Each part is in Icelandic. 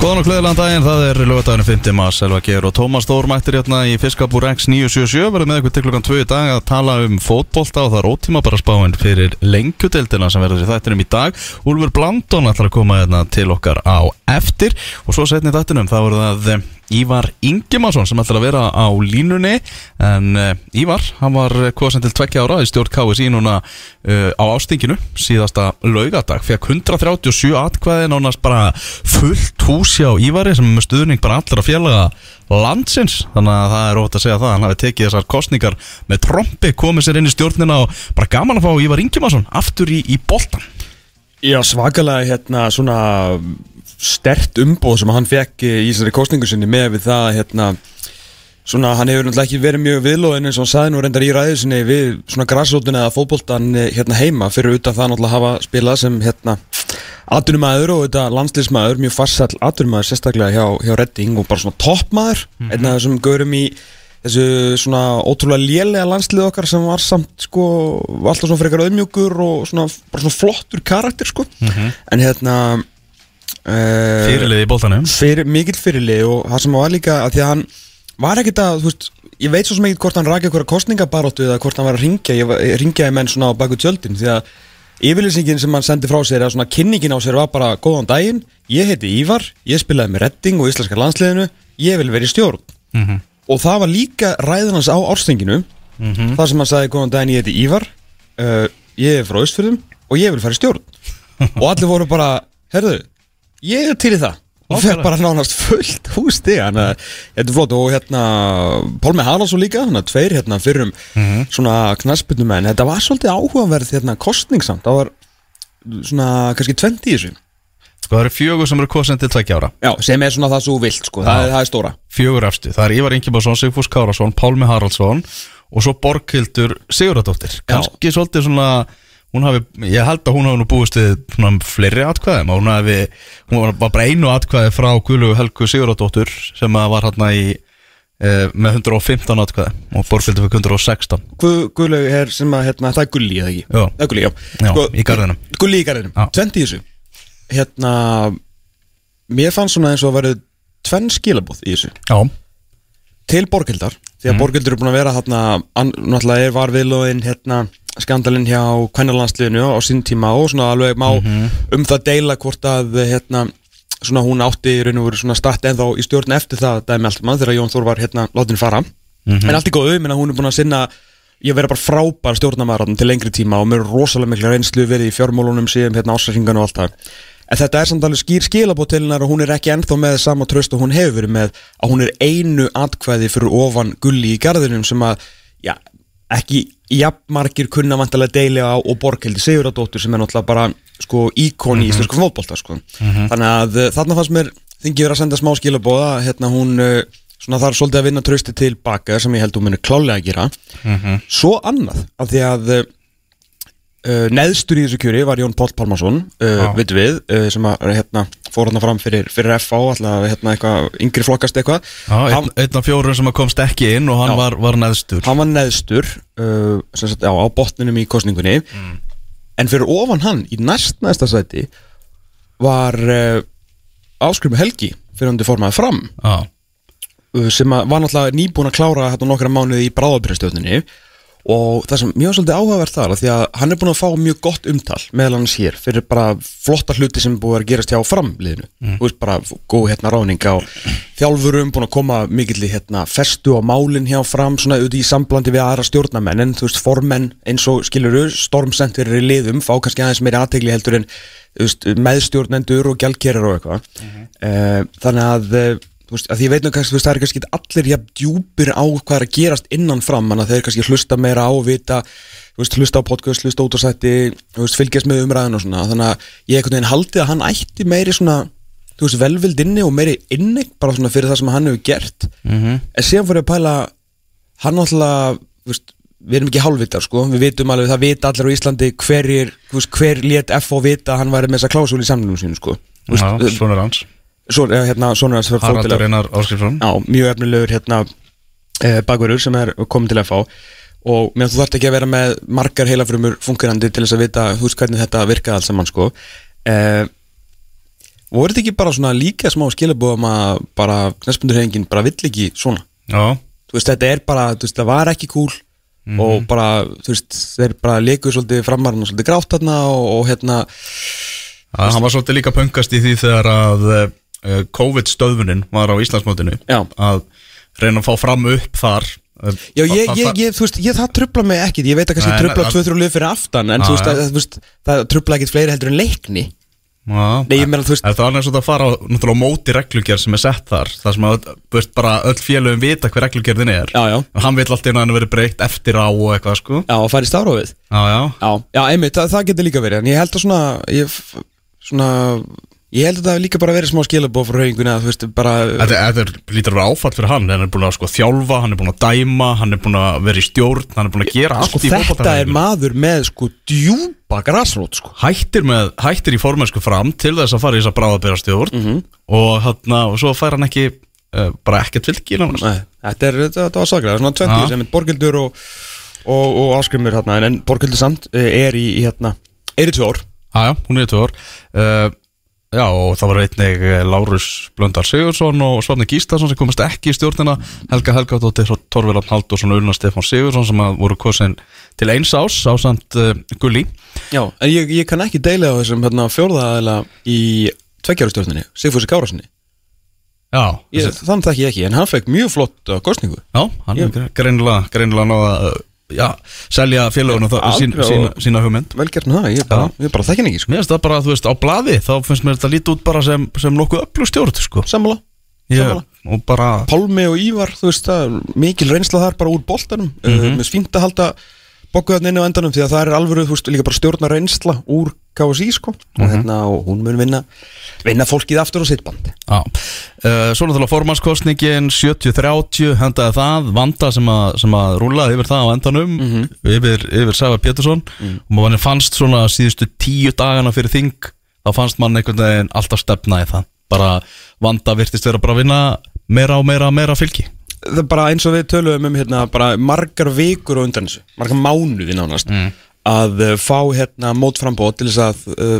Góðan og gleðilegan daginn, það er lögadaginu 5. mars Elva Geir og Tómas Þór mættir hérna í Fiskabúr X 977 verður með ykkur til klukkan 2 í dag að tala um fótbolta og það er ótíma bara spáinn fyrir lengjudeldina sem verður í þættinum í dag Úlfur Blandón ætlar að koma hérna til okkar á eftir og svo setni þættinum það voru það eh, Ívar Ingemannsson sem ætlar að vera á línunni. En uh, Ívar, hann var kosin til tvekkja ára í stjórn KSI núna uh, á ástinginu síðasta laugadag fekk 137 atkvæði nánast bara fullt hús hjá Ívari sem er stuðning bara allar að fjarlaga landsins. Þannig að það er ótt að segja það hann hafi tekið þessar kostningar með trombi komið sér inn í stjórnina og bara gaman að fá Ívar Ingemannsson aftur í, í boltan Já, svakalega hérna svona stert umbóð sem hann fekk í þessari kostningu sinni með við það hérna svona hann hefur náttúrulega ekki verið mjög viðlóðin eins og hann saði nú reyndar í ræðu sinni við svona græsrótun eða fótboltan hérna heima fyrir utan það náttúrulega hafa spilað sem hérna atunumæður og þetta landslýsmæður mjög farsall atunumæður sérstaklega hjá, hjá Redding og bara svona toppmæður mm -hmm. einn af þessum gaurum í þessu svona ótrúlega lélega landslið okkar sem var samt sko alltaf svona frekar auðmjögur og svona, bara svona flottur karakter sko mm -hmm. en hérna Fyrirlið í bóltanum fyrir, Mikill fyrirlið og það sem var líka að því að hann var ekkert að, þú veist ég veit svo sem ekkert hvort hann rækja eitthvað kostningabaróttu eða hvort hann var að ringja, ég ringjaði menn svona á baku tjöldin því að yfirlýsingin sem hann sendi frá sér, eða svona kynningin á sér var bara góðan daginn, ég heiti Ívar ég spilaði með Redding og Íslenska landsliðinu ég vil vera í stjórn mm -hmm. og það var líka ræðunans á árstinginu mm -hmm. þar sem hann sagði góðan daginn ég heiti Ívar uh, ég er frá Östfjörðum og ég vil fara í stjórn og allir voru bara, herðu ég er til í það. Og fekk bara nánast fullt hústi þannig að þetta er flott. Og hérna Pálmi Haraldsson líka, þannig að tveir hérna fyrrum mm -hmm. svona knaspinu menn þetta var svolítið áhugaverð hérna kostningssamt það var svona kannski 20 í þessu. Sko það eru fjögur sem eru kosin til tveggja ára. Já, sem er svona það svo vilt sko, það, það er stóra. Fjögur efstu, það er Ívar Ingebarsson, Sigfús Kárasson, Pálmi Haraldsson og svo Borghildur Siguradóttir kannski svolítið svona Hafi, ég held að hún hafi nú búist við fleiri atkvæðum. Hún, hafi, hún var bara einu atkvæði frá Guðlu Helgu Sigurðardóttur sem var hérna í eh, með 115 atkvæði og Borfildur fyrir 116 Guðlu er sem að hérna, það er Gulli eða ekki? Já, er Gulli, já, já sko, í garðinum. Gulli í garðinum, 20 í þessu. Hérna, mér fannst svona eins og að verið tvenn skilabóð í þessu. Já. Til Borgildar, því að mm. Borgildur er búin að vera hérna, náttúrulega er varviðlóðin hérna skandalinn hjá kvennarlandsliðinu á sín tíma og svona alveg má mm -hmm. um það deila hvort að hérna, svona hún átti í raun og veru svona start ennþá í stjórn eftir það dæmi allt mann þegar Jón Þór var hérna látin fara mm -hmm. en allt í góðu, minna hún er búin að sinna ég verði bara frábær stjórnamaður til lengri tíma og mér er rosalega miklu reynslu verið í fjármálunum síðan hérna ásæringan og allt það en þetta er samt alveg skýr skilabót til hennar og hún er ekki ennþá með sama tröst og hún hefur verið með að hún er einu atkvæði fyrir ofan gulli í garðinum sem að já, ekki jafnmarkir kunna vantilega deili á og Borghildi Siguradóttur sem er náttúrulega bara sko íkon í mm -hmm. íslensku fólkbólta sko. mm -hmm. þannig að uh, þarna fannst mér þingi verið að senda smá skilabóða hérna hún uh, svona þarf svolítið að vinna trösti tilbaka sem ég held hún munir klálega að gera mm -hmm. svo annað af því að uh, neðstur í þessu kjöri var Jón Póll Pálmarsson uh, við við, uh, sem að hérna, fór hérna fram fyrir, fyrir FA alltaf hérna eitthvað, yngri flokkast eitthvað. Einn, einn af fjórum sem komst ekki inn og hann já, var, var neðstur. Hann var neðstur sagt, já, á botninum í kostningunni mm. en fyrir ofan hann í næst næsta sæti var Áskrimi Helgi fyrir hann til formaði fram. Já. sem var náttúrulega nýbúin að klára hérna nokkra mánuði í bráðabyrjastöðninni og það sem mjög svolítið áhugavert þar því að hann er búin að fá mjög gott umtal meðal hans hér fyrir bara flotta hluti sem búið að gerast hjá framliðinu mm. og bara góð hérna ráning á þjálfurum, búin að koma mikill í hérna festu á málinn hjá fram svona auðvitað í samblandi við aðra stjórnamenn en þú veist formenn eins og skiluru stormsendir í liðum fá kannski aðeins meiri aðtegli heldur en veist, meðstjórnendur og gjaldkerar og eitthvað mm -hmm. þannig að eh, þú veist, að ég veit nú kannski, þú veist, það er kannski allir jafn djúpir á hvað er að gerast innan fram, en að þeir kannski hlusta meira á vita, þú veist, hlusta á podcast, hlusta út á sætti, þú veist, fylgjast með umræðin og svona, þannig að ég ekkert veginn haldi að hann ætti meiri svona, þú veist, velvild inni og meiri inni, bara svona fyrir það sem hann hefur gert, mm -hmm. en síðan fyrir að pæla, hann náttúrulega, þú veist, við erum ekki hálfvitar, sko, við vitum alveg, það vita allir á Íslandi hverjir, hver lét F.O. vita hann væri með þessa klásúli í samlunum sínu, sko. Já, svona ranns Svon, hérna, svona Haraldur Einar mjög efnilegur hérna, eh, bakverður sem er komið til að fá. Og mér þú þarf ekki að vera með margar heilafrumur fungerandi til þess að vita hús hvernig þetta virkaði alls saman sko. Eh, voru þetta ekki bara svona líka smá skilabóðum að bara knæspundurhengin bara vill ekki svona? Já, þú veist, þetta er bara, þú veist, það var ekki cool og bara, þú veist, þeir bara leikuð svolítið framarinn og svolítið grátt þarna og, og hérna, að hann var svolítið líka pöngast í því þegar að uh, COVID-stöðvunin var á Íslandsmótinu. Að reyna að fá fram upp þar uh, já, ég, ég, ég, þú veist, ég, það trubla mig ekkit, ég veit að kannski trubla nei, 2-3 lið fyrir aftan, en þú veist, að, þú veist, það trubla ekkit fleiri heldur en leikni. Nei, ég meina, þú veist- Það er og það fara á, náttúrulega móti reglugjör sem er sett þar Það sem að, þú veist, bara öll félögum vita hver reglugjörðin er. Já, já. Og hann vil alltaf að hann verið breytt eftir á og eitthvað, sko. Já, að í stafrófið Já, já. Já, já, einmitt, það, það getur líka verið En ég held að svona Ég, svona, ég held að það hafi líka bara verið smá skilabóð frá rauningunni að þú veist, bara Þetta, lítur að vera áfatt fyrir hann Hann er búin að sko þjálfa, hann er búin að dæma Hann er búin að vera í stjórn, hann er búin að gera allt sko, í Þetta er maður með sko djúpa grasrót sko hættir, með, hættir í formensku fram til þess að fara í þess að bráðabera Mhm. og, hann, og svo fær hann ekki uh, bara ekkert. Nei, þetta, er, þetta, þetta var saklega, svona 20 Já. sem er Borgildur og, og, og Áskrimur hérna, en, Borgildur samt eh, er í, í hérna, er í tvö ár Já, já, hún er í tvö ár uh, Já, og það var einnig eh, Lárus Blöndar Sigursson og Svafni Gístason sem komast ekki í stjórnina. Helga Helgadóttir og Torviland Haldursson og Ulna Stefán Sigursson sem voru kosin til eins ás ásand uh, Gulli. Já, en ég, ég kann ekki deila á þessum hérna, fjórðaðila í tveggjárastjórninni, Sigfúsi Kárarssoni Já, Ég, þannig þekki ég ekki, en hann fekk mjög flott uh, kostningu já hann er greinilega, greinilega náða já, selja félagunum það, sína, og- sína hugmynd Vel gert með það, ég bara, ég bara þekki hann ekki sko. Mér finnst það bara, þú veist, á blaði þá finnst mér þetta lítið út bara sem, sem nokkuð öllu stjórn, sko Sammála, Ég, sammála og bara, Pálmi og Ívar, þú veist það er mikil reynsla þar bara úr boltanum mm Mhm. -hmm. Mér fínt að halda bokkuðan inni á endanum því að það er alvöru, veist, líka bara stjórna reynsla úr KSI, sko. Mhm. og, hérna, og hún mun vinna vinna fólkið aftur á sitt band. Já, uh, svo náttúrulega formannskostningin 70-30, hendaði það vanda sem að, sem að rúlaði yfir það á endanum yfir, yfir Sævar Pétursson. Og mann fannst svona síðustu tíu dagana fyrir þing þá fannst mann einhvern veginn alltaf stefna í það. Bara vanda virtist vera bara að vinna meira og meira og meira fylgi Það er bara eins og við töluðum um hérna, bara margar vikur á undan þessu margar mánuði nánast að uh, fá hérna mótframbóð til þess að uh,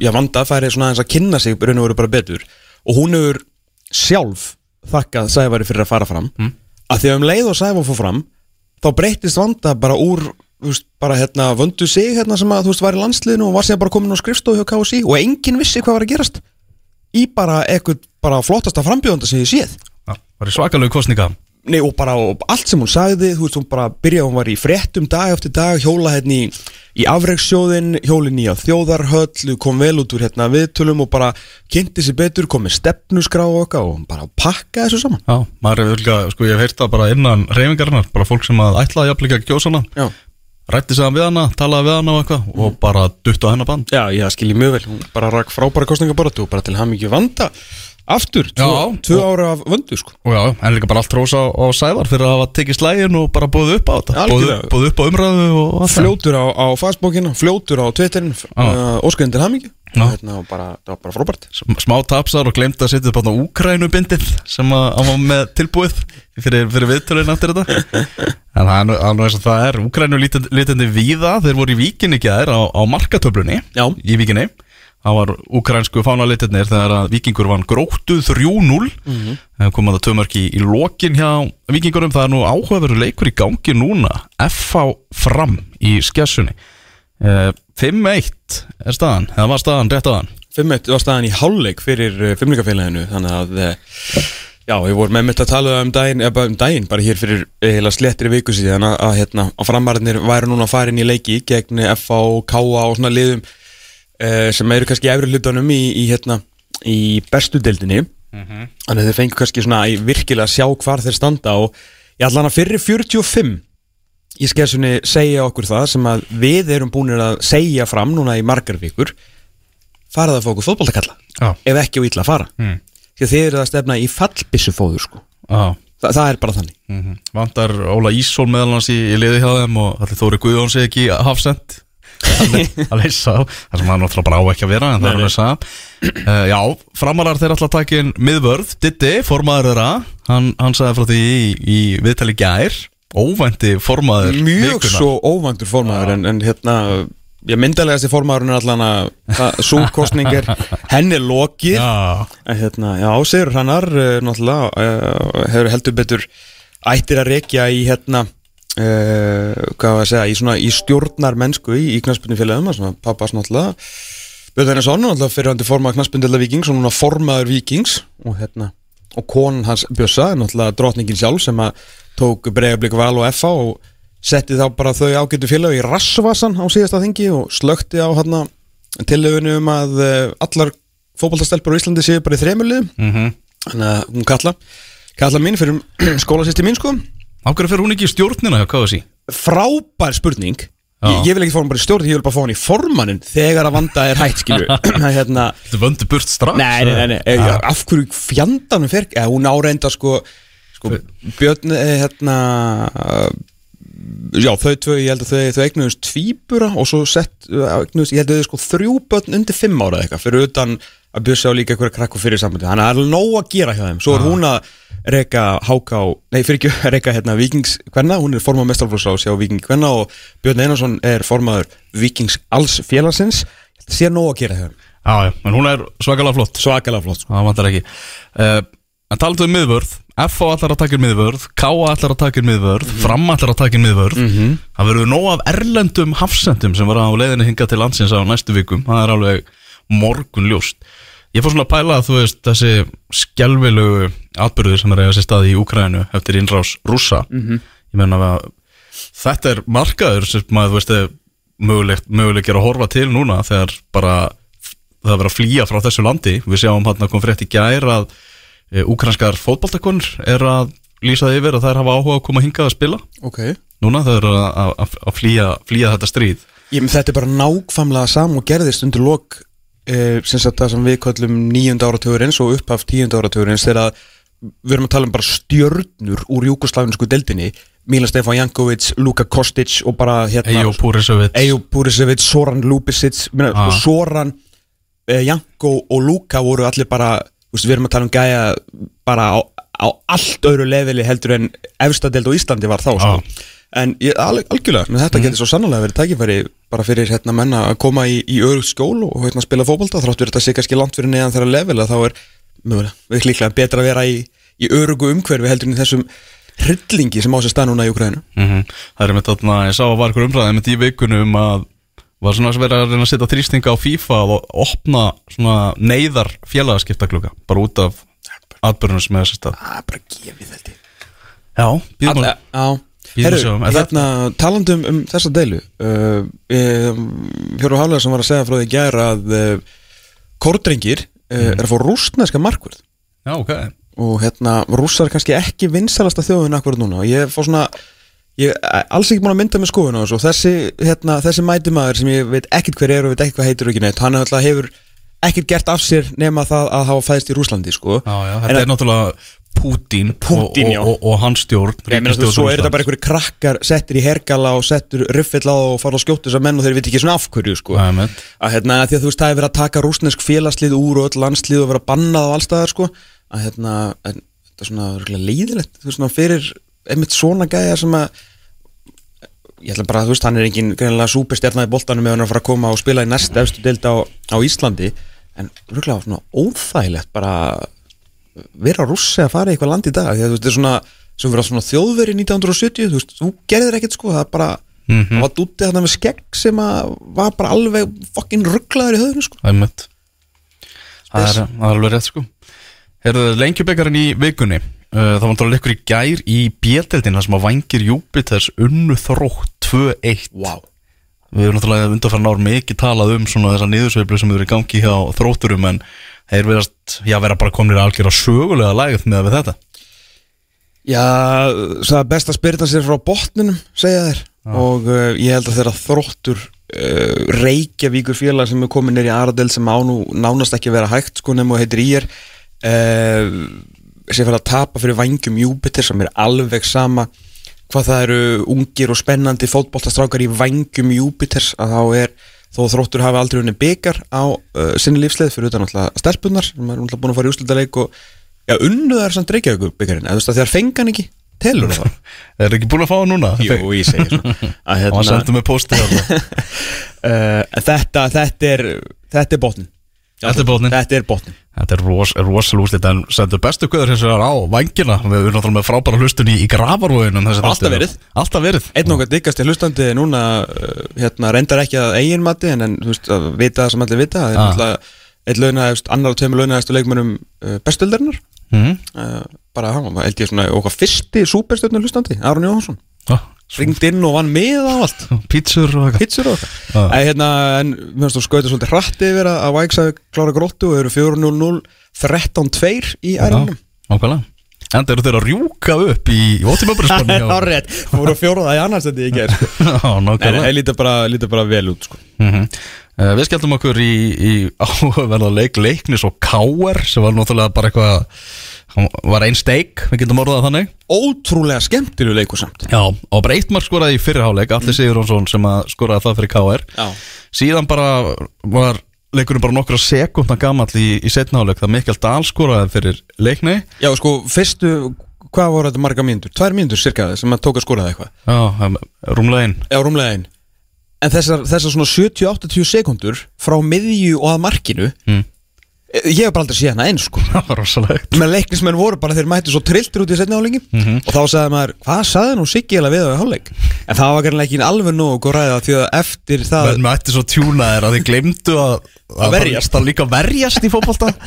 já, vanda færi svona eins að kynna sig raun og veru bara betur. Og hún hefur sjálf þakkað Sævari fyrir að fara fram. Mm. að því að um leið og Sævar fór fram þá breytist vanda bara úr veist, bara hérna vöndu sig hérna sem að þú veist var í landsliðinu og var síðan bara komin á skrifstofu og enginn vissi hvað var að gerast. Í bara eitthvað bara flottasta frambjóðanda sem ég séð var í svakalegu kostninga Nei og bara og allt sem hún sagði Þú veist hún bara byrjaði hún var í fréttum dag eftir dag Hjóla hérna í, í afreikssjóðin Hjólin í að þjóðarhöll Kom vel út úr hérna viðtölum Og bara kynnti sér betur, kom með stefnusgrá og okkar Og bara pakka þessu saman. Já, maður er vilja, sko ég hef heyrt það bara innan reyfingarinnar, bara fólk sem að ætlaði jafnleika að kjósa hana, Já, rætti sig hann við hana, talaði við hana og eitthvað og bara dutt á hennar band. Já ég skilji mjög vel Hún bara rak frábæra kostningaboratu Og bara til hann mikið vanda Aftur, tvö, Já, tvö og- ára af vöndu sko. Og já, en líka bara allt rósa á, á Sævar fyrir að hafa tekið slægin og bara búið upp á þetta. Búið búið upp á umræðu og allt það. Fljótur á, á Facebookinu, fljótur á Twitterin uh, hann mikið Já. hérna, og bara, Það var bara frábært. Sm- Smá tapsar og glemt að setja upp á Úkrænu bindið sem að hann var með tilbúið fyrir, fyrir viðtölinn eftir þetta. En það er nú- eins og það er. Úkrænu lítandi víða, þeir voru í víkinni gæðir á, á markatöflunni í víkinni Það var úkrænsku fánalitirnir þegar að vikingur vann gróttu 3-0 mm. -hmm. kom að það tömörk í, í lokin hjá vikingurum það er nú áhugaveru leikur í gangi núna. FH fram í skessunni. Uh, 5-1 er staðan, það var staðan rétt aðan 5-1 var staðan í hálfleik fyrir uh, fimmleikafélaginu þannig að uh, já, ég voru með mitt að tala um daginn, eða um daginn bara hér fyrir heila slettri viku síðan að, að hérna, að framarðinir væru núna að fara inn í leiki gegn FA og KA og svona liðum uh, sem eru kannski efri hlutunum í, í hérna í bestu deildinni. Þannig að þeir fengu kannski svona virkilega að sjá hvar þeir standa og ég ætla hann að fyrir 45 í skessunni segja okkur það sem að við erum búinir að segja fram núna í margar vikur. Farað að fá okkur fótboltakalla Já. ef ekki á illa að fara. Mm. því að þið eru að stefna í fallbissufóður sko. Já. Þa, það er bara þannig. Mm Vantar Óla Ísson meðal hans í, í liði hjá þeim og allir Þóri Guðjón sé ekki hafsend að leysa á það sem hann náttúrulega bara á ekki að vera en það er að leysa uh, Já, framarar þeir alltaf takin miðvörð Ditti, formaður þeirra. Hann, hann sagði frá því í, í viðtali gær óvænti formaður mjög vikunnar. svo óvandur formaður en, en hérna ég myndalegasti formaðurinn er allan að súkostning er henni lokið. Já, En hérna, já, Sigur Hrannar uh, náttúrulega uh, hefur heldur betur ættir að rekja í hérna uh, hvað var að segja, í svona í stjórnar mennsku í, í knaspunni félagum, svona pappas náttúrulega Björn Einarsson, náttúrulega fyrirhandi formað knaspundilla vikings og núna formaður vikings og hérna, og konan hans Bjössa, er náttúrulega drotningin sjálf sem að tók bregðarblik val og FA og setti þá bara þau ágættu félag í rassvasan á síðasta þingi og slökti á hérna tillögunni um að uh, allar fótboltastelpur á Íslandi séu bara í þremurliðum mhm. Þannig að hún kalla Kalla mín fyrir skólasýsti mín sko Á hverju fyrir hún ekki í stjórnina hjá KSI? Frábær spurning ég, ég vil ekki fá hann bara í stjórn Ég vil bara fá hann í formannin Þegar að vanda er hætt skilju hérna, Þetta vöndu burt strax Nei, nei, nei, nei. Ja. Af hverju fjandanum fer ja, Hún áreinda sko, sko Björn eh, hérna Já, þau tvö, ég held að þau, þau eignuðust tvíbura og svo sett, eignuðust, ég held að þau sko þrjú börn undir fimm ára eða eitthvað, fyrir utan að bjössa á líka eitthvað krakku fyrir sambandi, þannig að það er nóg að gera hjá þeim, svo er hún að reyka háká, nei fyrir ekki að reyka hérna Víkings Kvenna, hún er formað mestarflóðsrás hjá Víking Kvenna og Björn Einarsson er formaður Víkings alls félagsins, það sé nóg að gera hjá þeim, Já, já, en hún er svakalega flott. Svakalega flott sko. Það vantar ekki. Uh, En talaðu um miðvörð FO allar að taka inn miðvörð K allar að taka inn miðvörð Fram allar að taka inn miðvörð. Það verður nóg af erlendum hafsendum sem var á leiðinni hinga til landsins á næstu vikum. Það er alveg morgun ljóst Ég fór svona að pæla að þú veist þessi skelvilegu atbyrður sem er að eiga sér stað í Úkrænu eftir innrás rússa. Ég meina að þetta er markaður sem maður þú veist er mögulegt, mögulegt er að horfa til núna þegar bara það er verið að flýja frá þessu landi. Við sjáum hann að kom frétt í gær að e, úkranskar fótboltakonur er að lýsa því yfir að þær hafa áhuga að koma hingað að spila. Ok. Núna þau eru að, að, að flýja, flýja þetta stríð. Ég, menn, þetta er bara nákvæmlega sam og gerðist undir lok eh, sem sagt það sem við kallum nýjönda áratugurins og upphaf tíunda áratugurins þegar að við erum að tala um bara stjörnur úr júkoslavinsku deildinni Milan Stefan Jankovic, Luka Kostic og bara hérna Ejo Púrisovits Ejo Purisevic, Soran Lubisic minna, Ah. Soran eh, Janko og Luka voru allir bara veist, við erum að tala um gæja bara á, á allt öðru leveli heldur en efstadeld og Íslandi var þá sko. Ah. En ég, al, algjörlega menn þetta getur svo sannlega verið tækifæri bara fyrir hérna menna að koma í, í örugt skól og hérna spila fótbolta þrátt verið þetta sé kannski langt fyrir neðan þeirra level að þá er við líklega betra að vera í, í örugu umhverfi heldur en þessum hryllingi sem á sér stað núna í Ukraínu mm Það er með þarna, ég sá að var ykkur umræðið með í vikunum að var svona að vera að reyna að setja þrýstinga á FIFA og opna svona neyðar félagaskiptakluga bara út af atbyrjunum sem er þessi stað. Það er bara gefið þetta Já, býðum að Er hérna talandi um, um þessa deilu uh, Fjóru Hálega sem var að segja frá því í gær að uh, kórdrengir uh, er að fá rústneska markvörð. Já, ok. Og hérna rússar kannski ekki vinsalasta þjóðun akkurat núna. Og ég fór svona ég er alls ekki búin að mynda með skoðun og þessi, hérna, þessi mætumæður sem ég veit ekkert hver er og veit ekkert hvað heitir og ekki neitt hann er hefur ekkert gert af sér nema það að hafa fæðist í Rúslandi sko. Já, já, En þetta að- er náttúrulega Pútín, og, og, og hans stjórn Ég meina, þú, svo er þetta bara einhverju krakkar settir í hergala og settur ruffill á og fara að skjóta þessar menn og þeir veit ekki svona af hverju sko. Að hérna, að því að þú veist, það er verið að taka rúsnesk félagslið úr og öll landslið og vera bannað á allstaðar sko. að hérna, en, þetta er svona leiðilegt, þú veist, svona fyrir einmitt svona gæja sem að ég ætla bara að þú veist, hann er engin greinilega súperstjarnar í boltanum ef hann er að fara að koma og spila í næst efstu deild á, á Íslandi en rúglega svona óþægilegt bara vera rússi að fara í eitthvað land í dag því að þú veist, þetta er svona, sem vera svona þjóðveri 1970, þú veist, þú gerðir ekkert sko, það bara, Mhm. það var dútið þarna með skegg sem að var bara alveg fokkin rugglaður í höfðinu sko. Það er, það er alveg rétt sko Herðu lengjubekkarinn í vikunni uh, Það var náttúrulega leikur í gær í bjeteldina sem að vangir Júpiters unnu þrótt 2-1 wow. Við erum náttúrulega undanfæra ár mikið talað um svona þessa niðursveiflu sem eru í gangi hjá þrótturum en þeir verðast, já, vera bara komnir að algjör sögulega lægð með þetta. Já, það er best að spyrta sér frá botninum, segja þér og uh, ég held að þeirra þróttur uh, Reykjavíkur félag sem er komin nýr í Aradel sem á nú nánast ekki vera hægt sko nefnum og heitir í er uh, sem fyrir að tapa fyrir vangjum Júpiter sem er alveg sama hvað það eru ungir og spennandi fótboltastrákar í vangjum Júpiters að þá er þó þróttur hafi aldrei unni byggar á uh, sinni lífsleið fyrir utan alltaf stelpunar sem er alltaf búin að fara í úslutaleik og já, unnuðar samt Reykjavíkur byggarinn eða þú veist að þegar fengan ekki telur það. Er ekki búin að fá það núna? Jú, ég segi svona. Að, Hann hérna, sendur mig postið uh, Þetta, þetta er Þetta er botnin Þetta er botnin. Þetta er botnin Þetta er ros, rosalega úslit En sendur bestu guður hins vegar á vangina Við erum náttúrulega með frábæra hlustun í, í gravarvóginum Alltaf verið. Alltaf verið Einn okkar diggast í hlustandi núna uh, hérna, reyndar ekki að eigin mati en, en þú veist, að vita það sem allir vita það er Ah. náttúrulega einn launaðist, annar og tveimur launaðistu leikmönum uh, bestöldarinnar mm. uh, bara var held ég svona okkar fyrsti súperstjörnur hlustandi, Aron Jóhansson ringd inn og vann með á allt. Pítsur og eitthvað. Hérna, en mér finnst þú skauta svolítið hratti yfir að að hafi klára gróttu og eru 4-0-0 13-2 í ærinum Ákvæmlega En þeir eru þeir að rjúka upp í ótímabröspanni Það er rétt, fóru fjóraða í annars þetta ég ger En það lítur bara, bara vel út sko. mm Við skelltum okkur í, í áverða leik leiknis og káer sem var náttúrulega bara eitthvað hann var einn steik, við getum orðað þannig. Ótrúlega skemmtilegu leikur samt. Já, og bara eitt mark skoraði í fyrirháleik Allir Sigurjónsson sem að skoraði það fyrir káer Já. Síðan bara var leikurinn bara nokkra sekundna gamall í, í setnaháleik það Mikael Dahl skoraði fyrir leikni. Já, sko, fyrstu, hvað voru þetta marga mínútur? Tvær mínútur cirka sem að tóka skóraði eitthvað. Já, rúmlega einn Já, rúmlega einn En þessar, þessar svona 70-80 sekundur frá miðju og að markinu Mm. Eh, Ég hef bara aldrei séð hana einn, sko. Það var rosalegt. Með leiknismenn voru bara þeir mættu svo trilltir út í setni álengi Og þá sagði maður, hvað sagði nú Siggi eða við á hálfleik? En það var kannski ekki alveg nógu góð ræða Því að eftir það menn mætti svo tjúna þér að þið glemdu að, Að verjast. að líka verjast í fótbolta.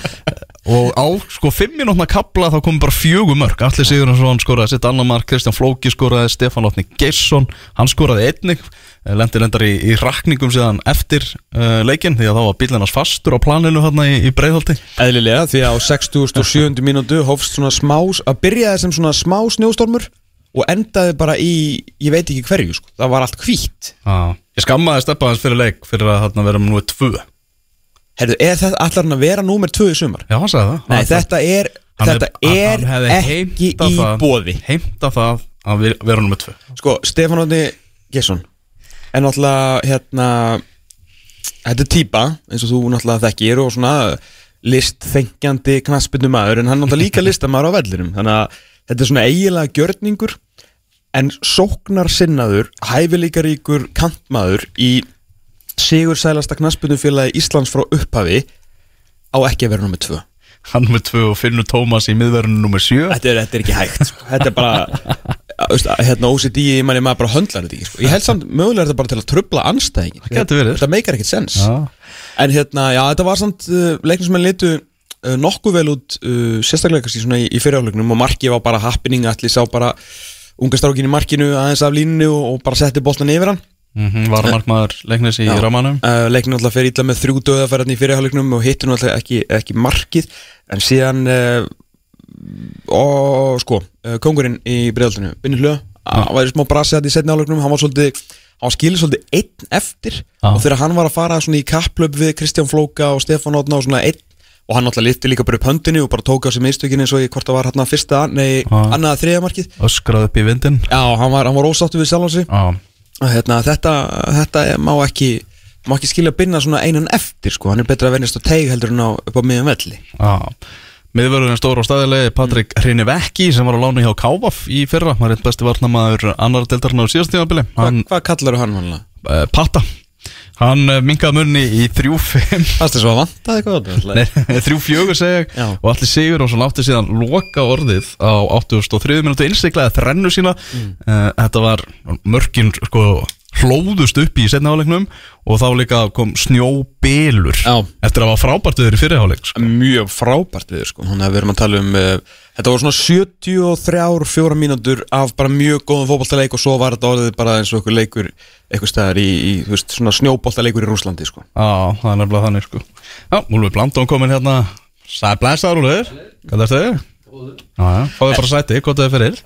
Og á sko fimm minútna kapla þá kom bara fjögur mörg Allir Sigurðarsson skoraði sitt annar mark Kristján Flóki skoraði, Stefán Otni Geirsson hann skoraði einnig lendi lendar í, í rakningum síðan eftir uh, leikinn því að þá var bílinnars fastur á planinu hérna í, í breiðholti Eðlilega, því að á 60.7. mínútu hófst svona smá, að byrjaði sem svona smá snjóstormur og endaði bara í, ég veit ekki hverju, sko. það var allt hvítt. ah. Ég skammaði steppaðans fyrir leik fyrir að þarna vera nú tvö Herðu, er þetta allar hann að vera númer 2 í sumar? Já, hann sagði það Nei, Hann- þetta er, þetta er hefði ekki í bóði. Heimta það að ver- vera nummer tvö Sko, Stefán Ótni Gesson er náttúrulega, hérna, þetta er típa, eins og þú náttúrulega þekkir og svona listþengjandi knaspinu maður, en hann náttúrulega líka listamaður á vellinum, þannig að þetta er svona eiginlega gjörningur, en sóknar sinnaður, hæfileikaríkur kantmaður í sigur sælasta knaspinufélagi Íslands frá upphafi á ekki að vera nummið tvö. Hann nummer tvö og Finnur Tómas í miðverðinu nummer sjö Þetta er, þetta er ekki hægt sko. Þetta er bara hérna, OCD, ég manni maður bara höndlar þetta ekki sko. Ég held samt mögulega er þetta bara til að trubla anstæðingin. Þetta meikar ekkert sens Já. En hérna, já, þetta var samt uh, leiknismenn litu uh, nokkuð vel út uh, sérstaklega kannski svona í, í fyrirháleiknum og markið var bara happening allir sá bara unga strákin í markinu aðeins af líninu og, og bara setti boltan yfir hann mm -hmm, Var markmaður leiknis í ramanum uh, leikninu alltaf fer illa með þrjú döðaferðarni í fyrirháleiknum og hittir nú alltaf ekki, ekki markið en síðan uh, og sko uh, kongurinn í bregðaldinu, Binni Hlö hann var í smá brasi að í setni áleiknum hann var svolítið hann skilið svolítið einn eftir. Já. og þegar hann var að fara svona í kapplöp við Kristján Flóka og Stefán Átna og svona einn og hann alltaf lifti líka bara upp höndinu og bara tók á sig mistökin eins og í hvort það var hérna fyrsta, nei, Já. annaða þriða markið. Öskrað upp í vindin Já, hann var, hann var ósáttu við sjálf sig. Já, að hérna, þetta, þetta má ekki má ekki skilja binna svona einan eftir sko. hann er betra að venjast á teig heldur en á upp á miðan velli já Miðverðurinn stór á staðilegi Patrik Hrinivekki sem var á lánu hjá Kávaf í fyrra var einn besti varnamaður annar deildarinn á síðast tímabili. Hva, Hann, hvað kallar hann hann? uh, Patta. Hann uh, minkaði munni í 3-5 Það er svo að vanta eitthvað Nei, 3-4 segja Já. og allir sigur og svo látti síðan loka orðið á 83 minútu innstiklaði þrennu sína. Mm. uh, þetta var mörkin sko hlóðust upp í setna áleiknum og þá líka kom snjóbelur Já. eftir að hafa frábært við þeir í fyrirháleik sko. Mjög frábært við sko. Þannig að við erum að tala um uh, Þetta voru svona 73 fjóra mínútur af bara mjög góðum fótballtaleik og svo var þetta orðið bara eins og einhver leikur eitthvað staðar í, í veist, svona snjóboltaleikur í Rúslandi sko. Já, það er nefnilega þannig sko Já, Úlfur Blandón komin hérna Sæ blæsaður Úlfur Hvað er þetta? Fáðu bara sæti, hvað það er fyrir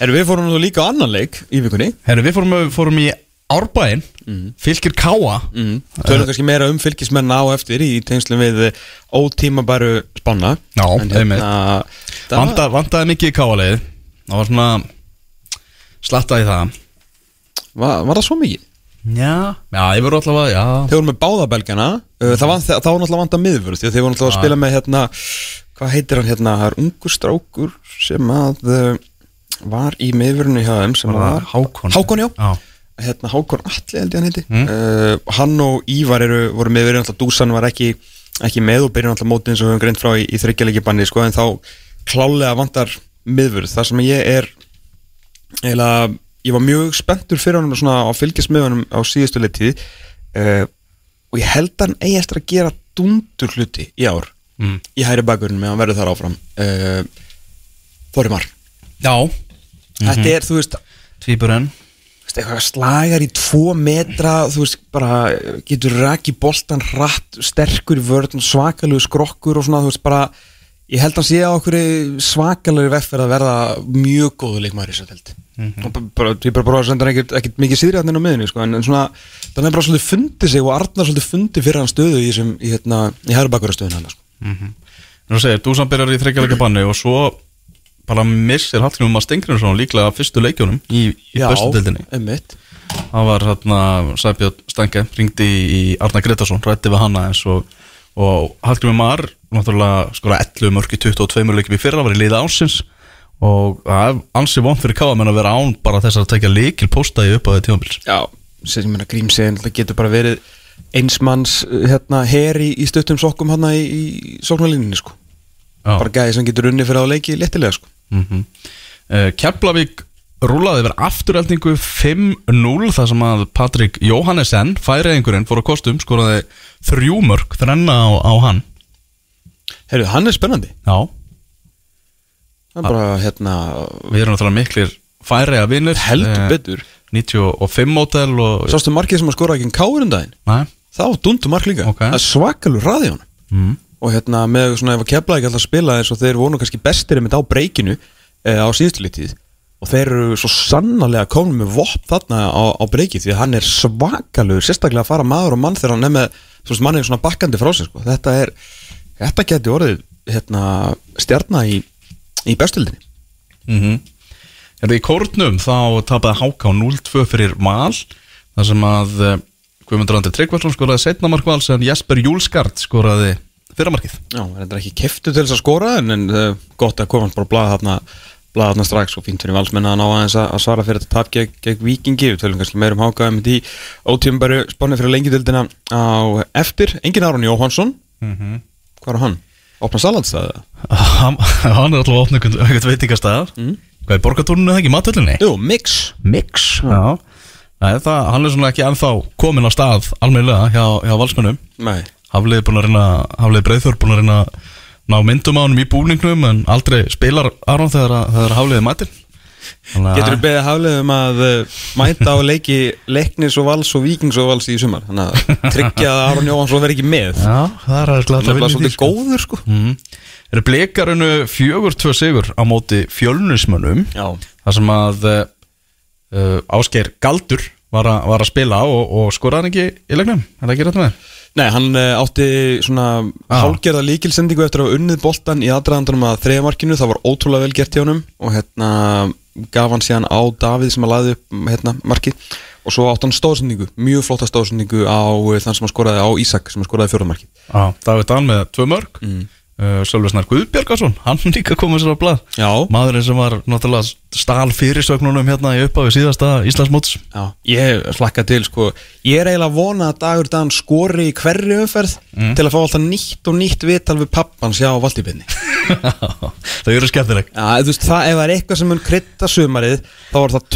Herru, við fórum nú líka á annan leik í vikunni Herru, við fórum, fórum í Árbæinn Fylgir Káa mm. Tölum kannski meira um fylgismenn á eftir í tengslum við eh, ótímabæru spanna. Já, hérna, Vanda, Vandaði mikið í Káa-leið Það var svona Slattaði það. Var, var það svo mikið? Já. Já, ég voru allavega, já. Þeir voru með báðabelgana uh, það, var, það var náttúrulega vant að miðvörð að þeir voru náttúrulega að spila með hérna hvað heitir hann hérna, það er ungur strákur sem að uh, var í miðvörunni hjá þeim Hákon? Hákon, já, Já. Hérna Hákon Alli held ég hann heiti. Mm. hann og Ívar eru, voru miðvörunni alltaf Dúsan var ekki, ekki með og byrjun alltaf mótið eins og við höfum greint frá í, í þryggjalegi banni sko, en þá klálega vantar miðvörð. Þar sem ég er eiginlega, ég var mjög spenntur fyrir honum svona á fylgjast með honum á síðustu leitið uh, og ég held hann eigi eftir að gera dundur hluti í ár Mm. í hæri bakgrunum með hann verður þar áfram. Uh, Þorrimar Já, Þetta er, þú veist, tvíburinn eitthvað slagar í tvo metra, þú veist, bara getur raki boltan hratt, sterkur vörðn, svakalegu skrokkur og svona, þú veist, bara ég held að sé á okkur svakalegu veffer að verða mjög góðu leikmæri svo held og b- bara, ég bara bara að senda ekkert, ekkert mikið hann inn á miðunni, sko, en, en svona þannig er bara svolítið fundið sig og Arnar svolítið fundið fyrir hann stöðu í þessum, í hérna, í hærbakura stöðun hann, sko. Nú segir, Dusan byrjar í þryggjarleika banni og svo bara missir Hallgrímur Már Stengriðsson líklega af fyrstu leikjunum í, í bestu dildinni einmitt Það var hérna Sæbjörn Stange ringdi í, Arna Gretarsson rætti við hanna eins og, og Hallgrímur Már náttúrulega skora 11 mörg í 22 leikjum í fyrra var í liða ánsins og það er ansi vond fyrir káamenn að vera án bara þess að tekja líkil posta í uppáðið tímabils Já, sem ég meina grímsegin getur bara verið einsmanns hérna, heri í stuttum sokkum hann í, í sóknarlínunni sko. Já. bara gæði sem getur unni fyrir að leiki léttilega sko. Mm -hmm. Keflavík rúlaði yfir afturöldingu 5-0 þar sem að Patrik Jóhannesen færiðingurinn fór að kostum skoraði þrjú mörg þrenna á, á hann. Herru, hann er spennandi. Já, hann er bara hérna við erum náttúrulega miklir færiða vinnur heldur betur. 95 mótel og Sástu markið sem að skora ekki en káur um daginn? Nei, þá dundu mark líka, Ok. það er svakalur raði á hann mm. Og hérna með svona ef að kepla ekki alltaf spila eins og þeir voru nú kannski bestir einmitt á breykinu eh, á síðustu litíð og þeir eru svo sannarlega komin með vopp þarna á, á breykið því að hann er svakalur sérstaklega að fara maður og mann þegar hann er með þú veist, mann er svona bakkandi frá sig sko. þetta er, þetta geti orðið hérna, stjarnar í, í bestöldinni Mm Er það í kórnum þá tapaði Háká 0-2 fyrir Val þar sem að eh, Guðmundur Andri Tryggvarsson skoraði setna mark Vals en Jesper Júlskart skoraði fyrramarkið Já, það er ekki keftu til þess að skora en, en uh, gott að koma hans bara að blaða þarna blaða þarna strax og fínt fyrir valsmenna að ná aðeins að, að svara fyrir þetta tap gegn, gegn vikingi við tölum kannski meira um hákaðum í ótíumbæru spannir fyrir lengjadöldina á eftir, engin Aron Jóhansson mm -hmm. hvað er hann? Opna salandstæða? hann, hann er alltaf að opna einhvern veitingastæðar Mm. Hvað er borgatúrinu það ekki, matöldinni? Jú, Mix Mix Já Nei, það, hann er svona ekki ennþá komin á stað almennilega hjá, hjá valsmennum Nei, Haflið búin að reyna Haflið Breiðþór búin að reyna að ná myndum á honum í búningnum en aldrei spilar Aron þegar, að- þegar Hafliði mætir. Að- getur þú beðið haflið um að uh, mæta á leiki leiknis og vals og vikings og vals í sumar? Þannig að tryggja að Aron Jóhansson verði ekki með. Já, það er alltaf hann er bara svolítið góður sko. Mm. Er blikarinu fjögur tvö sigur á móti fjölnismönnum? Þar sem að uh, Ásgeir Galdur var, a, var að spila og, og skoraði ekki í leiknum? Er það ekki rétt með? Nei, hann uh, átti svona Já. hálgerða líkilsendingu eftir að unnið boltan í aðdraðandanum að þriðamarkinu, það var ótrúlega vel gert hjá honum og hérna gaf hann síðan á Davíð sem að laði upp hérna markið og svo átti hann stóðsendingu, mjög flotta stóðsendingu á uh, þann sem að skoraði á Ísak sem að skoraði fjórðamarkið. Já, David Dan með tvö mörg mm. Uh, Sölvi Snær Guðbjörgarsson hann líka komið sér á blað. Já, Maðurinn sem var náttúrulega stál fyrirsögnunum hérna í upphafi síðasta Íslandsmóts. Já, ég slakka til sko, ég er eiginlega vona að Dagur Dan skori í hverri umferð til að fá alltaf nýtt og nýtt vital við pappans hjá Valdíbinni. Það eru skemmtileg. Já, þú veist, það ef það er eitthvað sem mun krytta sumarið þá var það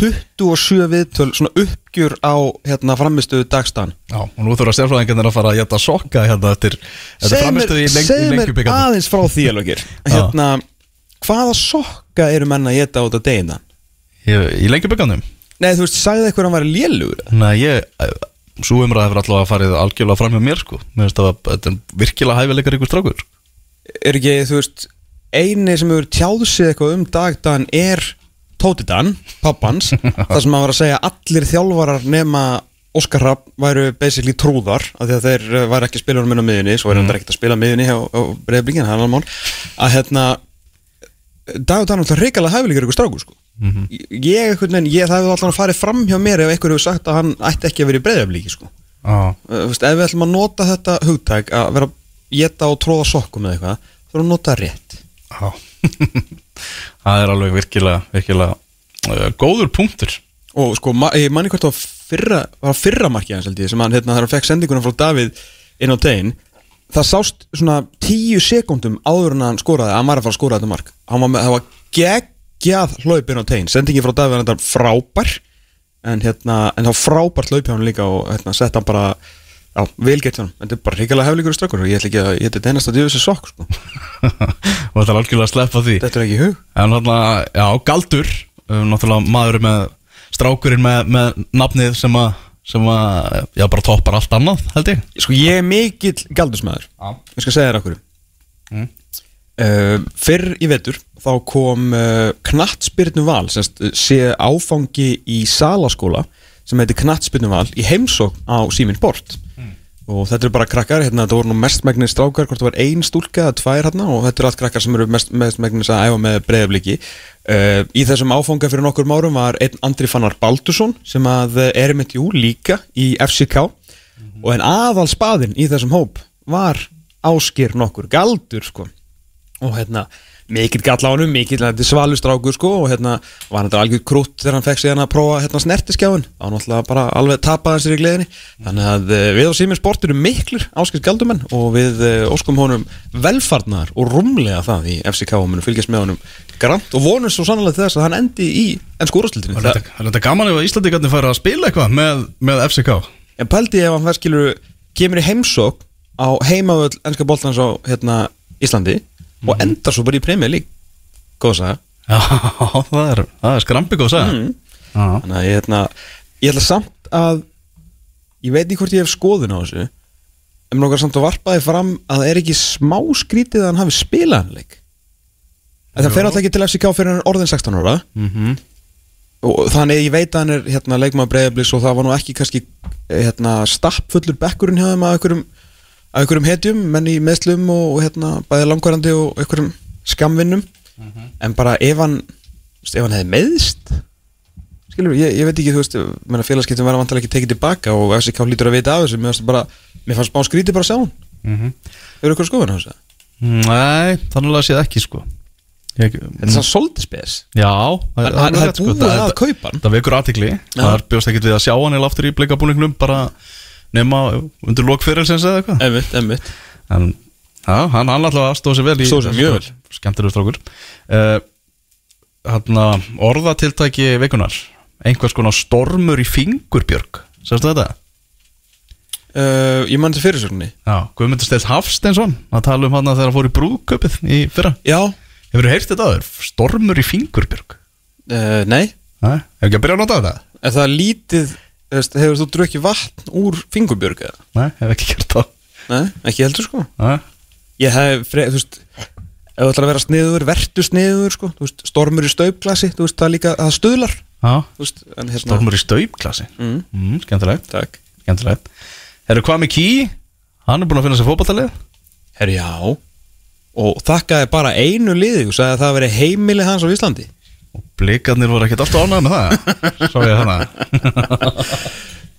27 viðtöl svona uppgjur á hérna framistuðu dagstæðan Já, og nú þurfa stjárfræðingarnir að fara að geta sokka hérna eftir, eftir framistuði í, leng, í segð mér aðeins frá því alveg hérna, hvaða sokka eru menna að geta út af degina? Í, lengjubíkarnir? Nei, þú veist, sagði eitthvað að hann var lélugur? Nei, ég Svo umræði hefur alltaf farið algjörlega fram hjá mér sko. Mér finnst það að þetta virkilega hæfileikar ykkur strákur. Er ekki, þú veist, eini sem hefur tjáð sig eitthvað um dagdan er Tóti Dan, pappans það sem að var að segja að allir þjálfarar nema Óskar Rapp væru basically trúðar af því að þeir eh, væru ekki að spila um minna miðunni svo er hann ekkert að spila miðunni á, á breyðblíkin, hann er mál að hérna Dagur Dan er alltaf reikalega hæfilegur ykkur strákur sko. Ég, einhvern veginn, ég, það hefur alltaf farið fram hjá mér ef einhver hefur sagt að hann ætti ekki að vera í breyðblíki sko. Veist, ef við ætlum að nota þetta hugtæk að vera að geta og tróða sokkum eða eitthvað, þá það er alveg virkilega, virkilega uh, góður punktur. Og sko, ma ég manni hvort það fyrra, var fyrra markið hans held ég sem hann hérna þegar hann fekk sendinguna frá Davíð inn á tegin það sást svona tíu sekundum áður en hann skoraði að var að fara að skora þetta mark. Var með, það var geggjað hlaup inn á tegin, sendingi frá Davíð var þetta frábær en hérna, en þá frábært hlaup hjá hann líka og hérna sett hann bara Já, vel gett hann, þetta er bara ríkilega heflingur og strökkur og ég ætla ekki að, ég ætla þetta einast að djöfu sér sokk sko. og þetta er algjörlega að sleppa því. Þetta er ekki hug. En náttúrulega, já, Galdur um, Náttúrulega maður með Strákurinn með, með nafnið sem að Sem að, já, bara toppar allt annað, held ég. Sko ég er mikill galdursmaður. Já. Ég skal segja þér okkur Mm. uh, Fyrr í vetur Þá kom uh, knattspyrnu val semst, sé áfangi í salaskóla sem heitir knattspyrnu val í heimsókn á Síminn Sport og þetta eru bara krakkar, hérna, þetta voru nú mestmægnis strákar, hvort það var ein stúlka eða tvær hérna og þetta eru allt krakkar sem eru mest, mestmægnis að æfa með breyðabliki uh, í þessum áfanga fyrir nokkur árum var einn Andri Fannar Baldursson sem að uh, er mitt jú líka í FCK og en aðal spaðinn í þessum hóp var áskir nokkur galdur sko. Og hérna mikill gall á honum, mikill þetta er svalustrákur sko og hérna var hann þetta algjör krútt þegar hann fekk sig hérna að prófa hérna snertiskjáin þá náttúrulega bara alveg tapaði sér í gleðinni. Þannig að uh, við á Sýminn Sport eru miklur áskils galdumenn og við uh, óskum honum velfarnar og rúmlega það í FCK og munum fylgjast með honum grant og vonum svo sannlega þess að hann endi í ennsku úrstildinni Er þetta, er gaman ef að Íslandingarnir fara að spila eitthvað með, með FCK? En pældi ef hann verð skilur og endar svo bara í Premier League. Góð saga. Já, það er, það er skrambi góð sagði mm. Já, Þannig að ég, hérna, ég ætla samt að ég veit ekki hvort ég hef skoðun á þessu en mér nokkar samt að varpa þið fram að það er ekki smá skrítið að hann hafi spilað hann leik? En það fer alltaf ekki til FCK fyrir hann orðin 16 ára. Mhm. Og þannig ég veit að hann er hérna, leikmaður breyðablis og það var nú ekki kannski hérna, stappfullur bekkurinn hjá þeim að einhverjum, að einhverjum hetjum menn í meðslum og, og hérna, bæði langvarandi og einhverjum skamvinnum en bara ef hann ef hann hefði meðst skilur, ég, ég veit ekki, þú veist félagskiptum verða vantilega ekki tekið tilbaka og FCK hlýtur að vita af þessu, mér fannst bara mér fannst smá skríti bara að sjá hann. Mhm. Hefur ykkur skoðun á þessu? Nei, þannig að séð ekki sko. Ég, Þetta er svona svolítið spes. Já, hann er búið að kaupa. Það vekur aðtikli Það er bjóst ekkert við að sjá hann eða aftur í bleikabúningnum bara nema undir lokfyrirsins eða eitthvað. Emmitt, emmitt En já, hann, hann alltaf aðstóð sér vel í Stóð sig mjög vel. Skemmtilegur strákur. Uh, Hann orðatiltæki vikunar Einhvers konar stormur í fingurbjörg. Sérstu þetta? uh, Ég mann til fyrirsögninni. Já, Guðmundur Steins Hafsteinsson að tala um hann að þegar hann fór í brúðköpið í fyrra. Já, Hefur þú heyrt þetta aður? Stormur í fingurbjörg? Uh, nei. Nei, hefur ekki að byrja að nota þetta? Er það lítið, hefur þú drukkið vatn úr fingurbjörg eða? Nei, hef ekki gert það. Nei, ekki heldur sko. Nei, Ég hef, fre, þú veist Ef þú ætlar að vera sniður, vertu sniður sko. Veist, stormur í staupklasi, þú veist, það líka Það þú veist en, hérna, stormur í staupklasi mm, mm, Skemmtilegt, Takk. Skemmtilegt. Herru, hvað með Kí? Hann er búin að finna sér fótballtalið Herri, já. Og þakkaði bara einu liði og sagði að það veri heimili hans á Íslandi blikarnir voru ekkert alltaf ánægð með það Svo ég hana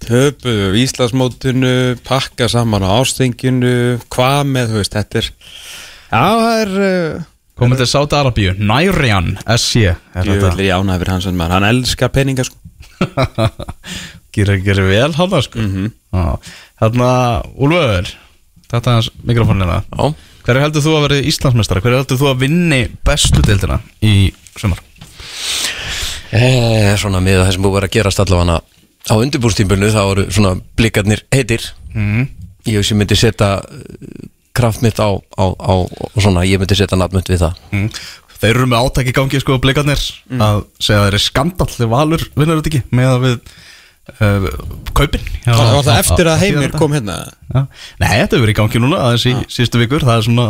Töpuðu Íslandsmótinu, pakka saman á ástenginu Hvað með, þú veist, þetta er Já, það er uh, Komið til Sáta Arabíu, Nærian SC er í ánæður fyrir hans en maður Hann elskar peninga sko Gerir gerir vel hann sko Mhm. Já. Þarna, Úlfur Þetta er hans mikrofónina Já, Hverju heldur þú að vera Íslandsmeistara? Hverju heldur þú að vinni bestu deildina í sumar? E, svona með það sem búið að gerast allavega á undirbúrstímbunni þá eru svona blikarnir heitir. Mm. ég sem myndi setja eh, kraft mitt á, á, á og svona, ég myndi setja nafnmynd við það. Mm. Þeir eru með átaki í gangi sko blikarnir að segja að þeir eru skandall þegar Valur vinnur þetta ekki? Með að við uh, kaupin. Já, Það var það á- eftir að heimir kom hérna? Já. Nei, þetta hefur verið í gangi núna aðeins í síðustu vikur. Það er svona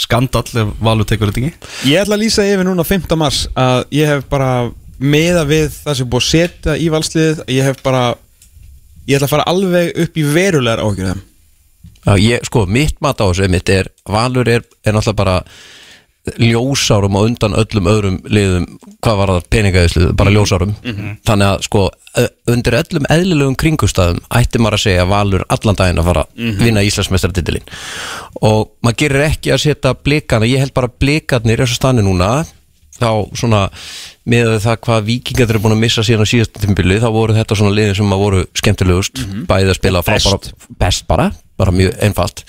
skandall ef Valur tekur þetta ekki Ég ætla að lýsa yfir núna 5. mars að ég hef bara meða við það sem búið að setja í valsliðið ég hef bara ég ætla að fara alveg upp í verulegar ég, sko, mitt mat á þessu mitt er, Valur er, er náttúrulega bara ljósárum og undan öllum öðrum liðum, hvað var það peningaðislu bara ljósárum, þannig að sko undir öllum eðlilegum kringustæðum ætti maður að segja Valur allan daginn að fara að vinna Íslandsmeistaratitilin og maður gerir ekki að setja blikana, ég held bara blikarnir er svo stanni núna þá svona með það hvað vikingar eru búin að missa síðan á síðast tímbili þá voru þetta svona liðin sem að voru skemmtilegust. Bæðið að spila frábara best bara, bara mjög einfalt.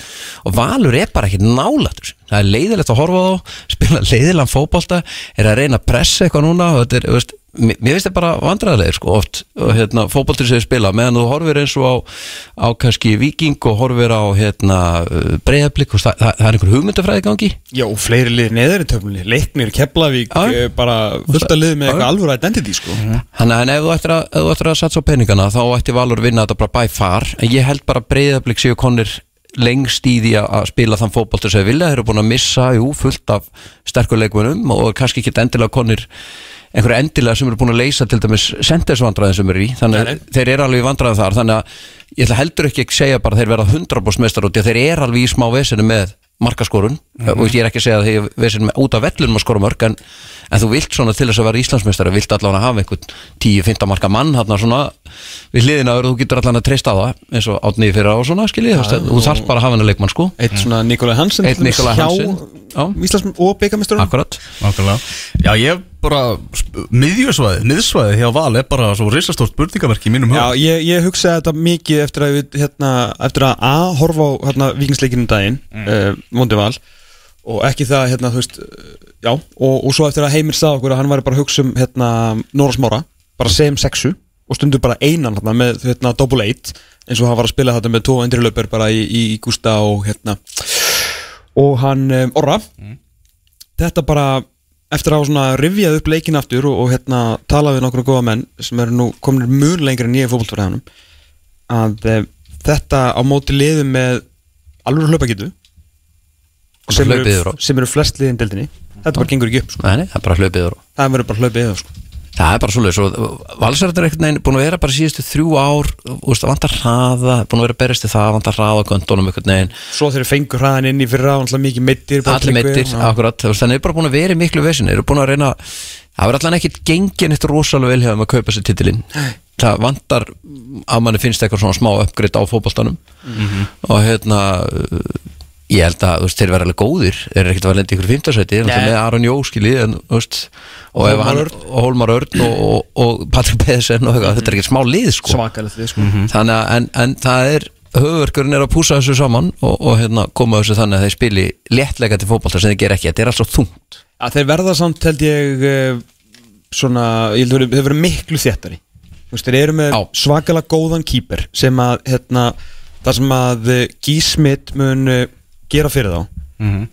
Og Valur er bara ekki nálættur það er leiðilegt að horfa á þá spila leiðilegan fótbolta, er að reyna að pressa eitthvað núna og þetta er, veist mér finnst þetta bara vandræðilegir sko oft og, hérna, fótboltir sem spila meðan þú horfir eins og á, á kannski viking og horfir á hérna, breyðablik það, það, það er einhver hugmyndafræði gangi? Já, og fleiri liðir neður í töfnli Leiknir, Keflavík, eh, bara fullt að liði með Já. eitthvað alvöru identity sko. Þannig að ef þú ættir að, ættir að satsa á peningana þá ætti Valur vinna þetta bara by far. En ég held bara breyðablik séu konir lengst í því að- spila þann fótboltur sem vilja, þeir eru búin að missa jú, fullt af sterkur leikmunum og kannski ekki endilega konir einhverja endilega sem eru búin að leysa til dæmis sendersvandræðin sem eru í, þannig að þeir eru alveg í vandræðin þar, þannig að ég ætla heldur ekki að segja bara að þeir verða 100% mestar út, þeir eru alveg í smá vesinu með markaskorun. Og ég er ekki að segja að þeir vesinu með út af vellunum að skora mörg en, en þú vilt svona til þess að vera Íslandsmeistari vilt allan að hafa einhvern 10-15 marka mann hann svona við hliðina og þú getur allan að treysta á það eins og átniði fyrir á og svona skiljið, veist, þú þarf bara að hafa hennar leikmann sko. Eitt svona Nikolai Hansen Einn Nikolai hjá Hansen. Íslands og byggamesturinn Akkurat. Já, ég bara, miðjusvæði, miðsvæði hjá Val er bara svo risastórt spurningamerki í mínum Já, huga. ég, ég hugsaði þetta mikið eftir að, við, hérna, eftir að A, horfa á hérna, vikingsleikinu daginn mm. Vondi val og ekki það, hérna, þú veist uh, já, og, og svo eftir að Heimir sagði okkur að hann væri bara að hugsa um, hérna, Nóra Smára bara segjum sexu og stundur bara einan hérna, með, hérna, double eight eins og hann var að spila þetta með tvo endri löpur bara í, í, í Gústa og hérna og hann um, Orra. Þetta bara eftir að hafa svona rifjað upp leikin aftur og, og hérna talað við nokkru góða menn sem eru nú komin mjög lengri en ég í fótboltfræðanum að e, þetta á móti liðu með alveg hlaupakitu sem, sem eru flest liðin deildinni þetta bara gengur ekki upp sko. Nei, er það verður bara hlaupið yfir sko. Það er bara svoleiðis og valsarður er einhvern veginn búin að vera bara síðustu þrjú ár það vantar hraða, búin að vera að berjast í það vantar hraða göndunum einhvern veginn. Svo þeir fengur hraðan inn í fyrra alltaf mikið mittir allir meittir, akkurat, þannig er bara búin að vera í miklu vesin, eru búin að reyna það verður allan ekkit gengin eitt rosalega vel hefum að kaupa sér titilinn. Það vantar að manni finnst eitthvað svona smá uppgreitt á fótboltanum. Og hérna ég held að veist, þeir verða alveg góðir þeir eru ekkert að lendi ykkur fymtasæti Nei. með Aron Jó skilji og, hann- Örn. og og, og, og Patrik Pedersen og eitthvað, þetta er ekkert smá lið sko. þið sko. þannig að en, en það er höfverkurinn er að púsa þessu saman og, og hérna, koma þessu þannig að þeir spili léttlega til fótbolta sem þeir gera ekki, þetta er svo þungt að þeir verða samt held ég eh, svona, ég held að þeir verða miklu þéttari þeir eru með Já. svakalega góðan kýper sem að hérna, það sem að eh, Gísmit mun eh, gera fyrir þá Mhm.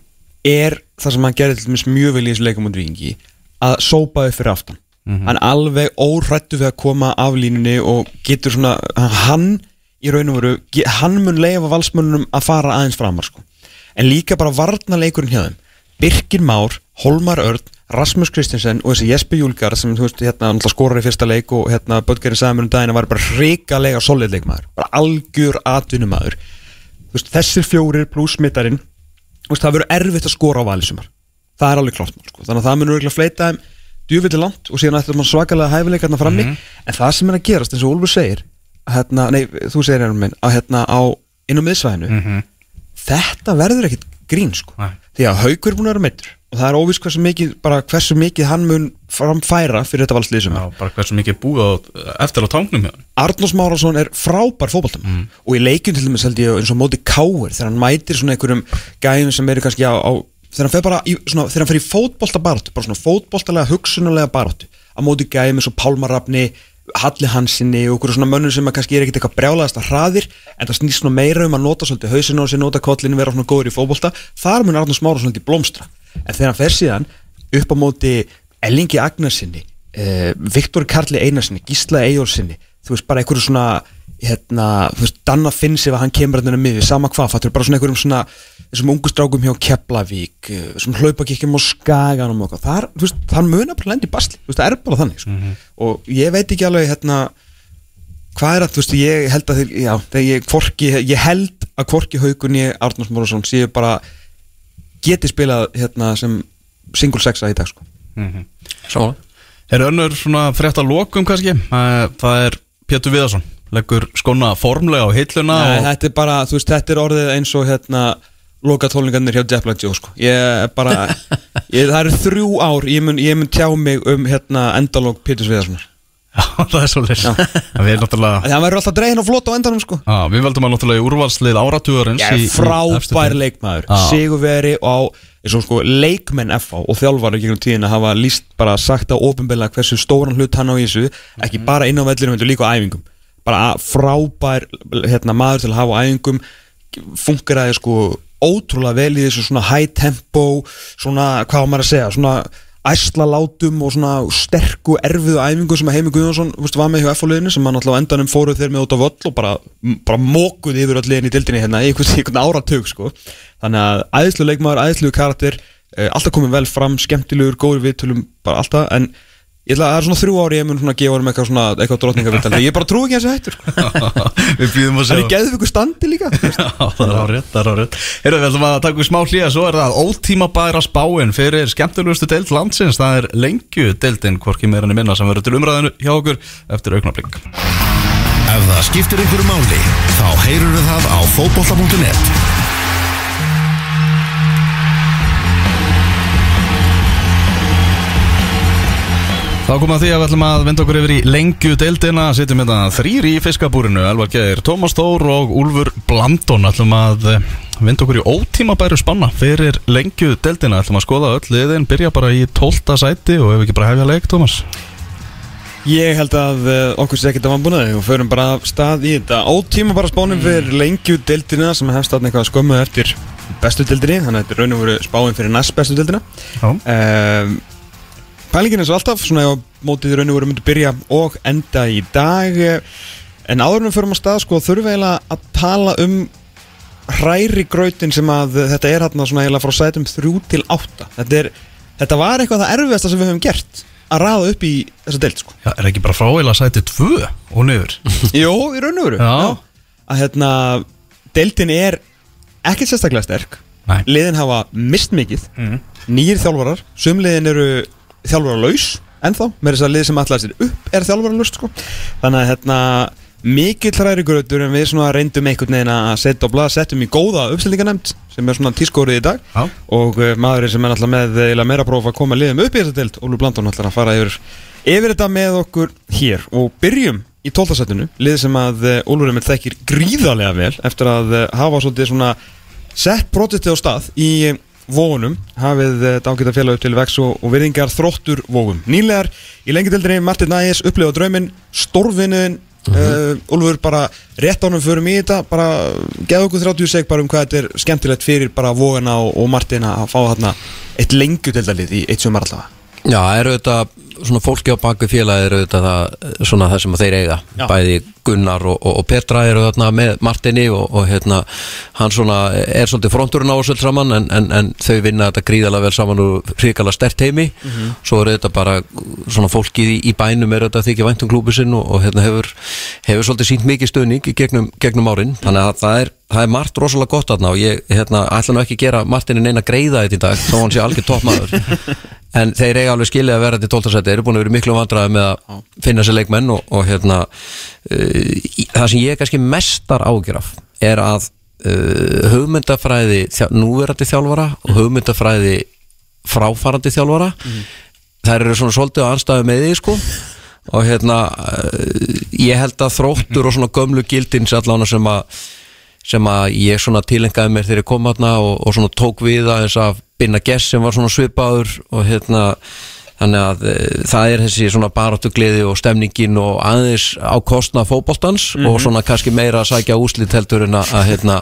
er það sem hann gerði til dæmis mjög vel í þessu leikum út vikingi að sópa upp fyrir aftan. Hann er alveg órættu við að koma af línunni og getur svona hann í raun og veru hann mun leifa valsmönnum að fara aðeins framar sko. en líka bara varna leikurinn hjá þeim. Birkir Már, Holmar Örn Rasmus Kristiansen og þessi Jesper Júlgar sem þú veist, hérna, skorar í fyrsta leik og hérna, Böttgerinn sagði mér um daginn að var bara hrikalega solid leikmaður, bara algjör atvinnumaður. Þú veist, þessir fjórir pluss mittarinn þú veist, það verður erfitt að skora á valisumar það er alveg klart mál sko. þannig að það munur fleita þeim djúvillig langt og síðan ætlar maður svakalega hæfileikarna frammi en það sem er að gerast eins og Úlfur segir hérna, nei, þú segir hérna minn að hérna á innum miðsvæðinu þetta verður ekkit grín sko. Nei. því að haugur búin að vera meittur og það er óvist hversu mikið, bara hversu mikið hann mun framfæra fyrir þetta valsliðsum Já, bara hversu mikið búið á, eftir á tangnum Arnós Márásson er frábær fótballtam og í leikjum til dæmis held ég eins og móti káir þegar hann mætir svona einhverjum gæðum sem eru kannski á, á þegar hann fer bara í, svona, þegar hann fer í fótbolta baráttu bara svona fótboltalega hugsunulega baráttu á móti gæðum eins og Pálmarafni Halli Hansinni og okkur svona mönnum sem að kannski er ekkert eitthvað brjálaðast að hraðir en það snýst svona meira um að nota svolítið hausinu og sér nota kollinu vera svona góður í fótbolta. Þar mun Arnós Márásson svolítið blómstra. En þegar hann fer síðan upp á móti Ellingi Agnarsinni uh, Viktor Karli Einarsinni, Gísla Eyjólfsinni þú veist bara einhverju svona hérna, þú veist, Danna Finns ef að hann kemur hérna miður, sama hvað, fattur bara svona einhverjum svona, þessum ungu strákum hjá Keflavík, eh, þessum hlaupakikjum á Skaganum og eitthvað, þar, þú veist, hann munar bara lendi basli, þú veist, það er bara þannig sko. og ég veit ekki alveg, hérna hvað er að, þú veist, ég held að þeir, já, þegar ég hvorki, ég held að hvorki Haugun ég, Arnars Mórasson, séu bara geti spilað, hérna, sem single sexa í dag, sko. Samanlega Er önnur svona frétta lokum kannski? Það er Pétur Viðarsson Leggur skona formlega á hilluna Nei, og, þetta er bara, þú veist, þetta er orðið eins og hérna loka tólingarnir hjá Jeff Joe sko. ég er bara ég, það eru þrjú ár, ég mun, ég mun tjá mig um hérna endalók Pétur Sviðarssonar Já, það er svo leys Við erum náttúrulega það verður alltaf dregin og flott á endanum sko. Já, við veldum að náttúrulega í úrvalslið áratugarins ég í- í er frábær deild. leikmaður. Sigurveri og eins og sko leikmenn FH og þjálfari gegnum tíðina hafa líst bara sagt á ofinbeglega hversu stóran hlut hann á í þessu ekki bara inn á vellinum, heldur líka á æfingum bara frábær hérna, maður til að hafa á æfingum funkeraði sko ótrúlega vel í þessu svona high tempo svona, hvað á maður að segja svona æsla látum og svona sterku erfiðu æfingu sem að Heimi Guðjónsson var með hjá F-liðinu sem hann alltaf endanum fóruð þeir með út á völl og bara, bara mókuð yfir öll liðin í dildinni hérna í einhvern, einhvern áratug sko. þannig að æðslu leikmaður, æðslu karakter uh, alltaf komið vel fram, skemmtilegur góður viðtölum, bara alltaf en ég ætla að það er svona þrjú ári ég mun svona gefa hann eitthvað svona eitthvað drotningavital ég bara trú ekki að þessu hættur sko. Við býðum að það er sjá í geðvíku standi líka það er árið, það er árið Heyrðu, við ætlum að taka við smá hlýja Svo er það ótímabæra spáin fyrir skemmtilegustu deild landsins. Það er lengju deildin, hvorki meira en minna sem verður til umræðinu hjá okkur eftir augnablík Ef það skiptir einhverju máli, þá heyrur Þá komum að því að við ætlum að vinda okkur yfir í lengju deildina Sittum hérna þrýr í fiskabúrinu Elvar Geir, Tómas Þór og Úlfur Blandon. Ætlum að eh, vinda okkur í ótímabæru spanna fyrir lengju deildina ætlum að skoða öll liðin, byrja bara í 12. sæti og ef ekki bara hefja leik, Tómas? Ég held að uh, okkur sé ekkert að vannbúnaði og förum bara af stað í þetta ótíma bara spánum fyrir lengju deildina sem hefst þarna eitthvað skömmu eftir bestu deildinni, þannig að þetta er raun og veru spáin fyrir næst bestu deildina. Já, um, Pælingin er svo alltaf svona ef mótið raun og veru myndi byrja og enda í dag. En áður en við förum á stað sko þurfum við eiginlega að tala um hræri grautin sem að þetta er hérna svona eiginlega frá sætum 3 til 8 þetta, er, þetta var eitthvað það erfiðasta sem við höfum gert að raða upp í þessa deild sko. Já er ekki bara fráveila sæti 2 og niður? Jó, í raun og veru. Að hérna, deildin er ekkert sérstaklega sterk. Nei. Liðin hafa mist mikið. Mhm. Nýjir þjálfarar, sumliðin eru þjálfaralaus ennþá Með þess að lið sem allar sér upp er þjálfaralaust sko. Þannig að hérna Mikill hræri grötur en við reyndum einhvern veginn að setja á blað Settum í góða uppsendinganemnd sem er svona tískórið í dag Já. Og uh, maðurinn sem er alltaf með eiginlega meira próf að koma liðum upp í þessa deild Ólu Blandón ætlar að fara yfir, yfir þetta með okkur hér Og byrjum í 12. setinu Lið sem að uh, Ólur Emil þekkir gríðarlega vel Eftir að hafa svolítið svona Sett projektið á stað í Vóunum hafið uh, dágita félag upp til vex og, og virðingar þróttur vóum Nýlegar í lengjadildinni Martin Nægis upplifa drauminn Stórvinniðin uh, Úlfur bara rétt ánum förum í þetta bara geða okkur 30 seg bara um hvað þetta er skemmtilegt fyrir bara vógana og, og Martin að fá þarna eitt lengjadildalið í eitt sumar allavega. Já, eru þetta svona fólki á baku félagi eru þetta það, svona það sem þeir eiga Já. bæði Gunnar og, og, og Petra eru þarna með Martini og, og hérna hann svona er svolítið fronturinn á þessu öll saman en, en, en þau vinna þetta gríðalega vel saman og hrikalega stert heimi. Svo eru þetta bara svona fólkið í, í bænum er þetta þykja væntum klúbu sinn og, og hérna hefur, hefur svolítið sínt mikið stöðning gegnum, gegnum árin. Þannig að það er Það er margt rosalega gott þarna og ég hérna, ætla nú ekki að gera Martinin eina greiða þetta í dag þó hann sé algjör toppmaður en þeir eiga alveg skilið að vera til 12. seti þeir eru búin að vera miklu vandræði með að finna sér leikmenn og, og hérna uh, í- það sem ég er kannski mestar ágjöraf er að uh, hugmyndafræði þjá, núverandi þjálfara og hugmyndafræði fráfarandi þjálfara þær eru svona svolítið á anstæðu með því sko. Og hérna uh, ég held að þróttur og svona gömlu gildins allan sem að sem að ég svona tilengaði mér þegar ég kom hérna og, og svona tók við aðeins af Binna Gess sem var svona svipaður og hérna þannig að e, það er þessi svona baráttu gleði og stemningin og aðeins á kostna fótboltans og svona kannski meira að sækja úslit heldur en að, að hérna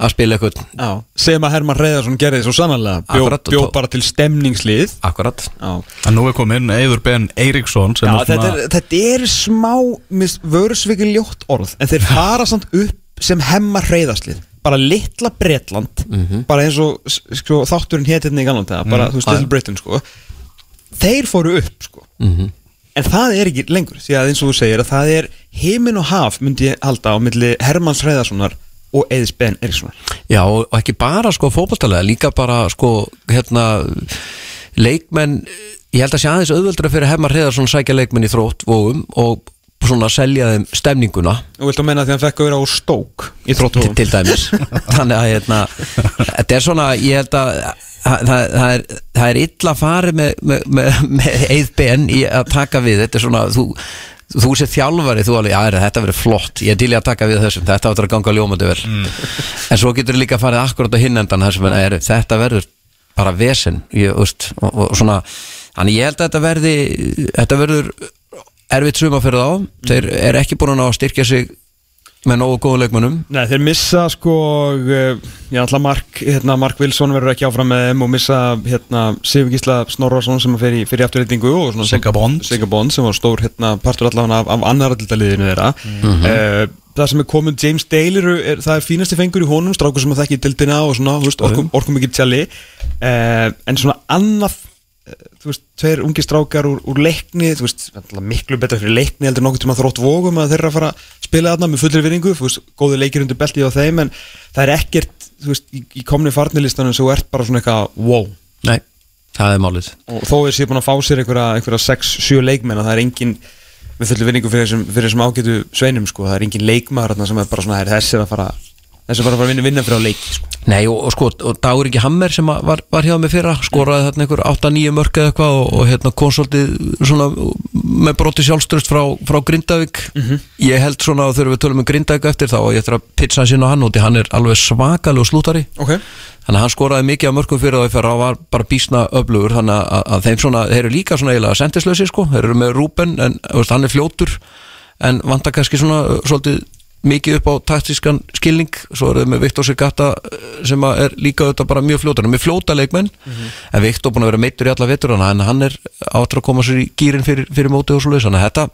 að spila eitthvað Já. sem að Herman Reyðarsson gerði svo sannanlega bjó, Akkurat. bjó bara til stemningslið akkurat Já. En nú er komin Eður Ben Eiríksson sem Já, er þetta, er, þetta er smá vörusvikið ljótt orð en þeir fara samt upp sem hemma hreyðaslið bara litla Bretland bara eins og sko, þátturinn hétirni í galanda bara þú veist. Little Britain sko þeir fóru upp sko Mhm. en það er ekki lengur því að eins og þú segir að það er heimin og haf myndi ég halda á milli Hermanns Hreyðarssonar og Eðis Ben Erikssonar Já, og ekki bara sko fótballtalega, líka bara sko hérna leikmenn, ég held að sé aðeins auðveldra fyrir Hemmar Hreðarsson sækja leikmenn í þrótt vóum og svona selja þeim stemninguna. Þú vilt að menna því að hann fekk að vera úr stók í þróttum til dæmis. Þannig að hérna, þetta er svona ég held að það, það, er, það er illa farið með, með, með, með eithben í að taka við. Þetta er svona þú, þú sér þjálfari þú alveg, já þetta verður flott? Ég er til í að taka við þessum, þetta áttur að ganga ljómandi vel. En svo getur líka farið akkurat á hinnendan þessum, er, þetta verður bara vesen. Ég, úst, og, og svona, þannig ég held að þetta verði þetta verður erfitt suma fyrir þá, þeir er ekki búin að ná að styrkja sig með nógu góðu leikmönnum. Nei, þeir missa sko uh, Já, alltaf Mark, hérna, Mark Wilson verður ekki áfram með þeim og missa hérna, Sigur Gísla Snorrason sem í, fer í afturreitingu og svona Sigga Bond. Sigga Bond sem var stór hérna, partur allavega af, af annar alltaf þeirra. Uh, Það sem er komin James Dale eru, er, það er fínasti fengur í honum strákur sem að þekki dildina og svona, orkum, orkum ekki tjalli. Uh, en svona annað eh, þú veist, tveir ungi strákar úr, úr leikni, þú veist, miklu betra fyrir leikni heldur nokkuð tíma þrótt vógum að þeirra að fara að spila þarna með fullri vinningu, þú veist, góði leikir undir beltið á þeim, en það er ekkert þú veist, í, í komni farnilistanum þú ert bara svona eitthvað, wow. Nei, það er málið. Og þó er sér búin að fá sér einhverja, einhverja 6-7 leikmenn og það er engin með fullri vinningu fyrir þessum, ágætu sveinum, sko, það er engin leikmaður sem er bara svona, "Herri, þessi er að fara þessi er bara að fara að vinna, vinna fyrir á leiki, sko. Nei og, og sko, og Dagur ekki Hammer sem að var, var hjá mig fyrra, skoraði þarna einhver 8-9 mörk eða eitthvað og, og hérna konsoltið svona með broti sjálfströst frá, frá Grindavík. Ég held svona að þegar við tölum um Grindavík eftir þá og ég ætla að pitcha sín á hann út hann er alveg svakalega slútari. Ok, þannig að hann skoraði mikið af mörkum fyrir þá í fyrra og var bara bísna öflugur þannig að, að þeim svona, þeir eru líka svona eiginlega sendislösi sko, þeir eru með Rúben en veist, hann er fljótur en vantar kannski svona svolítið mikið upp á taktískan skilning. Svo er það með Viktor Sigata uh, sem er líka auðvitað bara mjög hann er með fljóta leikmenn en Viktor búin að vera meittur í alla vetur en hann er áttur að koma sér í gýrin fyrir, fyrir mótið og svo leys þannig að þetta,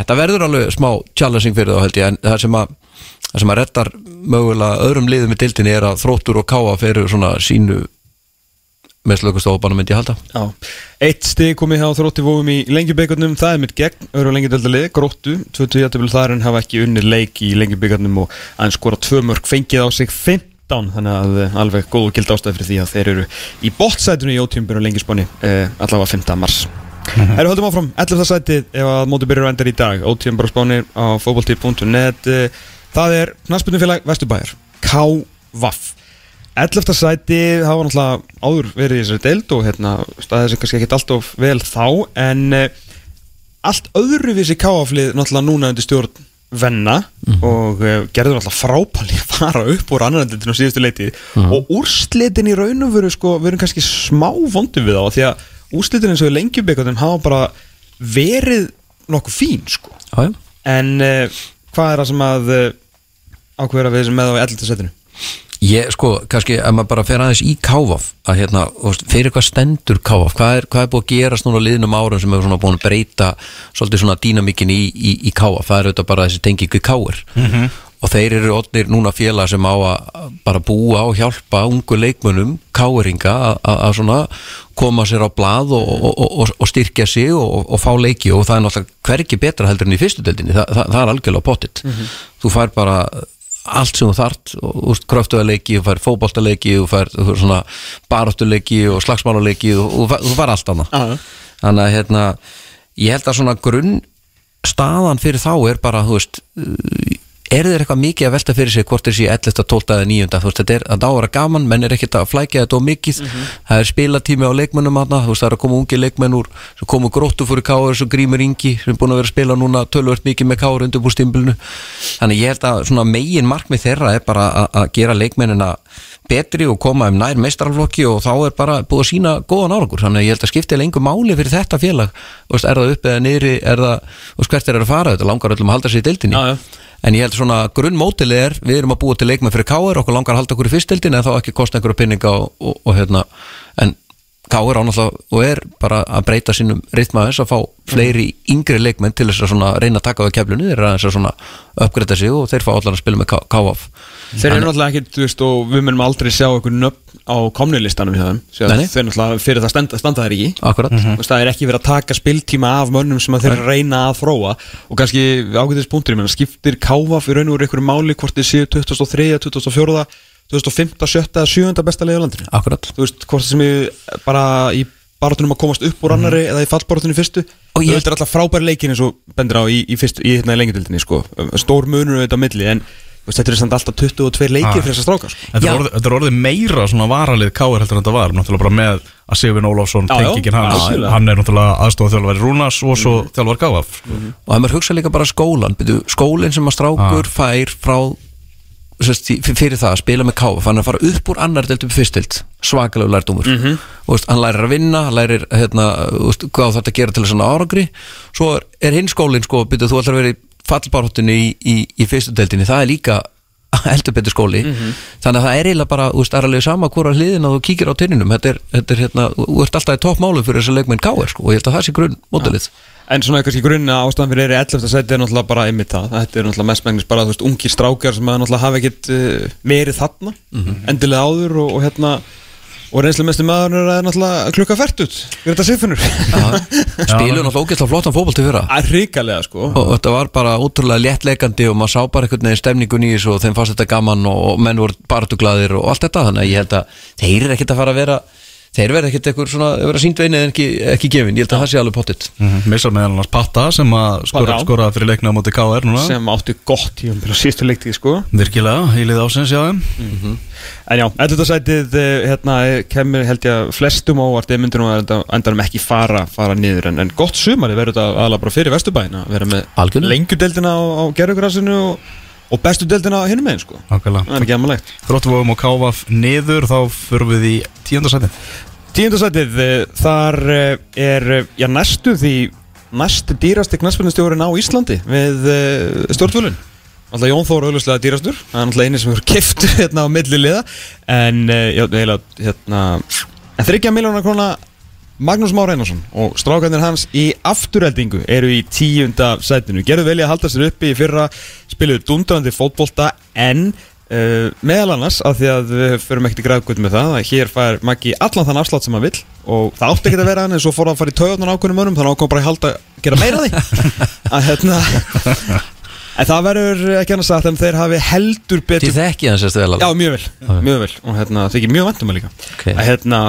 þetta verður alveg smá challenging fyrir þá held ég. En það sem að það sem að reddar mögulega öðrum liðum í dildinni er að þróttur og káa fyrir svona sínu með slökustofanum myndi ég halda Já, eitt stig komið hjá þrótti vóum í lengjubíkarnum, það er mitt gegn öðru lengjadöldalið, gróttu, 20 jættubil þar en hafa ekki unnið leik í lengjubíkarnum og aðeins skora tvö mörg fengið á sig 15, þannig að eh, alveg góð og gild ástæð fyrir því að þeir eru í bottsætinu í ótíumbyrjun og lengjusbóni eh, allavega 5. mars Erum höldum áfram, 11. sætið ef að móti byrjar endar í dag, ótíumbur á fókbaltí.net eh, það er knastbyrnufélag Vesturbæjar K.V. 11. sæti, það var náttúrulega áður verið í þessari deild og hérna staðið sem kannski ekkert alltof vel þá en uh, allt öðruvísi káaflið náttúrulega núna undir stjórn venna og uh, gerður náttúrulega frápæli að fara upp úr annarendildinu á síðustu leiti og úrslitin í raunum veru sko, veru kannski smá vondum við á því að úrslitin eins og í lengjubikatum hafa bara verið nokkuð fín sko já. en uh, hvað er það sem að ákveður að við sem með á 11. sætinu? Ég, sko, kannski, ef maður bara fer aðeins í káfaf að hérna, fyrir hvað stendur káfaf hvað er, hvað er búið að gerast núna liðnum árum sem hefur svona búin að breyta svolítið svona dýnamíkin í, í, í káfaf það er auðvitað bara þessi tengingu í káir. Og þeir eru odnir núna félag sem á að bara búa og hjálpa ungu leikmönnum, káiringa að- að að svona koma sér á blað og, og, og, og styrkja sig og, og fá leiki. Og það er náttúrulega hvergi betra heldur enn í fyrstu deildinni, Þa, það, það er algjörlega pottitt þú fær bara allt sem þú þart, kröftuðarleiki þú fær fótboltaleiki, þú fær svona baráttuleiki og slagsmáluleiki og þú fær, allt annað Já, já. þannig að hérna ég held að svona grunn staðan fyrir þá er bara, þú veist uh, er þeir eitthvað mikið að velta fyrir sig hvort þeir sé 11, 12 eða 9 þú veist, þetta er að dára gaman, menn er ekkert að flækja þetta og mikið, það er spilatími á leikmennum aðna, þú veist, það er að koma ungi leikmenn úr sem komu gróttu fyrir káur, svo grímur Ingi sem er búin að vera að spila núna tölvört mikið með káur undir búr stimbilinu, þannig ég held að svona megin markmið þeirra er bara að, að gera leikmennina betri og koma um nær meistaraflokki og þá er bara búið að sína góðan árangur, þannig að ég held að skipti lengur máli fyrir þetta félag, er það upp eða niðri, er það, hvert er það að fara? Þetta langar öllum að halda sér í deildinni. Já, já. En ég held svona grunnmótili er við erum að búa til leikmenn fyrir Káir okkur langar að halda okkur í fyrstildin en þá ekki kosta einhverju pinninga og, og, og hérna. En Káir ánáttúrulega og er bara að breyta sínum ritma þess að fá fleiri yngri leikmenn til þess að reyna að taka á keflunni þeir að uppgreita sig og þeir fá allar að spila með Káaf Þeir eru náttúrulega ekkert, þú veist, og við munum aldrei sjá einhvern nöfn á komnilistanum Nei, nei. Þeir náttúrulega fyrir það standa, standa þær ekki. Akkurat Þú veist, það er ekki verið að taka spiltíma af mönnum sem þeir eru reyna að þróa. Og kannski ágætis punktur, ég meina, skiptir káfa fyrir raun og úr einhverju máli hvort þið séu 2003, 2004, 2005, 7, 7 besta leiði á landinu? Akkurat Þú veist, hvort sem ég bara í barátunum að komast upp úr annari eða í fallbarátunum í fyrstu. Og og ég- þetta er alltaf frábæri leikin eins og bendur á í, í, fyrstu, í hérna lengjadildinni sko. stór munur auðvitað milli en þú veist, þetta er samt alltaf 22 leikir Ah. fyrir þess að stráka sko. Þetta er, þetta er orðið meira svona varalið káir heldur en þetta var Náttúrulega bara með að Sigurvin já. Tengingin hans, Já, hann er náttúrulega aðstofað þjálfari Rúnas og svo þjálfar Gáaf og ef maður hugsa líka bara skólan byrju, skólinn sem að strákur fær frá sérst, í- fyrir það að spila með káf hann er að fara upp úr annar delt upp í fyrstild svakalegu lærdómur. Og veist, hann lærir að vinna, hann lærir hérna, veist, hvað þetta gera til þess að árangri. Svo er, er hinn skólinn sko, byrju, að vera í í, í, í fyrstu deltinni, það er líka heldur betur skóli. Þannig að það er eiginlega bara, þú veist, aðralega sama hvora hliðin að þú kíkir á tinninum þetta er, þetta er hérna, þú ert alltaf í toppmálu fyrir þessa leikmenn káir sko, og ég held að það sé grunn mótilið En svona kannski grunna ástæðan fyrir er 11. seti er náttúrulega bara einmitt það. Þetta er náttúrulega mestmengnis bara þú veist ungir strákar sem að náttúrulega hafa ekkit uh, verið þarna endilega áður og, og hérna og reynslu mestu maður er náttúrulega klukka fært út Fyrir þetta sifunur spilur náttúrulega ógeðslega flottan fótbolt til fyrra. Ríkalega sko. Og þetta var bara útrúlega léttleikandi og maður sá bara einhvern veginn stemningun í þessu og þeim fannst þetta gaman og menn voru baratuglaðir og allt þetta. Þannig að ég held að þeir eru ekkert að fara að vera þeir verða ekkert eitthvað svona að vera sínt veinið en ekki, ekki gefin, ég held að það sé alveg pottitt Missar meðal annars Patta sem að skora, Já. skora fyrir leikna á móti KR núna sem átti gott til að sístu leiktið sko Virkilega, heilið ásins, já þeim En já, 11. sætið eh, hérna eh, kemur held ég að flestum ávart eða myndir nú að enda- endanum ekki fara, fara niður en, en gott sumari verður þetta aðalega bara fyrir vesturbæin að vera með Algjörlega. lengjudeldina á, á gerðugrassinu og, og bestu deldina hinum megin sko. Það er ekki aðmalegt Þróttuvogum og Káaf niður þá förum við í tíundasæti Tíundasætið, eh, þar eh, er eh, já, næstu því næst dýrasti knastbyrnustjórin á Íslandi við stjórnvölun Alltaf Jón Þór auðvitað dýrastur. Það er alltaf eini sem hefur keftur hérna á milli liða. En, hérna En þryggja miljónar króna Magnús Már Einarsson og strákarnir hans í afturheldingu eru í tíunda sætinu. Gerðu vel í að halda sér uppi í fyrra spiluðu dundrandi fótbolta en uh, meðal annars af því að við förum ekkert í græðgöld með það að hér fær Maggi allan þann afslátt sem hann vill og það átti ekki að vera hann en svo fór hann að fara í taugarnar ákveðnum önum þannig að ákveðum bara að halda, gera meira því. Að hérna en það verður ekki annars en þeir hafi heldur betur þekki hans eftir vel Já, mjög vel, mjög vel. Og hérna, það ekki mjög vandum að líka. Ok. að hérna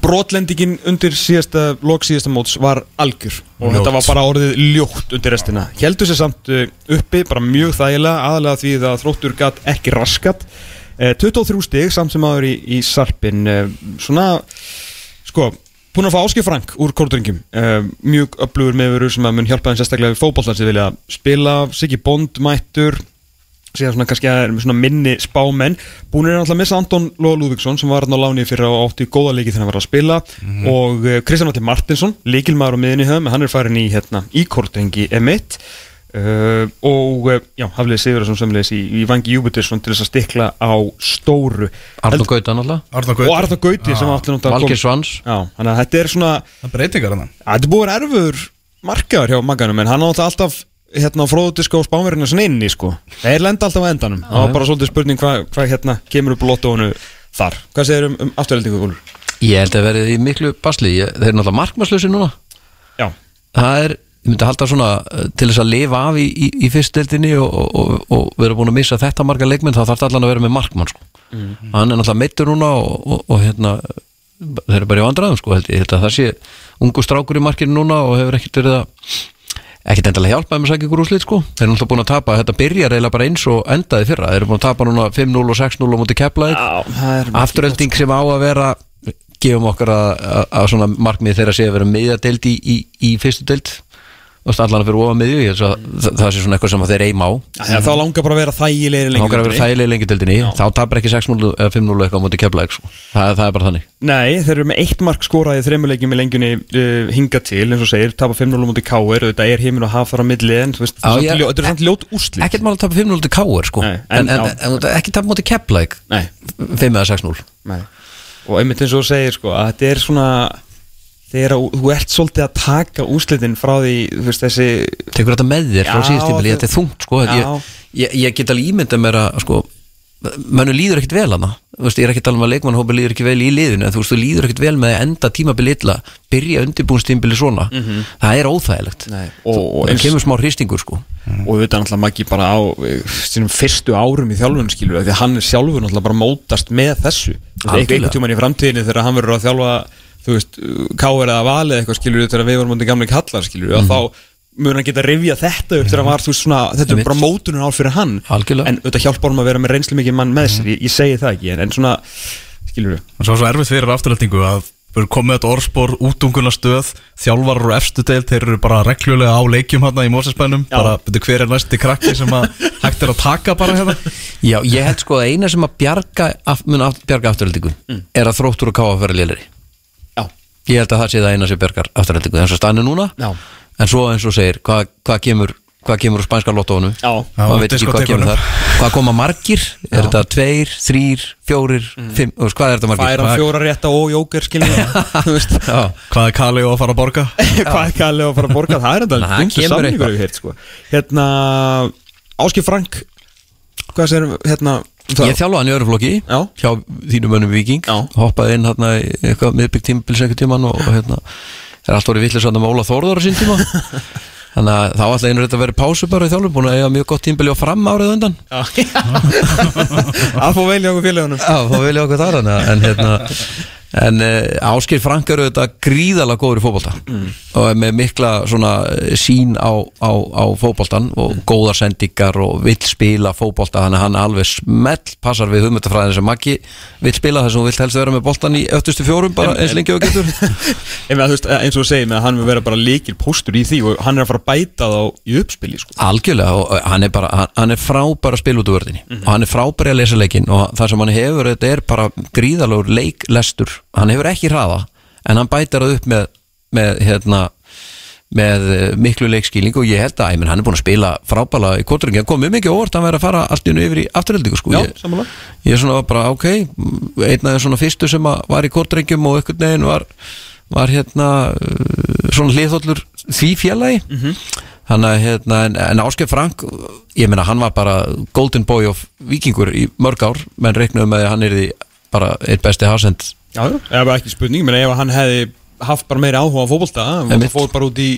brotlendingin undir síðasta lók síðasta móts var algjör. Og Ljótt. þetta var bara orðið ljótt undir restina. Heldur sér samt uh, uppi, bara mjög þægilega aðalega því að þróttur gatt ekki raskat uh, 23 stig samt sem aður í, í sarpin. Uh, svona sko, búin að fá Áskei Frank úr kórdringum uh, mjög öflugur meðveru sem að mun hjálpa þeim sérstaklega við fótbollar sem vilja spila, Siggi Bond mættur síðan svona kannski að er með svona minni spámenn. Búin er náttúrulega að missa Anton Lóa Lúðvíksson sem var hann á láni fyrir að átti góða leiki þegar hann var að spila. Og uh, Kristján Alli Martinsson líkilmaður á miðinni höfum hann er farin í hérna í kortrengi M1 uh, og uh, já, Hafliði Sigurðarsson semleis í, í Vangi Júbitursson til þess að stikla á stóru. Arnur Gauta náttúrulega. Arna og Arþór Gauti sem átti náttúrulega koma- Svans. Já, þannig að þetta er svona Það breytingar hann. Þetta er búið erfur markaður hjá Magganum en hann á náttúrulega alltaf hérna fróðudiska og spánverðinu svona inni sko. Þeir lenda alltaf á endanum. Það var bara svolítið spurning hvað hva, hérna kemur upp lottónu þar. Hvað segir um, um afturheldingu Úlur? Ég held að verið í miklu basli. Ég, Þeir eru náttúrulega markmannslösi núna. Já, Það er, ég myndi halda svona eh, til þess að lifa af í, í, í fyrstdeldinni og, og, og, og vera búin að missa þetta marga leikmenn þá þarf allan að vera með markmann sko. hann er náttúrulega meittur núna og, og, og hérna þeir eru bara í vandræðum sko held ég. Held að það sé ungu strákur í markinu núna og hefur ekkert verið að ekkert endalega hjálpaði með að sækja ykkur úrslit sko. Þeir eru náttúrulega búin að tapa, þetta byrjar eiginlega bara eins og endaði fyrra, þeir eru búin að tapa núna 5-0 og 6-0 á móti er afturölding sem á að vera gefum okkar að, að, að svona markmið þeirra sé að vera miðjadeild í, í, í fyrstu deild. og allan fyrir ofa miðju það, það sé svona eitthvað sem þeir eim á. Já, þá langar bara að vera þægilegri þá lengi okkar að vera þægilega lengi deildinni þá tapar ekki 6-0 eða 5-0 eitthvað á móti keflaðið sko. það, það er bara þannig. Nei, þeir eru með eitt mark skorað í þreymuleikjum í lengjunni uh, hinga til, eins og segir, tapa 5-0 á móti K.R. Þetta er heiminn og haf þar á milli en þú veist, þetta er samt ljót úrslit. Ekkert mál að tapa 5-0 til káir sko. En, ekki tapa móti keflaðið Nei, 5 eða 6-0 Nei. og einmitt eins og segir sko að þetta er svona þegar að þú ert svolítið að taka úslitin frá því þú veist þessi tekur þetta með þér frá síðust tímili þetta- er þungt sko ég, ég, ég get alveg ímynda mér að sko, mannu líður ekkit vel hana veist, ég er ekki að tala um að leikmannhópi líður ekki vel í liðinu en þú veist, þú líður ekkit vel með að enda tímabili illa byrja undirbúnstímbili svona. Það er óþægilegt. Nei, og, og, það kemur smá hristingur sko. Og þetta náttúrulega Maggi bara á sínum fyrstu árum í þjálfun skilur því að hann er sjálfur náttúrulega bara mótast með þessu. Þú einhvern tímann í framtíðinni þegar hann verður að þjálfa þú veist, káir eða valið eitthvað skilur þegar við vorum átti gamlega kallar skilur að þá mun hann geta rifja þetta upp þegar hann var, þú veist, svona, þetta er bara mótunin ár fyrir hann. Algjörlega. en auðvitað hjálpar hann að vera með reynslu mikið mann með sér, ég, ég segi það ekki en, en svona, skilur við svo er svo erfitt fyrir afturhaldingu að við komið þetta orðspor útungunarstöð þjálfarar og efstu deild, þeir eru bara reglulega á leikjum hérna í Mósesbænum Já. bara, betur hver er næsti krakki sem að hægt er að taka bara hérna? Já, ég held sko að eina sem að bjarga af, bjarga afturhaldingu er að þróttur og Já, Ég held að það sé það eina sem bjargar afturhaldingu eins og stannu núna Já. En svo eins og segir, hvað hva kemur hvað kemur úr spænska lottónu Já. Já, Maður veit ekki hvað þar Hvað koma margir? Er þetta tveir, þrýr, fjórir, fimm þú veist, Hvað er þetta margir? færa Hvað- fjóra rétta og jóker Já, hvað er Kali að fara að borga hvað er kallið að fara að borga það er enda Það kemur samningur eitthvað. sko. hérna Áskip Frank hvað sér hérna það? Ég þjálfa hann í öðru flokki Já. hjá þínum mönnum Viking Já. hoppaði inn hérna í eitthvað miðbyggt tímbils einhvern tíman og, og hérna er allt orðið villis með Óla Þórðar á sín tíma þannig að þá alltaf einur þetta að vera pásu bara í þjálfum búin að eiga mjög gott tímbili og fram árið á undan að fá velja okkur félagunum þá vil ég okkur þar en hérna En uh, Áskir Frank eru þetta gríðalega góður í fótbolta. Og er með mikla svona eh, sín á, á, á fótboltan og góðar sendingar og vill spila fótbolta. Þannig að hann alveg smell passar við hugmyndafræðin sem Maggi vill spila þess að hún vill helst vera með boltan í öttustu fjórum bara eins lengi og getur. Veist, eins og þú segir með að hann vil vera bara líkil póstur í því og hann er að fara að bæta þá í uppspili sko. Algjörlega og hann er bara hann, hann er frábær að spila út úr vörðinni og hann er frábær að lesa leikin og það sem hann hefur þetta er bara gríðalegur leiklestur hann hefur ekki hraða en hann bætir það upp með, með hérna með eh, miklu leikskýling og ég held að æmin, hann er búin að spila frábæla í kótringi, hann kom mjög mikið óvart hann verið að fara allt í hennu yfir í afturheldingu sko. Ég, ég er svona bara ok einn af þeim svona fyrstu sem var í kótringjum og einhvern veginn var, var hérna uh, svona hliðhóllur því félagi. Þannig að hérna en, en Áskei Frank ég meina hann var bara golden boy of vikingur í mörg ár. Menn reiknuðu með að hann er því bara eitt besti hafsend Já, já, ef ekki spurning, menn ef hann hefði haft bara meiri áhuga á fótbolta og fór bara út í,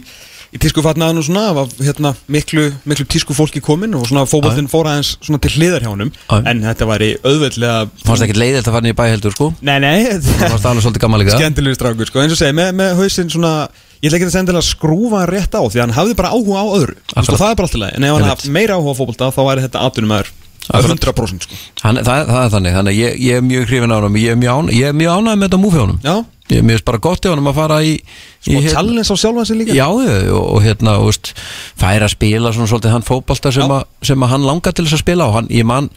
í tískufatnaðan og svona, var hérna miklu, miklu tísku fólki komin og svona fótboltinn fór aðeins svona til hliðar hjá Já. en þetta væri auðveldlega fannst ekkert leiðilt að fara niður í bæ heldur sko? Nei, nei, það fannst alveg svolítið gammal líka. Skemmtilegur strákur sko, eins og segi, með, með hausinn svona ég ætla ekki að senda að skrúfa hann rétt á því að hann hafði bara áhuga á öðru. Og það er bara alltaf leið, en ef hann hafði meira áhuga á fótbolta þá væri þetta aður Akkurat. 100% sko. Hann, það, það er þannig, þannig að ég, ég er mjög hrifin á hann ég er mjög, án, ég er mjög ánægð með þetta múfi á hann Já, ég er mjög bara gott í honum að fara í, í og hérna- challenge á sjálfa sig líka. Já, og, og hérna, og veist, færa að spila svona svolítið hann fótbolta sem, Já. að- sem að hann langar til þess að spila og hann, ég man,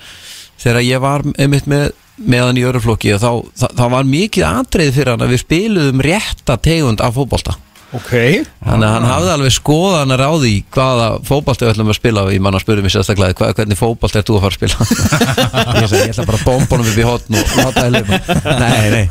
þegar ég var einmitt með, með hann í öruflokki þá, þá, þá var mikið atriði fyrir hann að við spiluðum rétta tegund af fótbolta Ok. Þannig að hann hafði alveg skoðan að ráði í hvaða fótbolta við ætlum að spila og ég man að spurði mér sérstaklega hvað, hvernig fótbolta er þú að fara að spila? Ég sagði, ég ætla bara að bomba upp í hotn og láta það leipa nei, nei,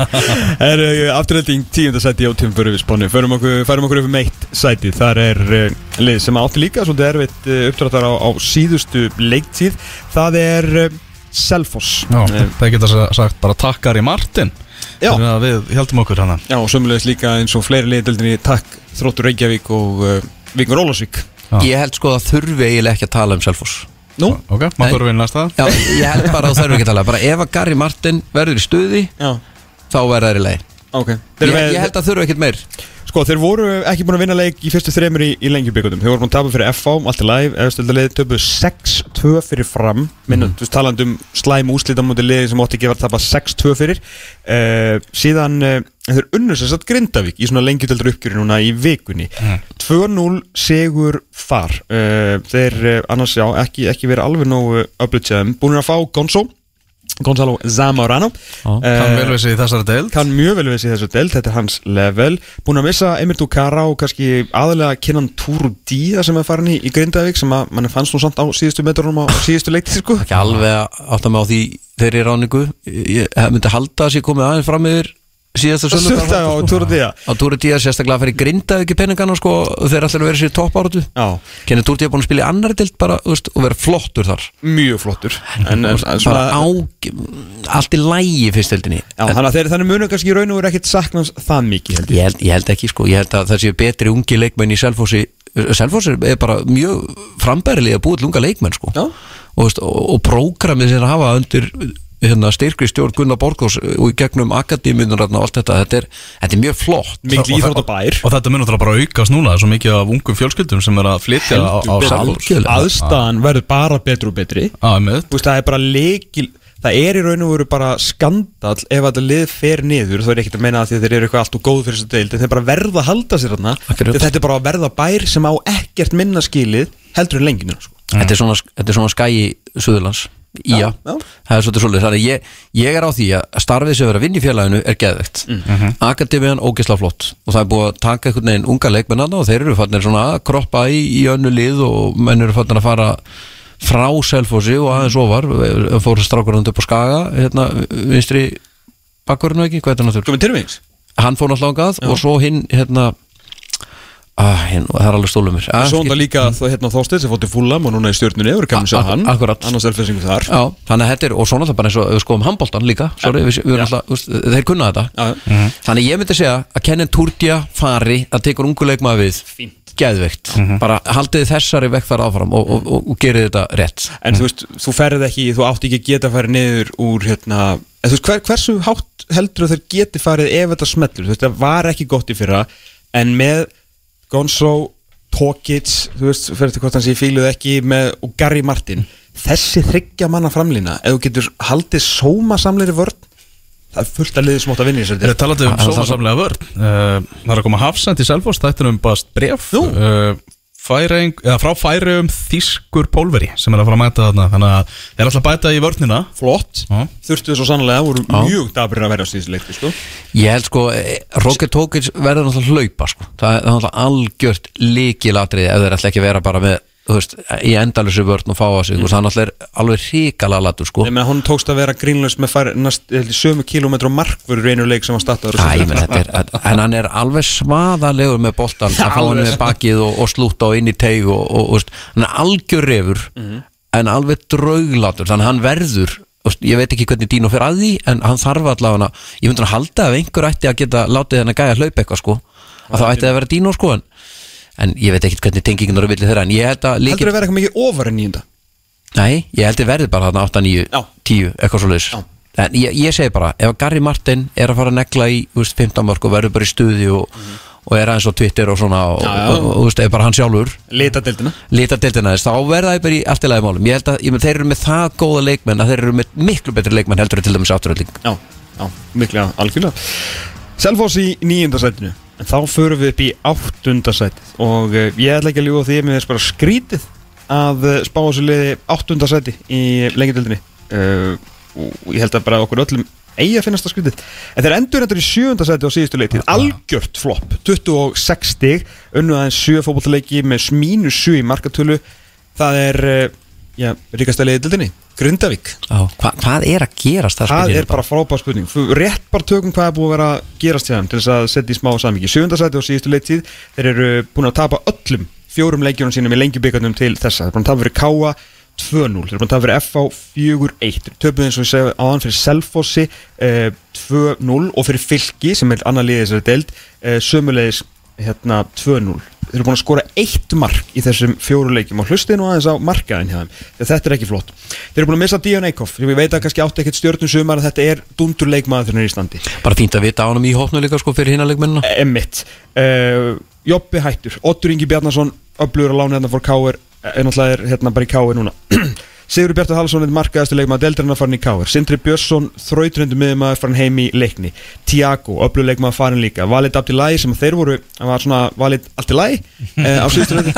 Er uh, afturhalding tíundasæti á tímföru við spánu Förum okkur, færum okkur upp um eitt sæti. Þar er uh, lið sem átti líka Svolítið erfitt uh, uppdráttar á, á síðustu leiktíð. Það er uh, Selfoss. Já, Eh, það geta sa- sagt bara takkar í Martin Já. Þannig að við heldum okkur hana. Já, og sömulegis líka eins og fleiri liðdeldinni Takk Þróttur Reykjavík og uh, Víkmur Ólasvík Já. ég held sko að þurfi eiginlega ekki að tala um Selfoss. Nú? Ok, maður fyrir við næsta? Já, ég held bara að þurfi ekki að tala. Bara ef að Gary Martin verður í stuði Já, Þá verður það í leið ok. Ég, ég held að þurfi ekkert meir Sko, þeir voru ekki búin að vinna leik í fyrstu þreymur í, í lengjubíkutum Þeir voru búin að tapa fyrir FH, allt er live Efstöldalið töpu 6-2 fyrir fram. Minna, þú veist, talandi um slæm úslita mútið liði sem átti ekki vera að tapa 6-2 fyrir. Uh, Síðan uh, þeir unnur sér satt Grindavík í svona lengjutöldur uppgjöri núna í vikunni. 2-0 sigur þar. Uh, Þeir uh, annars já, ekki, ekki verið alveg nógu öflutjaðum Búin að fá Gonzo Gonzalo Zamorano. Já, Kann Eh, vel við sig í þessari deild. kann mjög vel við sig þessu deild, þetta er hans level. Búin að missa Emir Dukara og kannski aðalega kynnan Túru Díða sem er farin í, í Grindavík sem að mann fannst nú samt á síðustu metrunum á síðustu leiktið sko. Ekki alveg að átta mig á því þeirri ráningu Ég ég myndi halda að sér komið aðeins fram yfir síðasta sölda á Túru Díða Á Túri Díaz sérstaklega fyrir grinda ekki peningana sko Þeir ætlar að vera sér topp áratu Já, Kenni Túri Díaz búin að spila í annari dild bara veist, og vera flottur þar. Mjög flottur. En, en, en svona, á allt í lægi fyrst dildinni Já, þannig að þannig munum kannski raun og veru ekkit saknans það mikið held ég. Ég held, ég held ekki sko, ég held að það séu betri ungi leikmenn í Selfossi Selfossi er bara mjög frambærilega að búið til unga leikmenn sko. Já. og, og, og prógramið sem þeir hafa undir hérna, styrkri stjórn Gunnar Borgós og í gegnum akademiunum og allt þetta, þetta er, þetta er mjög flott. Íþrótt og bær. Og þetta mun náttúrulega bara aukast núna er svo mikið af ungum fjölskyldum sem er að flytja á, á. Algjörlega. Aðstæðan verður bara betri og betri. Veist, það er bara leikil Það er í raun og veru bara skandal ef að þetta lið fer niður þá er ekkert að meina að því að þeir eru eitthvað allt og góð fyrir þessu deild en þeir bara verða að halda sér þarna. Þetta er bara að verða bær sem á ekkert minna skilið heldur en lenginu sko. þetta er svona, þetta er svona skæi Suðurlands Já, já. það er svolítið svolítið þannig að ég, ég er á því að starfið sem er að vinna í félaginu er geðvegt mm. Akademiðan ógisla flott. Og það er búið að taka einhvern veginn unga leikmennana og þeir eru fannir svona að kroppa í, í önnu lið og menn eru fannir að fara frá Selfossi og aðeins ofar. Fóru strákurinn upp á Skaga hérna, vinstri bakkurinn ekki, hvað er þetta náttúrulega hann fór náttúrulega og svo hinn hérna ah, hinn, það er alveg stólum mér. Ah, Svo það líka hérna Þorsteinn sem fótti fúlam og núna í stjórnunni og er kannu sjá hann. akkurat. annars selfisingu þar. Já, þannig að þetta er, og svo náttúrulega bara eins og við skoðum handbóltan líka, sorry, við, við erum alltaf, þeir kunna þetta. Já. Þannig að ég myndi segja að Kennen Turdia fari að tekur ungu leikmaður við. Fínt. Geðveikt, bara haldið þessari vekk þar áfram og, og, og, og gerið þetta rétt. En þú veist, þú ferð ekki, þú átt ekki að geta farið niður úr hérna en veist, hver, hversu hátt heldur að þeir geti farið ef þetta smellur, þú veist, það var ekki gott í fyrra en með Gonzo, Tokic þú veist, fyrir til hvort hann sé fíluð ekki með, og Gary Martin, þessi þryggja manna framlína, ef þú getur haldið sóma samleiri vörn það er fullt að liðið sem átt að vinna í Er það talandi um það- sómasamlega vörn. Uh, Það er að koma hafsend í Selfoss Það er um bara bref Nú. uh, Færing, eða frá færi um þýskur pólveri sem er að fara að mæta þarna. Þannig að þeir er alltaf að bæta í vörnina. Flott, Já. þurftu þess að sannlega voru mjög dabrir að vera stíðsleikti, sko. Ég held sko, eh, Rocket Tokic verður að hlaupa sko. það er náttúrulega algjört líkilatriði ef þeir ætla ekki að vera bara með þú veist, í endalusu vörn og fá á sig mm. það er alveg ríkala latur sko. Ég meina, hún tókst að vera grínlaus með fær, næst, sömu kilómetru markvörur í einu leik sem var startaður menn, en hann er alveg svaðalegur með boltan að fá hann með bakið og, og slúta og inn í teig og, og, og hann er algjör refur en alveg drauglatur þannig að hann verður ég veit ekki hvernig Dino fyrir að því en hann þarf allavega ég myndi að halda ef einhver ætti að geta látið hann að gæja hlaupa eitthvað sko að þá ætti það að vera Dino sko en, en ég veit ekki hvernig tengingin eru villið þeirra en ég held að Heldur líka að vera eitthvað mikið ofar en nýjunda Nei, ég held að verði bara þarna 8, 9, Já. 10, eitthvað svo leiðis. En ég, ég segi bara, ef Gary Martin er að fara að negla í veist, 15 mörg og verður bara í stuði og, og er aðeins á Twitter og svona og, og, og, og veist, er bara hann sjálfur. Lita deildina lita deildina þess, þá verða það bara í allt í lagi málum. Ég held að ég, þeir eru með það góða leikmenn að þeir eru með miklu betri leikmenn heldur til dæmis afturölding Já, já, miklega algjörlega. Selfoss í nýjunda sætinu En þá förum við upp í áttunda sætið Og uh, ég ætla ekki að ljúga því að mér er bara skrítið að uh, spá þessu liði áttunda sæti í lengjadöldinni uh, og ég held að bara okkur öllum eigi að finnast það skrítið en þeir endur endur í sjöunda sæti á síðustu leitið algjört flopp, 26 stig unnu aðeins 7 fótbollaleiki með mínus 7 í markatölu. Það er, já, ríkasta leiði dildinni Grundavík Hva, Hvað er að gerast það? Það er bara frábær spurning. Rétt bara tökum hvað er búið að vera að gerast þeim til þess að setja í smá samvikið Sjöfundarsæti og síðustu leittíð Þeir eru búin að tapa öllum fjórum leikjunum sínum í lengjubíkarnum til þessa. Þeir eru búin að tapa fyrir Káa 2-0 Þeir eru búin að tapa fyrir FH 4-1 Töpuð eins og ég segi áðan fyrir Selfossi eh, 2-0 og fyrir Fylki sem er annar liðið þessari deild eh, sömulegis hérna 2-0 Þeir eru búin að skora eitt mark í þessum fjóru leikjum og hlustið nú aðeins á markaðin hjá þeim. Þetta er ekki flott. Þeir eru búin að missa Díon Eikhoff ég veit að kannski átti ekkert stjórnum sumar að þetta er dundur leikmaður þegar hann er í standi Bara fínt að vita á honum í hópnu líka sko fyrir hinna leikmennina. Emmitt uh, Jobbi hættur, Ottur Ingi Bjarnason öflugur að lána hérna fór Káir er náttúrulega er hérna bara í Káir núna Sigur Bjartur Hallsson er markaðastu leikmaður deildarinn að farin í Káir Sindri Björnsson, þrautrendu miðmaður farin heim í leikni. Tiago, öflugur leikmaður farin líka. Valid Abdilægi sem þeir voru hann var svona Valid Abdilægi uh, á síðustu leiti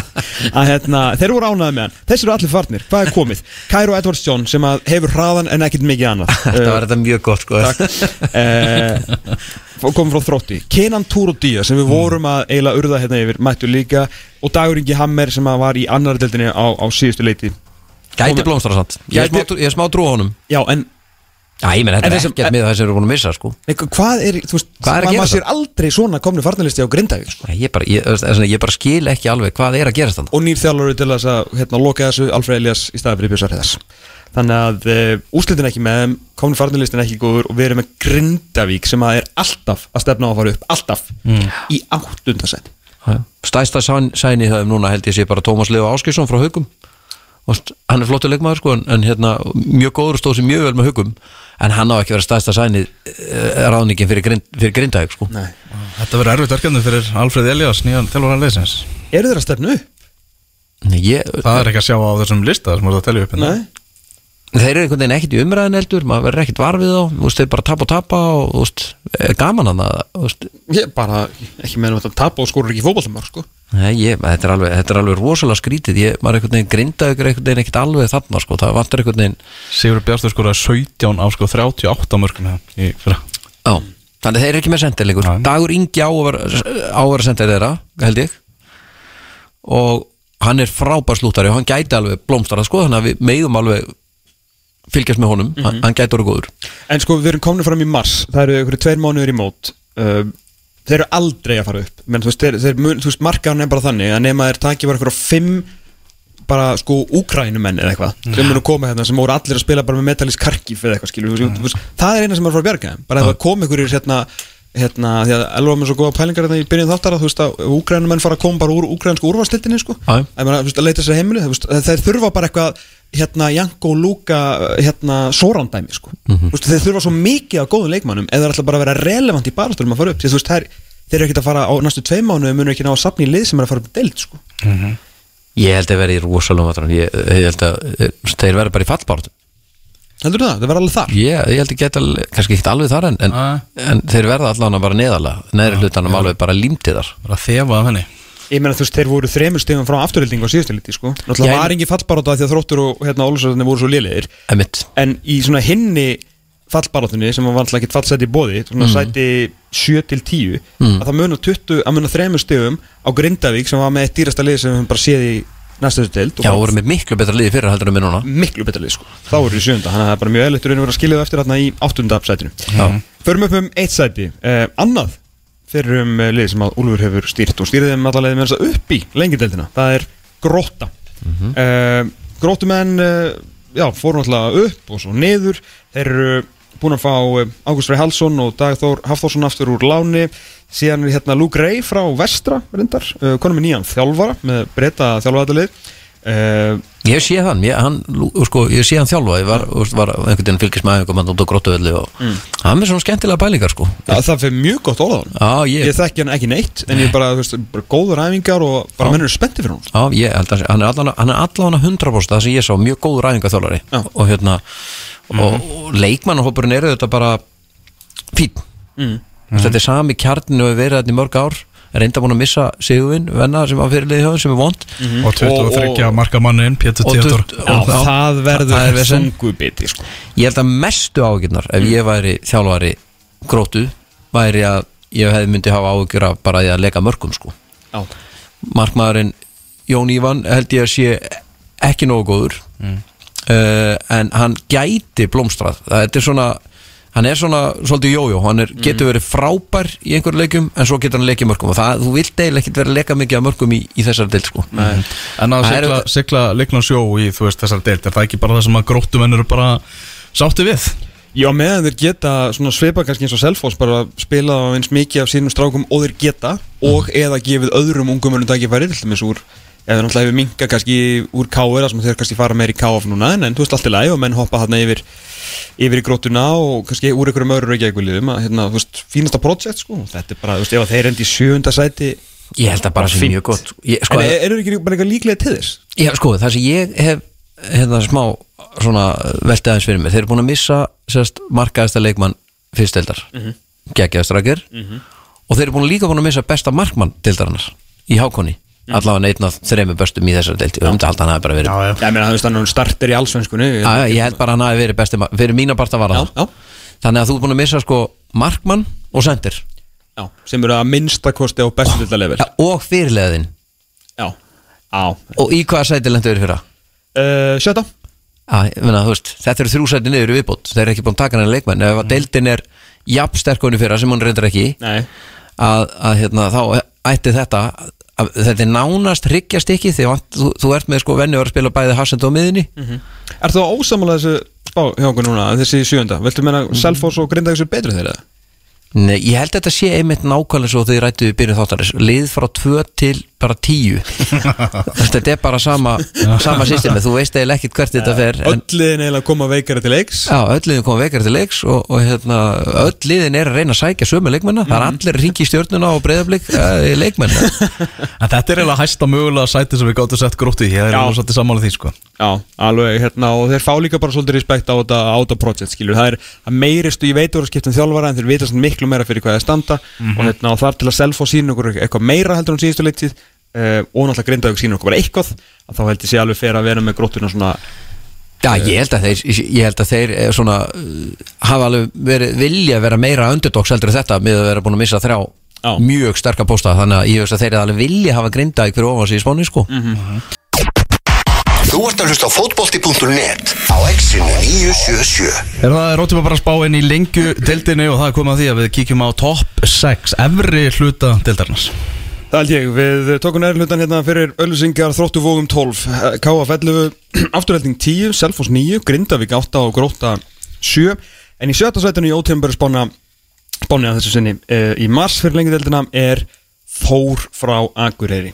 að hérna, þeir voru ánæði með hann. Þessi eru allir farnir, hvað er komið? Cairo Edwards John sem hefur hraðan en ekkert mikið annað. Þetta var þetta mjög gott sko. uh, komum frá þrótti. Kenan Túrodía sem við vorum að eiginlega urða hérna yfir mættu líka. Og Dagur Ingi Hammer sem var í annar deildinni á, á síðustu leiti Gæti blómstra samt. Ég er smá, ég er smá trú á honum. Já en Já, ég menn, þetta En er þessum- ekkert með það sem erum búin að missa sko. Nei, hvað er, þú veist, Hvað er að maður- gera maður sér aldrei svona komni farnalisti á Grindavík sko. Nei, Ég bara, ég, þess vegna, ég bara skil ekki alveg hvað er að gerast þannig og nýr þjálfur til þess að hérna, loka þessu Alfred Elias í staði fyrir Björnsar Heðas þannig að uh, úslitin ekki með þeim komni farnalistin ekki góður og við erum með Grindavík sem að er alltaf að stefna á að fara upp alltaf í áttundasæti Stæsta sæn- sæni það um núna held ég sé bara Tómas Leo Áskilsson frá Haugum Vast, hann er flottur leikmaður sko en, en hérna, mjög góður og stóð sér mjög vel með hugum en hann á ekki verið stæðsta sænið uh, ráðningin fyrir, grind, fyrir grindaðeg sko Nei. Þetta verður erfitt verkefni fyrir Alfred Elias, nýjan telur hann leysins Eru þeir að stefnu upp? Nei, ég, Það er ekki að sjá á þessum lista sem voru að telja upp hérna. Þeir eru einhvern veginn ekkit í umræðin eldur maður verður ekkit var við þá, þú veist, þeir bara tapa og tapa og þú veist, er gaman hann að veist, Ég bara, ekki meðan þetta tapa og skorur ekki fótballtumar sko. Nei, ég, þetta, er alveg, þetta er alveg rosalega skrítið. Ég, maður er einhvern veginn grindaði ykkur einhvern veginn ekkit alveg þarna sko, það vantar einhvern veginn Sigur Bjartur skoraði 17 á sko 38 mörgum hérna í fyrra. Já, þannig þeir eru ekki með Nei. Dagur Ingi á að á að vera sendir þeirra, held ég. Og hann er frábær slúttari og hann gæti alveg blómstara sko, þannig að við megum alveg fylgjast með honum, hann, hann gæti orðið góður. En sko, við erum komin fram í mars Það eru ykkur tveir mánuður í mót uh, Þeir eru aldrei að fara upp. Men þú veist, þeir, þeir, þú veist markaðan er bara þannig að nema þeir taki bara ykkur á fimm bara sko úkrænumenn eða eitthvað sem eru að koma hérna sem voru allir að spila bara með Metalist Karkif eða eitthvað skilur mm. veist, það er eina sem er að fara að bjarga bara ef það kom ykkur hérna hérna, því að Elva með svo góða pælingar hérna í byrjun þáttara, þú veist að úkrænumenn fara að koma bara úr úkrænsku úrvastildinni sko. Að, meina, þú veist, að leita sér heimilu, þú veist, þeir þurfa bara eitthvað hérna Janko Luka hérna Sorandæmi sko. Mhm. þú veist, þeir þurfa svo mikið af góðum leikmannum eða þeir ætla bara að vera relevant í barastöldum að fara upp. Því að þú veist, þeir, þeir eru ekkert að fara á næstu tvei mánu munu ekki ná að safna í lið sem er að fara upp í deild sko. Ég held að vera í rosalega matran ég, ég held að eh, þeir verða bara í fallbáratu heldur það, það verða alveg þar? Ég, ég held að geta, kannski ekki alveg þar en, en, en þeir verða allan bara neðalega neðri hlutanum alveg bara límtið þar. Bara þefa af henni. Ég meina þú veist, þeir voru þremur stegum frá afturhilding á síðustu liti, sko. Náttúrulega Já, var engin fallbaráta því að þróttur og hérna Ólusarðinni voru svo. Emitt, En í svona hinni fallbarátunni sem var vantlega ekkert fallseti í bóði, svona Mm. sæti 7 til 10, að það muna 20, að muna við næstu þessu deild. já, voru með miklu betra liði fyrir heldur en með núna. Miklu betra lið, sko. Þá voru í sjönda, þannig að það er bara mjög eðlittur að vera skiljuð eftir þarna í áttunda sætinu. Já, Förum upp um eitt sæti. Uh, Annað fyrir um uh, lið sem að Úlfur hefur stýrt og stýrið þeim allavega með þess að upp í lengideldina Það er gróta mm Grótumenn uh, já, fóru náttúrulega upp og svo niður. Þeir eru búin að fá uh, Ágúst Frey Halsson og Dag Þór Hafþórsson aftur úr láni. Síðan er hérna Luke Ray frá Vestra reyndar, uh, konum með nýjan þjálfara með breyta þjálfaðalið uh, ég hef séð hann, ég, hann sko, ég séð hann þjálfa, ég var, var, var einhvern veginn fylgist með einhvern mann út á gróttuvelli og hann er svona skemmtilega bælingar sko. Ja, Það fyrir mjög gott Já, ég, Ég þekki hann ekki neitt en ég bara, þú veist, bara góður æfingar og bara mennur spenntið fyrir hún ég hann er er allan 100% það sem ég sá, mjög góður ræðingaþjólari Já. og hérna og, og leikmannahópurinn eru þetta bara fín mm. þetta er sami kjarninu og við verið þetta í mörg ár. Er enda búin að missa Sigurvin venna sem var fyrirliði hjá þeim, sem er vond. Og 23 Og- marka mannin Pétur Já, Og það, það- verður það er vesen. þungu biti sko. ég held að mestu ágjörnar ef ég væri þjálfari grótu væri að ég hefði myndi hafa ágjör af bara að leika mörgum sko. Já, markmaðurinn Jón Ívan held ég að sé ekki nógu góður uh, en hann gæti blómstrað. Þetta er svona hann er svona svolítið jójó, hann er, getur verið frábær í einhverju leikjum en svo getur hann leikið mörgum og það, þú vilt eiginlega ekkert vera að leika mikið af mörgum í, í þessari del sko. En að Það er sigla, auðvitað- sigla leikna sjó í veist þessar deilt Er það ekki bara það sem að gróttumenn eru bara sátti við? Já meðan þeir geta svona svipa kannski eins og Selfoss bara spila á eins mikið af sínum strákum og þeir geta og eða gefið öðrum ungum önum tækifæri til dæmis úr eða náttúrulega hefur minka kannski úr KR sem þeir kannski fara meir í KF núna en, þú veist allt í lagi og menn hoppa þarna yfir yfir í grótuna og kannski úr einhverjum öðru reykjavíkuliðum að hérna, þú veist, fínasta projekt sko, þetta er bara, þú veist, ef þeir endi í sjöunda sæti ég held að bara sé mjög gott. Ég, sko, en er- eru ekki bara eitthvað líklega til þess? Já, sko, það sem ég hef hérna smá svona veltið aðeins fyrir mig, þeir eru búin að missa sérst markaðasta leikmann fyrsteldar mm -hmm. geggjaðastrakir og þeir eru búin líka búin að missa besta markmann deildarinnar í hákonni allavega einn af þreymur bestum í þessari deildi og um að hann hafi bara verið já, já. Já, ég meina, það veist hann starter í allsvenskunni. Já, ég held bara að hann hafi verið besti ma- fyrir mína part að vara Já, það. þannig að þú er búin að missa sko markmann og sendir já, sem eru að minnsta kosti á bestu level. Ja, og fyrirleðin Já, á. Og í hvaða sæti lendur þeir fyrra? Uh, Sjötta. Já, ég meina, þú veist, þetta eru þrjú sæti niður í viðbót. Þeir eru ekki búin að taka hann leikmenn. Ef að deildin er jafn sterkunni fyrra sem hún reyndar ekki Nei. að, að hérna, þá ætti þetta að, þetta er nánast hryggjast ekki því að þú, þú ert með sko venni að spila bæði Hassend og miðinni Er þú ósamála þessu spá hjá okkur núna, þessi sjönda? Viltu meina Selfoss og Grindavík sér betri þeirra? Nei, ég held að þetta sé einmitt nákvæmlega svo þegar rættu við byrjun þáttarins lið frá 2 til bara tíu. Þetta er bara sama sama systemi, þú veist eiginlega ekkert hvert þetta fer en, Öll liðin eiginlega koma veikari til leiks. Já, öll liðin koma veikar til leiks og, og hérna, öll liðin er að reyna að sækja sömu leikmenna, það er allir að ringi stjórnuna og breyðablík uh, leikmenna En þetta er eiginlega hæsta mögulega sæti sem við gáttum sett gróttu í. Ég er alveg svolítið sammála því sko. Já, alveg, hérna, og þeir fá líka bara svolítið respekt á þetta, projekt, skilur, það er að meiristu, ég veit voru að skipta um þjálfara en þeir vita miklu meira fyrir hvað það standa. Og hérna, og þar til að self og sína okkur eitthvað meira heldur en síðustu leiktið uh, og náttúrulega grinda okkur sína okkur bara eitthvað að þá held ég sé alveg fyrir að vera með gróttuna svona Já, ég held að þeir, ég held að þeir eh, svona, uh, hafa alveg verið vilja vera meira underdogs heldur en þetta með að vera búin að missa þrjá Já. mjög sterka posta. Þannig að ég veist að þeir alveg vilja hafa grinda ykkur ofan sig í spáni sko. Þú ert að hlusta á fótbolti.net á exinu 977 Er það er bara að spá inn í lengju deildinni og það er komið að því að við kíkjum á topp 6 efri hluta deildarnas Það held ég, við tókum nærið hlutan hérna fyrir Öllusingar þróttu vógum 12 KF 11, afturhelding 10 Selfoss 9, Grindavík 8 og Gróta 7 En í sjötta sætinu í ótíma spána spáni að þessu sinni uh, í mars fyrir lengideldina er Þór frá Akureyri.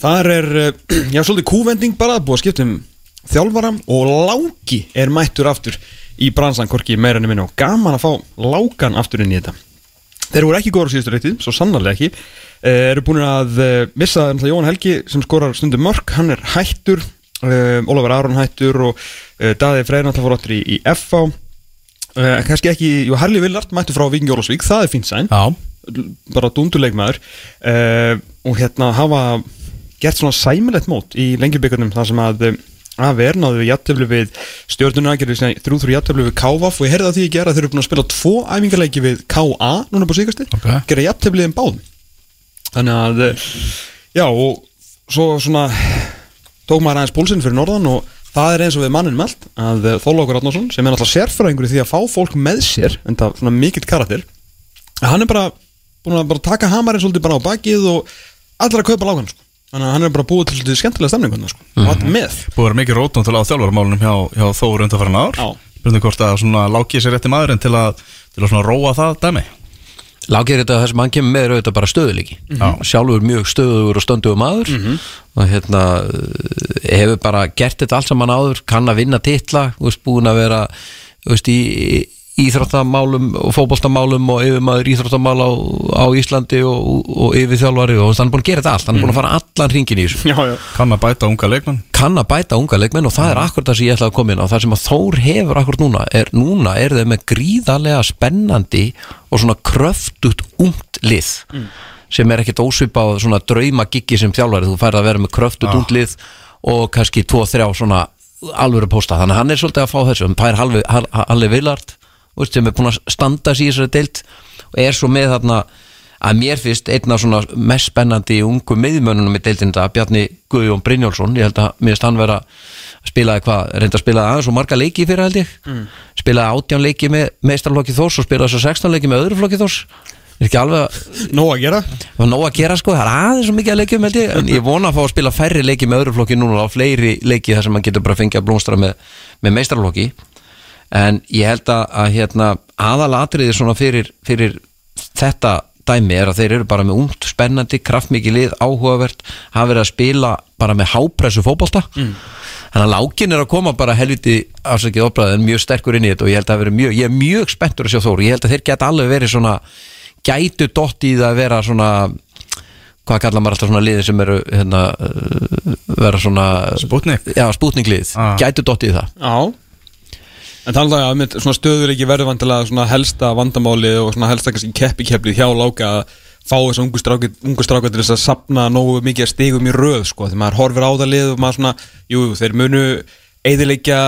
Þar er, uh, já, svolítið kúvending bara búið að skipta um þjálfara og Láki er mættur aftur í bransan, hvorki meira enn minna. Og gaman að fá Lákan aftur inn í þetta Þeir voru ekki góður á síðustu reytið, svo sannarlega ekki. Uh, Eru búin að uh, missa náttúrulega Jóhann Helgi sem skorar stundum mörk. Hann er hættur, uh, Ólafur Aron hættur Og uh, Daði Freyr náttúrulega fór áttur í, í FH uh, Kannski ekki, jú Harli Villart mættur frá Víking Jólasvík Það er fínt sæn, Já, bara dunduleikmaður uh, Og hérna hafa gert svona sæmilegt mót Í lengjubíkarnum þar sem að að ver náðu við jættöflu við stjórnuna gerðu þrjú þrjú jættöflu við KVF og ég heyrði að því að gera að þeir eru búin að spila tvo æfingarleiki við KA núna búin síkasti Ok. gera jættöflu þeim báðum þannig að eh, já og svo svona tók maður aðeins púlsinn fyrir norðan og það er eins og við mannin meld að Þólákur Átnarsson sem er náttúrulega sérfræðingur í því að fá fólk með sér en það svona mikill karakter hann er bara búin að bara taka hamarinn svolítið bara á bakið og allir að kaupa lágan sko. Þannig að hann er bara búið til svolítið skemmtilega stemning sko. og allir með. Búið að vera mikið rótum til á þjálfarmálunum hjá, hjá Þór undanfæran ár. Já. Spurning hvort að svona láki sér rétti maðurinn til að, til að róa það dæmi. Lágir þetta þess að hann kemur með er auðvitað bara stöðuleiki Já. sjálfur mjög stöðugur og stöndugur maður. Og hérna uh, hefur bara gert þetta allt saman áður kann að vinna titla, þú veist, búin að vera þú veist, í íþróttamálum og fótboltamálum og yfirmaður íþróttamál á, á Íslandi og, og yfirþjálfari og hann er búin að gera þetta allt, hann er búin að fara allan hringin í þessu. Já, já. Kann að bæta unga leikmann kann að bæta unga leikmenn og það er akkur það sem ég ætla að koma inn á. Það sem að Þór hefur akkur núna er núna er þeir með gríðarlega spennandi og svona kröftugt ungt lið. Sem er ekkert ósvipað svona draumagiggi sem þjálfari. Þú færð að vera með kröftugt Já. ungt lið og kannski tvo, þrjá svona alvöru posta, þannig að hann er svolítið að fá þessu. Hann pær halvi, hal, halvi Villard veist, sem er búin að standa sig í þessari deild og er svo með þarna að mér finnst einn af svona mest spennandi ungu miðmönunum í deildin þetta Bjarni Guðjón Brynjólfsson. Ég held að mér finnst hann vera að spila eitthvað, reynda að spila aðeins og marga leiki fyrir held ég. Mm. spilaði átján leiki með meistarflokki Þórs og spilaði svo 16 leiki með öðru flokki Þórs. Er ekki alveg að nóg að gera. Nóg að gera sko, það er aðeins svo mikið að leikjum held ég, en ég vona að fá að spila færri leiki með öðru flokki núna á fleiri leiki þar sem maður getur bara að blómstra með, með en ég held að, að hérna, aðalatriði svona fyrir, fyrir þetta dæmi er að þeir eru bara með ungt, spennandi, kraftmikið lið, áhugavert hafa verið að spila bara með hápressu fótbolta. Mm. þannig að lákin er að koma bara helviti afsakið opræðið en mjög sterkur inn í þetta og ég held að vera mjög, ég er mjög spenntur að sjá Þór, ég held að þeir geta alveg verið svona gætu dott í það að vera svona hvað kallar maður alltaf svona liði sem eru hérna, uh, vera svona spútninglið, Ah. gætu dott í það. Já En þannig að með svona stöðuleiki verður vantilega svona helsta vandamáli og svona helsta kannski keppi-keppli hjá láka að fá ungu strákar, ungu strákar til þess að sapna nógu mikið að stigum í röð sko þegar maður horfir á það lið og maður svona jú, þeir munu eðileikja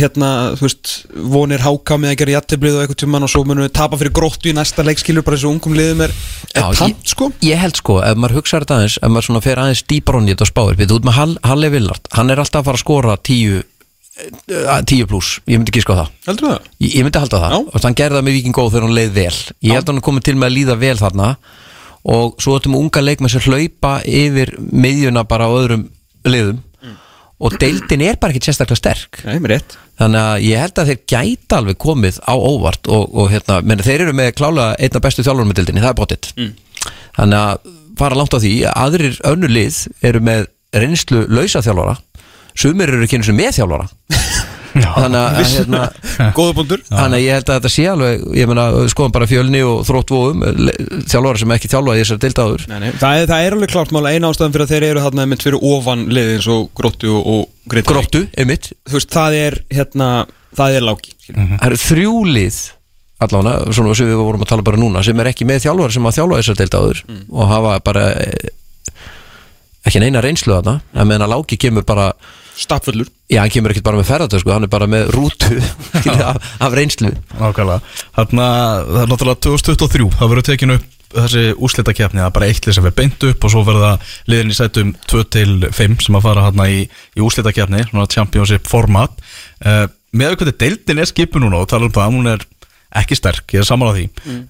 hérna, þú veist, vonir háka með að gera jættiblið og eitthvað tímann og svo munu tapa fyrir gróttu í næsta leik skilur bara þessu ungum liðum er, er Já, tant ég, sko. ég held sko, ef maður hugsaður þetta aðeins ef maður svona fer aðeins þetta og spáir við út með Hall, Halle Villard, hann er alltaf að fara að skora tíu eh, tíu pluss, ég myndi ekki sko það. Heldur það? ég, ég myndi halda það, Já. og hann gerði það með Viking Góð þegar hann leið vel, ég held að hann komið til með að líða vel þarna. Og svo ættum unga leikmenn sem hlaupa yfir miðjuna bara á öðrum liðum. Og deildin er bara ekki sérstaklega sterk. Nei, mér rétt. Þannig að ég held að þeir gæta alveg komið á óvart og, og hérna, menn þeir eru með klálega einna bestu þjálfurum með dildinni, það er bóttið mm. þannig að fara langt á því að aðrir önnur lið eru með reynslu lausa þjálfara sumir eru ekki eins og með þjálfara þannig að hérna, þannig að ég held að þetta sé alveg ég meina, skoðum bara fjölni og þróttvóum þjálfara sem ekki þjálfa í þessar dildáður Nei, nei. Það, er, það er alveg klart mála eina ástæðan fyrir að þeir eru þarna mynd fyrir ofan liðið eins og gróttu og, og greitt gróttu, einmitt. Þú veist, það er hérna, það er lági. Mm það eru þrjú lið allavega, svona sem við vorum að tala bara núna sem er ekki með þjálfara sem að þjálfa þessar dildáður og hafa bara eh, ekki neina reynslu þarna. En meðan að Láki kemur bara Stappfullur. Já, hann kemur ekkert bara með ferðartöð sko, hann er bara með rútu af, af reynslu. Nákvæmlega. Þarna, það er náttúrulega 2023 Það verður tekinu upp þessi úrslitakefni Það er bara eitt lið sem verður beint upp Og svo verða liðin í sætum 2 til 5 Sem að fara hérna í, í úrslitakefni Svona championship format. Uh, Með auðvitað deildin er skipu núna Og tala um það, hún er ekki sterk Ég er saman á því. Mm.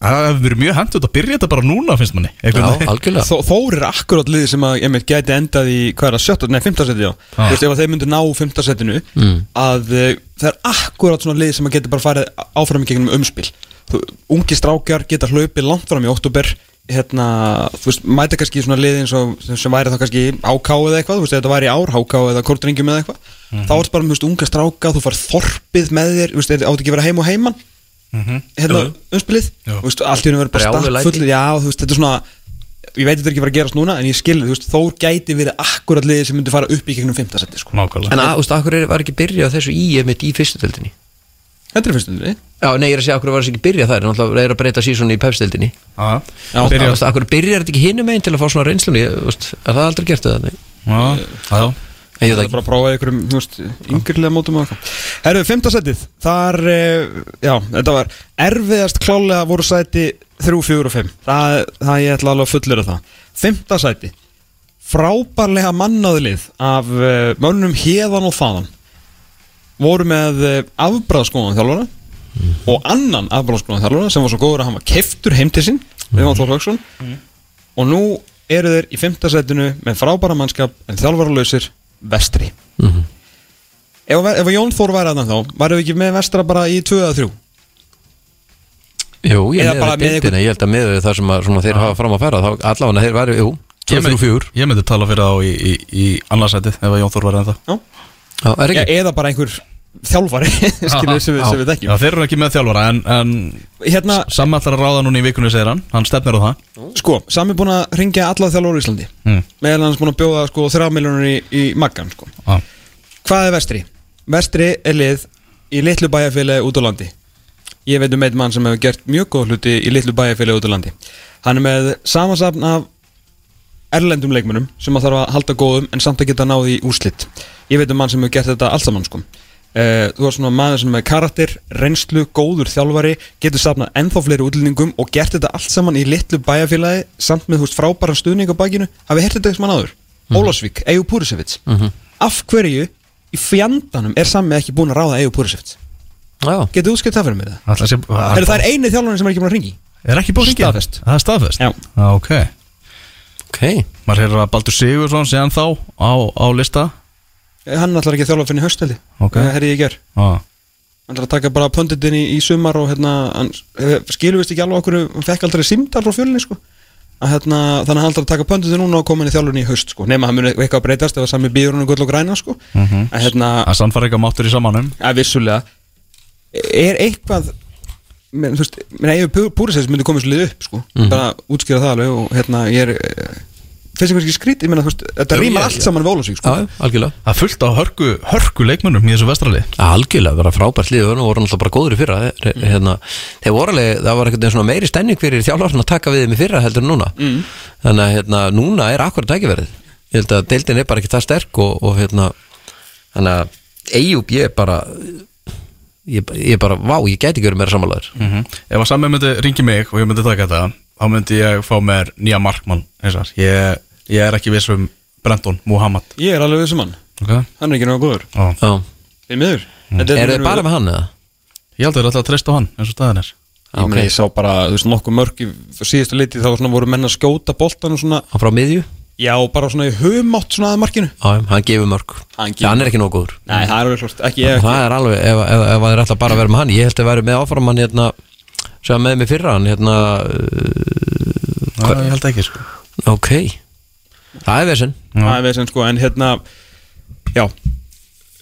Það hefur verið mjög hendur að byrja þetta bara núna finnst manni. Já, Einhvern veginn. algjörlega. Þó, Þór er akkurát liðið sem að ég meit gæti endað í hvað er það, sjötta, nei, fymta seti já. Þú veist, ef að þeir myndu ná fymta setinu Mm. að uh, það er akkurát svona lið sem að geti bara farið áfram í gegnum umspil. Þú, Ungi strákjar geta hlaupið langt fram í oktober hérna, þú veist, mæta kannski svona lið eins og sem, sem væri þá kannski áká eða eitthvað, þú veist, ef þetta væri í ár, háká eða kortringjum eða eitthvað, þá er þetta bara, þú veist, unga stráka, þú far þorpið með þér, þú veist, er- áttu ekki að vera heim og heiman hérna, umspilið. Jú. þú veist, allt í hennu verður bara læti. stappfull. já, þú veist, þetta er svona ég veit þetta er ekki bara að gerast núna, en ég skil þú veist, Þór gæti verið akkurat liðið sem myndi fara upp í gegnum fymtasetti, sko. Nákvæmlega. En að, þú veist, akkur er, var ekki byrjað þessu í einmitt í fyrstu deildinni? Þetta er fyrstu liðið Já, nei, ég er að segja, akkur var þessu ekki byrjað það er náttúrulega er að breyta sísón í pefstildinni Já, byrja akkur byrjar þetta ekki hinum meginn til að fá svona reynslunni Þú veist, er það aldrei gert það? Nei, Já, já ég það er bara að prófa einhverjum, þú veist, yngirlega mótum og eitthvað. Herru, fymtasettið, þar eh, já, þetta var erfiðast klálega voru sæti 3, 4 og 5 það, það ég ætla alveg að fullera það. Fymtasæti frábærlega mannaðlið af uh, mönnum hérðan og þaðan voru með uh, afbræðskóðan þjálfara og annan afbræðskóðan þjálfara sem var svo góður að hann var keftur heim til sín við varum Þór Hauksson. Og nú eru þeir í fymtasætinu með frábæra mannskap en þjálfaralausir vestri. Mhm. ef, ef Jón Þór væri aðnað þá varum við ekki með vestra bara í 2 eða 3 Jú, ég deildina, ég held að með það sem að, svona, þeir hafa fram að færa þá allavega þeir væri, jú, 2, Ég 3, myndi- 4 Ég myndi tala fyrir þá í, í, í annarsætið Ef að Jón Þór var ennþá. Já, er ja, ekki? eða bara einhver þjálfari skilur sem við, sem við Já, þekkjum þeir eru ekki með þjálfara En, en hérna, Sammi ætlar að ráða núna í vikunni segir hann Hann stefnir á það sko, sami búin að ringja alla þjálfari í Íslandi mm. meðal hans búin að bjóða sko 3 miljónur í, í Maggan sko. ah. hvað er vestri? Vestri er lið í litlu bæjarfélagi út á landi ég veit um einn mann sem hefur gert mjög góð hluti í litlu bæjarfélagi út á landi hann er með samansafn af erlendum leikmönnum sem að þarf að halda góðum en samt að geta náði í úrslit ég veit um mann sem hefur gert þetta allt saman sko. Uh, þú er svona maður sem er karakter reynslu, góður þjálfari getur safnað ennþá fleiri útlendingum og gert þetta allt saman í litlu bæjarfélagi samt með þú veist frábæran stuðning á bakinu hafið hert þetta eitthvað mann áður Ólásvík, Eyjú Púrisevits af hverju í fjandanum er sami ekki búin að ráða Eyjú Púrisevits Já, getur útskipt það fyrir mig það? Að sé, Er það er eini þjálfarinn sem er ekki búin að ringi? er ekki búin að hringja? Staðfest. Það er staðfest? Já. ah, Ok ok hann lista Hann ætlar ekki að þjálfa fyrir hösteldi Ok. Það herri ég ger ah. Hann ætlar að taka bara pönditin í, í sumar og hérna hann skilur vist ekki alveg okkur hann fekk aldrei simdal frá fjölinni sko. Að, hérna, þannig að hann ætlar að taka pönditin núna og koma inn í þjálfurinn í haust sko. Nema hann muni eitthvað að breytast ef að sami býður hann gull og græna sko. Mhm. að hérna Það sannfæri ekki að máttur í samanum. Að vissulega. Er eitthvað menn Eyjur Púrisæs myndi komið svo lið upp sko, bara útskýra það alveg og hérna ég er eh, finnst ekki skrít, ég meina þú veist þetta rýmar allt saman við Ólafsvík sko. Já, algjörlega Það er fullt á hörku, hörku leikmönnum í þessu vestrali Algjörlega, bara frábært lið og voru náttúrulega bara góður í fyrra mm. hérna, þeir voru alveg, það var eitthvað svona meiri stemning fyrir þjálfarn að taka við þeim í fyrra heldur en núna mm. þannig að hérna, núna er akkurat tækifærið ég held að deildin er bara ekki það sterk og, og hérna þannig að Eyjúb ég er bara ég, ég er bara, vá, ég gæti ekki verið meira samanlegaður mm -hmm. Ef að Sammi myndi ringi mig og ég myndi taka þetta þá myndi ég fá mér nýja markmann eins og ég, ég er ekki viss um Brenton Muhammad. Ég er alveg við sem hann, okay. hann er ekki náttúrulega góður. Ó. Já. þeir miður. Er þið bara með hann eða? Ég held að það er alltaf að treysta á hann eins og staðan er. Ég, okay. ég sá bara, þú veist, nokkuð mörg í síðustu liti þá svona voru menn að skjóta boltan og svona, Hann frá miðju? já, bara svona í humátt svona að markinu. Já, hann gefur mörg. Hann gefur hann er ekki nóg góður. Nei, það er alveg klart, ekki ég Það er alveg, ef, ef, ef það er alltaf bara að vera með hann Ég held að vera með áfram hann hérna sem var með mig fyrra hann hérna uh, Það ég held ekki sko. Ok, það er vesen. Það er veginn sko, en hérna Já.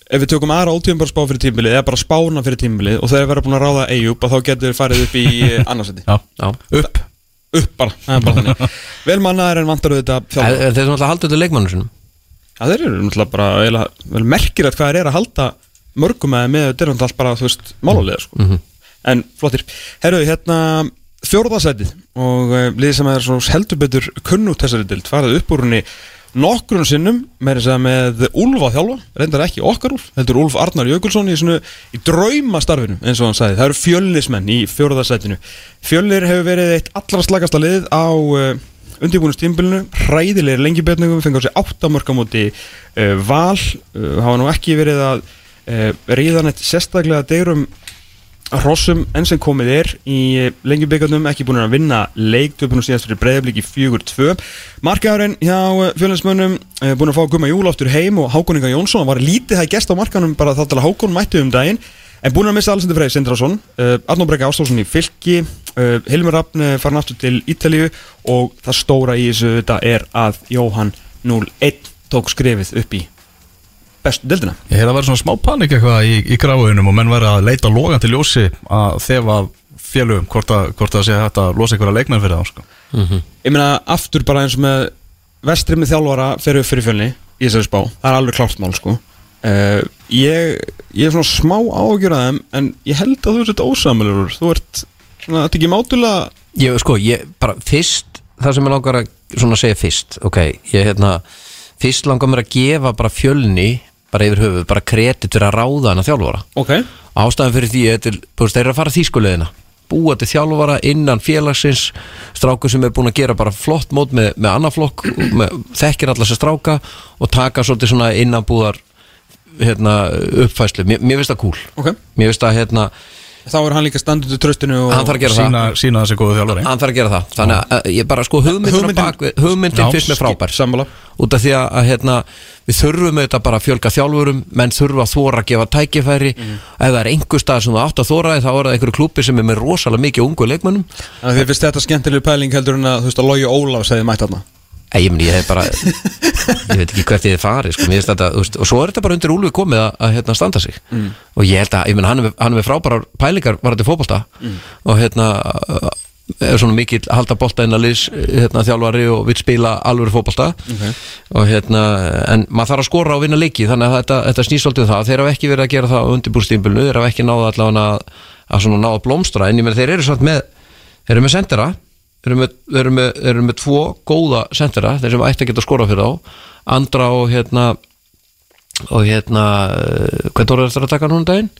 Ef við tökum aðra ótíðum bara spá fyrir tímbilið eða bara spána fyrir tímbilið og þeir vera búin að ráða Eyjup og þá getur þeir farið upp í annarsæti. Já, Já. upp. Upp bara, það er bara þannig. Vel mannaðar en vantar auðvitað En þjálfara en þeir sem alltaf haldið til leikmannu sinum Já, þeir eru náttúrulega bara eiginlega vel merkir að hvað þeir eru að halda mörgum með með þetta er náttúrulega allt bara, þú veist, málulega sko. en flottir. Herruðu, hérna fjórðasætið og uh, liðið sem er heldur betur kunnugt þessari dild farið upp úr henni nokkrum sinnum með þess að með Úlfa þjálfa, reyndar ekki okkar Úlf heldur Úlf Arnar Jökulsson í, í drauma starfinu, eins og hann sagði, það eru fjölnismenn í fjórðasætinu. Fjölnir hefur verið eitt allra slagasta lið á uh, undirbúinustímbilinu, hræðilegir lengibetningum, fengi á sig áttamörk á móti uh, val, hafa nú ekki verið að ríðan eitt sérstaklega degrum hrossum enn sem komið er í lengjubíkarnum, ekki búin að vinna leik, töpunum síðast fyrir breyðablík í 4-2 markaðurinn hjá fjölinsmönnum búin að fá Guma Júl áttur heim og Hákon Inga Jónsson var lítið það gest á markanum bara þá til að Hákon mætti um daginn en búin að missa Alessandur Freyr Sindrason Arnó Breka Ástásson í fylki Hilmur Rafn uh, farin aftur til Ítalíu og það stóra í þessu þetta er að Jóhann 0-1 tók skrefið upp í bestu deildina? Ég hef að vera svona smá panik eitthvað í, í gráðunum og menn verið að leita logan til ljósi að þefa félugum hvort að, hvort að sé hægt að losa einhverja leikmenn fyrir það sko. ég meina aftur bara eins og með vestri með þjálfara fyrir upp fyrir fjölni í þessari spá, það er alveg klárt mál sko. Uh, ég, ég er svona smá þeim en ég held að þú ert ósamilur þú ert svona, þetta ekki mátulega Ég, sko, ég, bara fyrst Það sem ég langar að svona segja fyrst Ok, ég, hérna Fyrst langar mér að gefa bara fjölni Bara yfir höfuð, bara kredit fyrir að ráða hana þjálfara. Ok, Ástæðan fyrir því er til, þeir eru að fara þýskuleðina Búa til þjálfara innan félagsins Stráku sem er búin að gera bara flott mót með, með annar flokk með, Þekkir allar sem stráka Og taka svolítið svona innanbúðar hérna, uppfæslu Mér, mér finnst það cool ok. Mér finnst það, hérna þá er hann líka standundu tröstinu og það. Sína, sína þessi góðu þjálfari. Hann þarf að gera það. Þannig að uh, ég bara sko hugmyndin, fyrst með frábær. sammála. Út af því að, að hérna, við þurfum auðvitað bara að fjölga þjálfurum. Menn þurfa að þóra að gefa tækifæri. Ef það er einhver stað sem þú átt að þóra þá er það einhverju klúpi sem er með rosalega mikið ungu að þið finnst þetta skemmtileg pæling heldur en að þú veist að Lógi Ólafs hefði mætt Ei, ég, meni, ég bara ég veit ekki hvert ég hef farið sko, þetta, veist, og svo er þetta bara undir úlfi komið að, að hérna, standa sig. Og ég held að, ég menn, hann, er með- frábærar pælingar var þetta fótbolta og hérna er svona mikill halda bolta inn að liðs hérna, þjálfari og vill spila alveg fótbolta. Og hérna en maður þarf að skora og vinna leiki þannig að þetta, þetta snýst svolítið um það. Þeir hafa ekki verið að gera það á undirbúrstímbilinu þeir hafa ekki náða allavega að, að svona ná að blómstra. En ég menn þeir eru samt með þeir eru með sendera þeir eru með, þeir eru með, þeir eru með tvo góða sendera þeir sem ætti að geta skora fyrir þá. Andra og hérna og hérna uh, hvernig voru þetta að taka núna um daginn?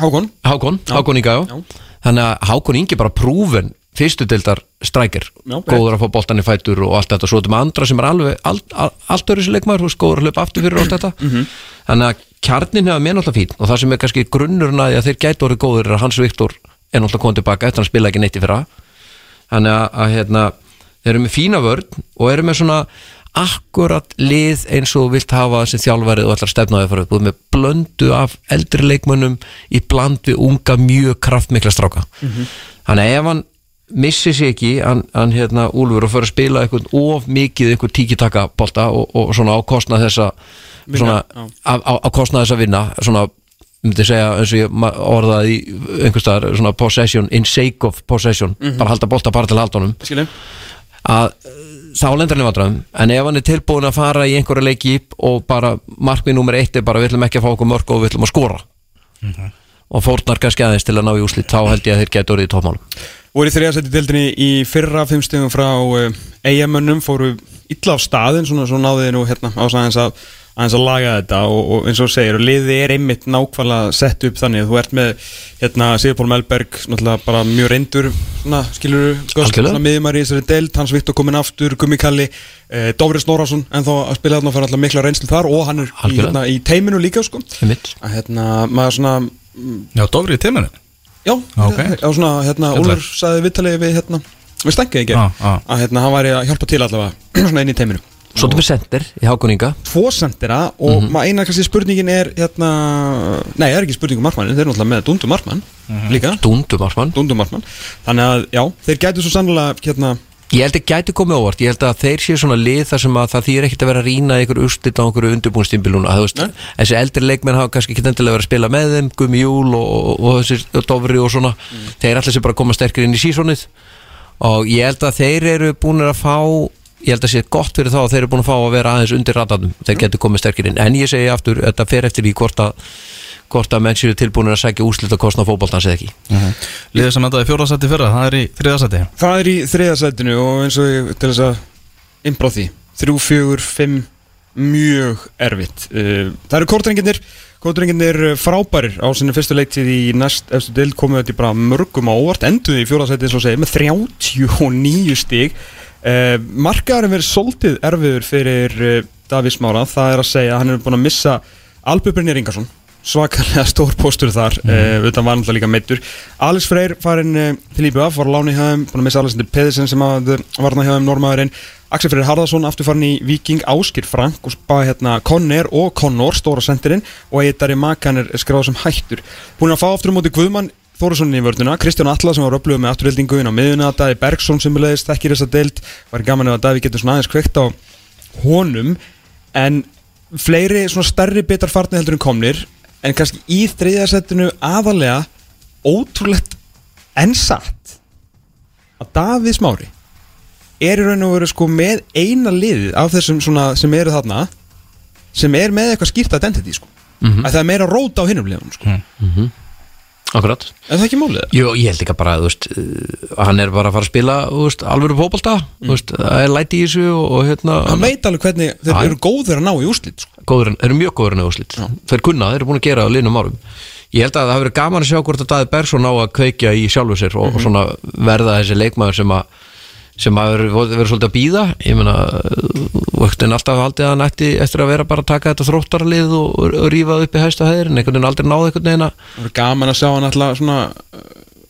Hákon. Hákon, Hákon Inga já. þannig að Hákon Ingi bara prúfen fyrstu deildar strækir. Já, góður að fá boltan í fætur og allt þetta. Svo þetta með andra sem er alveg allt, þú veist, góður að hlaupa aftur fyrir og allt þetta. Þannig að kjarnin hefur mér náttúrulega fín og það sem er kannski grunnurinn að þeir gætu orðið góður er að Hans Viktor er náttúrulega komið tilbaka eftir að spila ekki neitt í fyrra þannig að, að hérna, þeir eru með fína vörn og eru með svona akkurat lið eins og vilt hafa sem þjálfarið og ætlar að stefna á því að fara upp. Og með blöndu af eldri leikmönnum í bland við unga mjög kraftmikla stráka. Þannig að ef hann missi sig ekki hann, hann hérna Úlfur og fyrir að spila eitthvað of mikið eitthvað tíkitaka bolta og, og svona á kostnað þessa svona, já. á, á, á kostnað þessa vinna svona myndi segja eins og ég orðaði í einhvers staðar svona possession in sake of possession bara halda bolta bara til haldunum. Skiljum að uh, þá lendur hann í vandræðum. En ef hann er tilbúin að fara í einhverja leiki og bara markmið nummer eitt er bara við ætlum ekki að fá okkur mörg og við ætlum að skora. Og fórnar kannski aðeins til að ná í úslit þá held ég að þeir geta orðið í tópmálum voru í þriðasætti deildinni í fyrra fimmstegum frá uh, eigamönnum fóru illa á staðin svona svo náðu þið nú hérna á aðeins að aðeins að laga þetta og, og eins og þú segir og liðið er einmitt nákvæmlega sett upp þannig að þú ert með hérna Sigurpól Melberg náttúrulega bara mjög reyndur svona skilur svona miðjumar í þessari deild Hans Viktor komin aftur Gummi Kalli eh, Dóri Snorarsson en þá að spila þarna og fara alltaf mikla reynslu þar og hann er í, hérna, í teiminu líka sko Einmitt. að hérna maður svona Já, Dofri í tímanu Já, Ok. já svona, hérna. Úlfur sagði viðtalið við, hérna, við stengið ekki Já, já. að hérna, hann væri að hjálpa til allavega svona inn í teiminu Svolítið með sender í Hákoninga. Tvo sendera og mm eina kannski spurningin er hérna, nei, það er ekki spurning um markmannin, þeir eru náttúrulega með Dundu markmann líka, Dúndu Marsmann Dundu markmann. Þannig að, já, þeir gætu svo sannlega hérna, Ég held að gæti komið óvart, ég held að þeir séu svona lið þar sem að það þýr ekkert að vera að rýna ykkur úrslit á einhverju undirbúinstimpil núna þú veist, þessi eldri leikmenn hafa kannski ekki endilega verið að spila með þeim, Gumi Júl og, og, og þessir og Dofri og svona. Þeir allir sem bara koma sterkir inn í sísonið. Og ég held að þeir eru búin að fá ég held að sé gott fyrir þá að þeir eru búin að fá að vera aðeins undir radarnum, þeir getur komið sterkir inn. En ég segi aftur, þetta fer eftir því hvort að hvort að menn séu tilbúin að segja úrslit að kostna fótboltans eða ekki. Liðið sem endaði fjórðarsætti fyrra, það er í þriðarsætti Það er í þriðasætinu og eins og ég til þess að innbráð því þrjú, fjögur, fimm mjög erfitt. Uh, Það eru kórdrenginir kórdrenginir frábærir á sinni fyrstu leiktið í næst eftir dild komið þetta bara mörgum á óvart enduði í fjórðasæti eins og segir með 39 stig uh, Markaðurinn verið svolítið erfiður fyrir uh, Davís Mára það er að segja að hann er búin að missa Albubrynir Ingarsson. Svakalega stór póstur þar mm. utan var náttúrulega líka meittur Alex Freyr farin til IBF var láni hjá þeim, búin að missa Alexander Pedersen sem uh, varna hjá þeim normaðurinn Axel Freyr Harðarsson aftur farin í Viking Áskir Frank og spáði hérna Conner og Connor stóra sendirinn. Og Eitari Makan er skráð sem hættur. Búin að fá aftur á móti Guðmann Þóruðsson í vörduna, Kristján Alla sem var upplöfuð með afturhildingu inn á miðuna, Daði Bergson sem leðist ekki þess að deild, var gaman að Daði getur svona aðeins kveikt á honum. En fleiri svona stærri bitar farnið heldur en komnir en kannski í þriðasettinu aðalega ótrúlegt en satt að Davíð Smári er í raun og veru sko með eina liðið af þessum svona sem eru þarna sem er með eitthvað skýrt identity sko. Mhm. að það er meira rót á hinnum liðunum sko Akkurat er það ekki málið? Jú, ég held líka bara, þú veist, uh, hann er bara að fara að spila, þú veist, alvöru fótbolta, þú veist, það er læti í þessu og, og hérna, hann veit alveg hvernig þeir eru góðir að ná í úrslit sko. góður, eru mjög góður en úrslit. Þeir kunna, þeir eru búin að gera á liðnum árum. Ég held að það hafi verið gaman að sjá hvort að Daði Bergson á að kveikja í sjálfu sér og, og svona verða þessi leikmaður sem að sem að verið svolítið að býða ég meina, vöktin alltaf haldið að hann ætti eftir að vera bara að taka þetta þróttaralið og, og, rífa upp í hæsta hæðir en einhvern veginn aldrei náði einhvern veginn að gaman að sjá hann alltaf svona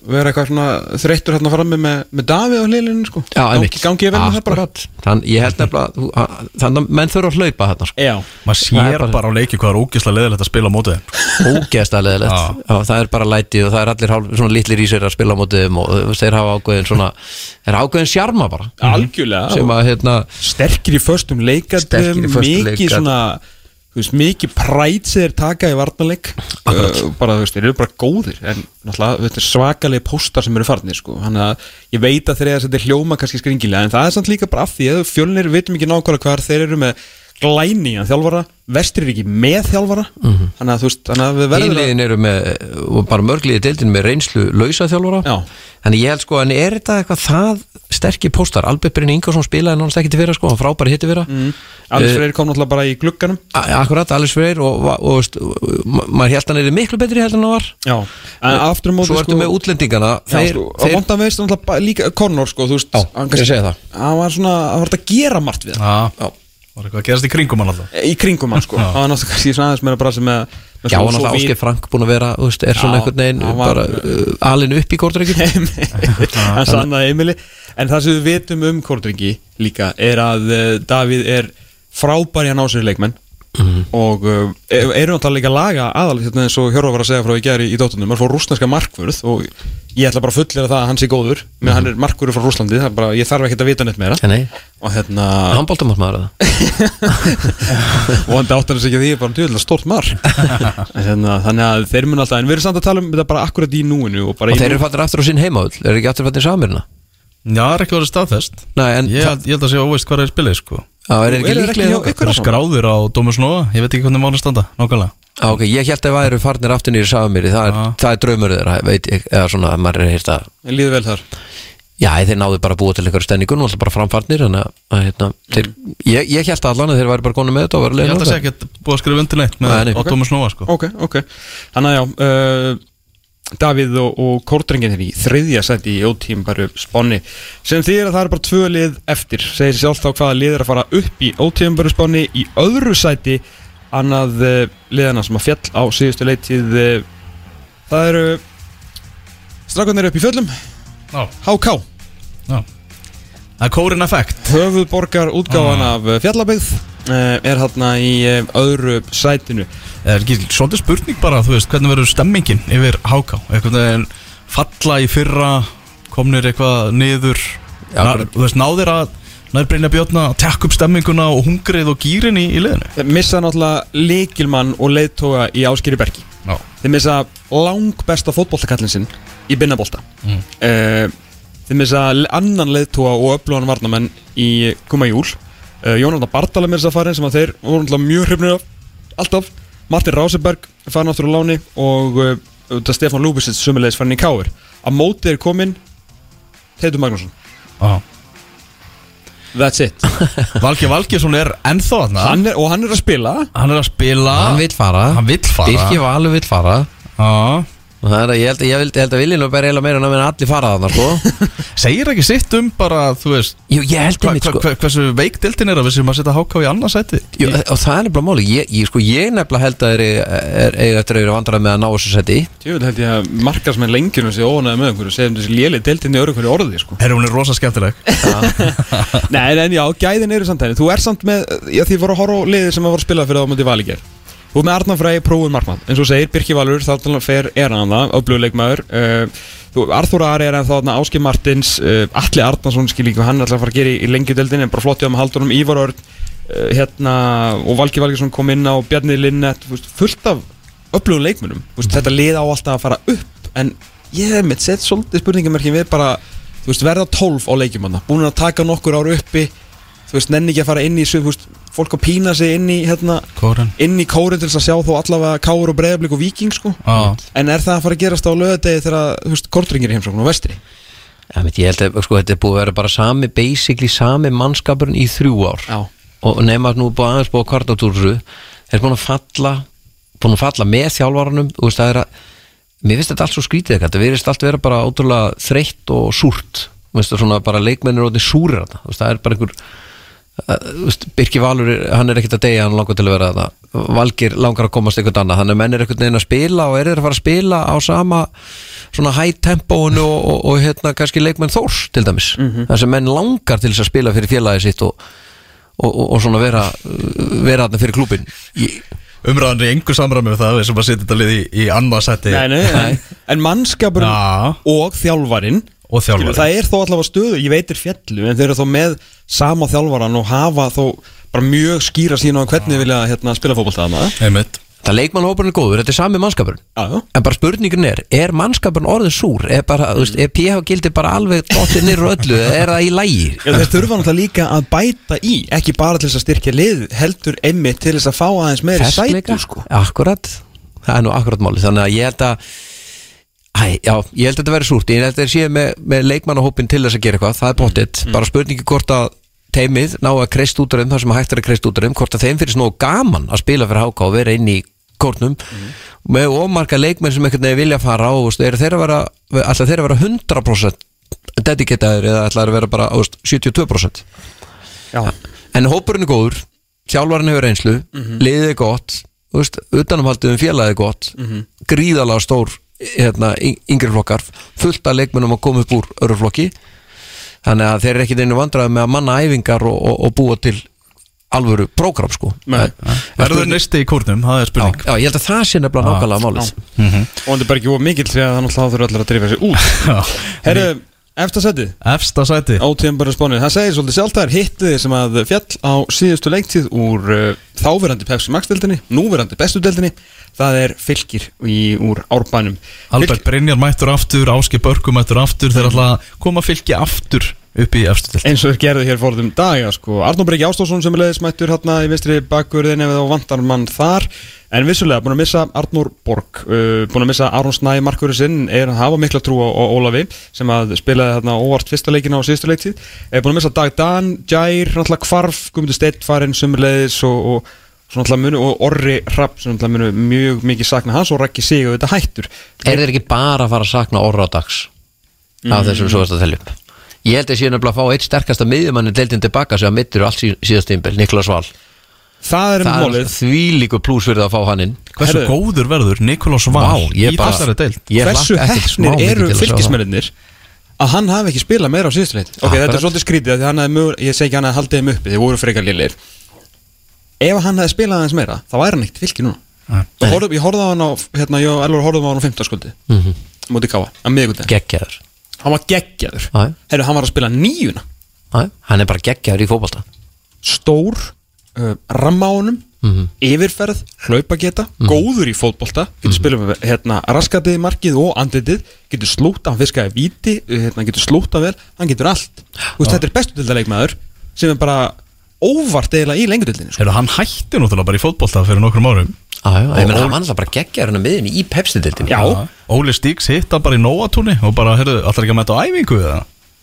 vera eitthvað svona þreyttur hérna frammi með, með Davíð á hlilinu sko Já, einmitt. gangi ég vel með það bara Akkurat. Þann, ég held nefnilega þú- þannig að menn þurfa að hlaupa þarna sko. Já, Maður Það er sér bara- bara á leiki hvað er ógislega leðilegt að spila á mótið þeim. ógeðslega leðilegt það er bara læti og það er allir hálf, svona litlir í sér að spila á mótið þeim og þú veist, þeir hafa ákveðin svona þeir hafa ákveðin sjarma bara algjörlega sem að hérna sterkir í föstum leikandum Sterkir í föstum mikið leikandum. svona þú veist, mikið præt sem þeir taka í Akkurat. uh, bara þú veist, þeir eru bara góðir en náttúrulega svakalegi póstar sem eru farnir sko. hann að ég veit að þeir eru að setja hljóma kannski skringilega en það er samt líka bara af því að fjölnir vitum ekki nákvæmlega hvar þeir eru með glæni að þjálfara, vestir er ekki með þjálfara þannig að þú veist, þannig að við verðum að Hínliðin eru með, og bara mörgliði deildin með reynslu lausa þjálfara. Já. Þannig ég held sko, en er þetta eitthvað það sterkir póstar? Albert Brynn Ingersson spilaði náttúrulega ekki til fyrra sko, hann frábæri hitti fyrra. Mm. Alex Freyr kom náttúrulega bara í glugganum. Akkurat, Alice Freyr og, og, og, maður held hann er miklu betri heldur en hann var. Já, en aftur á móti Svo ertu með útlendingana þeir, sko, að vonda veist náttúrulega líka Connor sko, þú veist hann var svona, hann var að gera margt við Já, var eitthvað að gerast í kringum hann alltaf? Í kringum hann sko, hann var náttúrulega kannski svona aðeins meira bara sem með, með Já, hann alltaf svo Áskei Frank búin að vera, þú veist, er svona einhvern veginn hann var- bara uh, alin upp í kórdreikinn við- Hann sannaði Emili. En það sem við vitum um Kordringi líka er að uh, Davíð er frábæri að ná sér leikmenn Mhm. og uh, eru náttúrulega líka að laga aðal hérna eins og Hjörvar var að segja frá í gæri í dóttunum maður fór rúsneska markvörð og ég ætla bara að fullera það að hann sé góður með Mhm. hann er markvörður frá Rúslandi það er bara, ég þarf ekkert að vita neitt meira. Nei, og hérna handbóltamátt maður það og hann áttar þess ekki að því er bara tjóðilega stórt mark. Hérna, þannig að þeir mun alltaf en við erum samt að tala um þetta bara akkurat í núinu og bara Og í þeir eru fattir aftur á sinn heimaðull, eru ekki aftur fattir samirna Já, það er ekki verið staðfest. Nei, en Ég, ég held að sé óveist hvað er spilið sko Já, er ekki eru líklega? Það er skráður á Dómus Nóa Ég veit ekki hvernig málið standa, nákvæmlega. Já, ok, ég held að væru farnir aftur nýri Samiri, það er, það er draumur þeirra, veit ég, eða svona, maður er hýrt að Ég líður vel þar? Já, þeir náðu bara að búa til einhverju stemningu Nú alltaf bara framfarnir Þannig að hérna, þeir, ég, ég held að allan að þeir væri bara konum með þetta og Ég held að sé ekki búið að skrifa undir neitt með, Dómus Nóa sko. Ok, ok. Þannig að já uh, Davíð og, og Kórdrengin er í þriðja seti í ótím bara spáni. Sem þýðir að það er bara tvö lið eftir. Segir sjálf þá hvaða lið er að fara upp í ótím bara spáni í öðru sæti annað uh, liðana sem að fjall á síðustu leitið uh, það eru strákarnir upp í fjöllum. Já, HK Það er kórin effekt. Höfuðborgar útgáfan af uh, fjallabegð uh, er hérna í öðru sætinu er ekki svolítið spurning bara, þú veist, hvernig verður stemmingin yfir háká Eitthvað veginn falla í fyrra komnir eitthvað niður. Já, Na, Þú veist, náðir að Nær Brynja Björna að tekka upp stemminguna og hungrið og gýrin í, í liðinu? Þeir missa náttúrulega leikilmann og leiðtoga í Áskýri Bergi. Já. Þeir missa lang besta fótboltakallin sinn í binnabolta. Mm. Þeir missa annan leiðtoga og öflugan varnamenn í Kuma Júl. Uh, Jónatan Bartala með þess að farin sem að þeir voru náttúrulega mjög hrifnir af Alltaf Martin Ráseberg áttur á láni og uh, þetta Stefán Lúbisits sumulegis farin í Káir Að mótið er komin Teitur Magnússon. Já That's it. Valgi Valgesson er ennþá þarna. Hann er, Og hann er að spila. Hann er að spila. Hann vill fara. Hann vill fara. Birki Valur vill fara. Já Og það er að ég held, ég held, ég held að viljinu bara eiginlega meira en að meina allir fara þarna sko. Segir ekki sitt um bara, þú veist Jú, ég held hva, einmitt hva, sko. hva, Hversu veik diltin er að við sem að setja háká í annarsæti Jú, og það er nefnilega máli ég, ég, sko, ég nefnilega held að er, er, er eftir að vera vandrað með að ná þessu seti Tjóðil held ég að markast með lengjunum sé óanæði með einhverju segjum þessi léli deltinn í öru hverju orði sko. Herru, hún er rosa skemmtileg. Nei, en já, gæðin eru samt henni Þú er samt með, já því voru að horfa á liðið sem að voru að spila fyrir það á mútið Valíker Er með Arnar Frey, prófum markmann. Eins og segir, Birki Valur, þá fer er hann það öflugleikmaður uh, Þú, Arþór Ari er ennþá þarna, Áski Martins uh, Alli Arnarsson skil líka, hann alltaf að fara að gera í, í lengjudeldin en bara flottið á með haldunum Ívar Örn uh, hérna, og Valgi Valgersson kom inn á Bjarni Linnet, fullt af öflugum leikmunum, þú veist, þetta lið á alltaf að fara upp en ég hef mitt sett svolítið spurningamerkin við bara veist, verða 12 á leikjum hann búin að taka nokkur ára uppi þú veist, nenni ekki að fara inn í svo, þú veist, fólk að pína sig inn í hérna, Kóren inn í kórin til þess að sjá þó allavega káur og breyðablík og viking sko. Já. En er það að fara að gerast á lögadegi þegar, þú veist, kortringir í heimsókn og vestri? Ja, mitt, Ég held að sko, þetta er búið að vera bara sami basically sami mannskapurinn í þrjú ár. Já, og nema að nú búið aðeins búið að kvartatúru er búin að falla búin að falla með þjálfaranum þú veist það er að mér finnst þetta allt svo skrítið þetta verðist allt vera bara ótrúlega þreytt og súrt. Þú veist svona bara leikmennir og þetta súrir þetta þú veist það er bara einhver Birki Valur, hann er ekkert að deyja hann langar til að vera þetta Valgir langar að komast einhvern annað, þannig að menn er einhvern veginn að spila og er þeir að fara að spila á sama svona high tempóinu og, og, og hérna kannski leikmenn Þórs til dæmis. Mm þess að menn langar til þess að spila fyrir félagið sitt og, og, og, og svona vera vera þarna fyrir klúbin ég, Umræðan er engu samræmi með það Við sem að setja þetta lið í, í nei. en mannskapurinn Já. og þjálfarin Og þjálfari það er þó allavega stöðu, ég veitir fjallu en þeir eru þó með sama þjálfaran og hafa þó bara mjög skýra sína á hvernig vilja hérna, spila fótbolta þarna Einmitt. Það leikmannhópurinn er góður, þetta er sami mannskapurinn. Já, já en bara spurningin er, er mannskapurinn orðin súr? Er veist, er PH gildi bara alveg dottir nýr og öllu, er það í lægi þeir þurfa náttúrulega líka að bæta í ekki bara til þess að styrkja lið heldur einmitt til þess að fá aðeins meiri sætu sko. akkurat, það er nú akkurat máli þannig að ég held að Æ, já, ég held að þetta verði súrt. Ég held að þetta séu með, með leikmannahópin til þess að gera eitthvað. Það er bóttið, bara spurningi hvort að teimið ná að kreist út af þeim það sem hægt er að kreist út af þeim, hvort að þeim fyrir snóð gaman að spila fyrir háká og vera inn í kórnum. Með ómarga leikmenn sem einhvern veginn vilja fara á veist, eru þeir að vera, alltaf þeir að vera 100% dediketaður eða ætla að vera bara veist, 72% Já, en hópurinn er góður þjálfarinn hefur reynslu, liðið er gott utanumhaldið um félagið er gott gríðalega stór hérna, yngri flokkar, fullt af leikmennum að koma upp úr öru flokki. Þannig að þeir eru ekkit einu vandraði með að manna æfingar og, og, og búa til alvöru prógram sko. Nei. Verður neisti í kórnum, það er spurning. Já, ég held að það sé nefnilega nákvæmlega málið. Og hann er bara ekki of mikill því að það náttúrulega þurfa allir að drífa sig út. Já. Herru, eftir setið Efsta sæti. Átíðan bara spánir, það segir svolítið sjálft það er hittið sem að fjall á síðustu leiktíð úr uh, þáverandi Pepsi Max-deldinni, núverandi bestu-deldinni það er fylgir í, úr árbænum. Albert Brynjar mættur aftur, Áski Börgu mættur aftur. Þeir að koma að fylgja aftur upp í efstu til eins og þeir gerðu hér fórðum daga sko. Arnó Breki Ástórsson sem er leiðis mættur hérna í vinstri bakkurðin ef það vantar mann þar. En vissulega búin að missa Arnór Borg uh, búin að missa Aron Snæ markurinn sinn er að hafa mikla trú á, á Ólafi sem að spilaði hérna óvart fyrsta leikina á síðustu leiktið er búin að missa Dag Dan, Jær, náttúrulega Kvarf Guðmundur Steitt farinn sumurleiðis og, og alltaf munu, og Orri Rapp sem munu mjög mikið sakna hans og Raggi sig og þetta hættur. Er þeir ekki bara að fara að sakna orra á dags? Af þessum svo að telja upp ég held að sé nefnilega að fá eitt sterkasta miðjumann deildin tilbaka sem að mittur allt sí- síðast tímbil, Niklas Val Það er um það er því líku plús fyrir það að fá hann inn Hversu Herðu. góður verður Nikolás Val Vá, ég í bara- þessari deild Ég Hversu hlakka ekkert smá hefnir mikið eru til að sjá það. fylgismennir að hann hafi ekki spilað meira á síðustu leit Ok, þetta Akkurat. er svolítið skrítið af því hann hafði mögur, ég segi ekki hann hafði haldið þeim uppi, þeir voru frekar liðlir Ef hann hefði spilað aðeins meira þá væri hann ekkert fylgi núna Nei. Svo horfðum, Ég horfði á hann á, hérna, ég og Elvar horfðum á hann á 15 skuldi Mhm. Móti Káa, að miðgundin geggjaður Hann var geggjaður. Já. Herru, hann var að spila nýjuna Já, hann er bara geggjaður í fótbolta. Stór, uh, ramma á honum Yfirferð, hlaupageta Góður í fótbolta. Getur spilað með hérna, raskatið markið og andlitið. Getur slúta, hann fiskaði víti hérna, Getur slúta vel, hann getur allt. Veist, Þetta er bestu leikmaður Sem er bara óvart eiginlega í lengudildinni sko. Hann hætti náttúrulega bara í fótbolta fyrir nokkrum árum Hann var alltaf bara geggjaður hann að miðinni í pepsitildinni Já. Óli Stíks hitta bara í Nóatúni og bara, heyrðu, allar ekki að mæta á æfingu eða?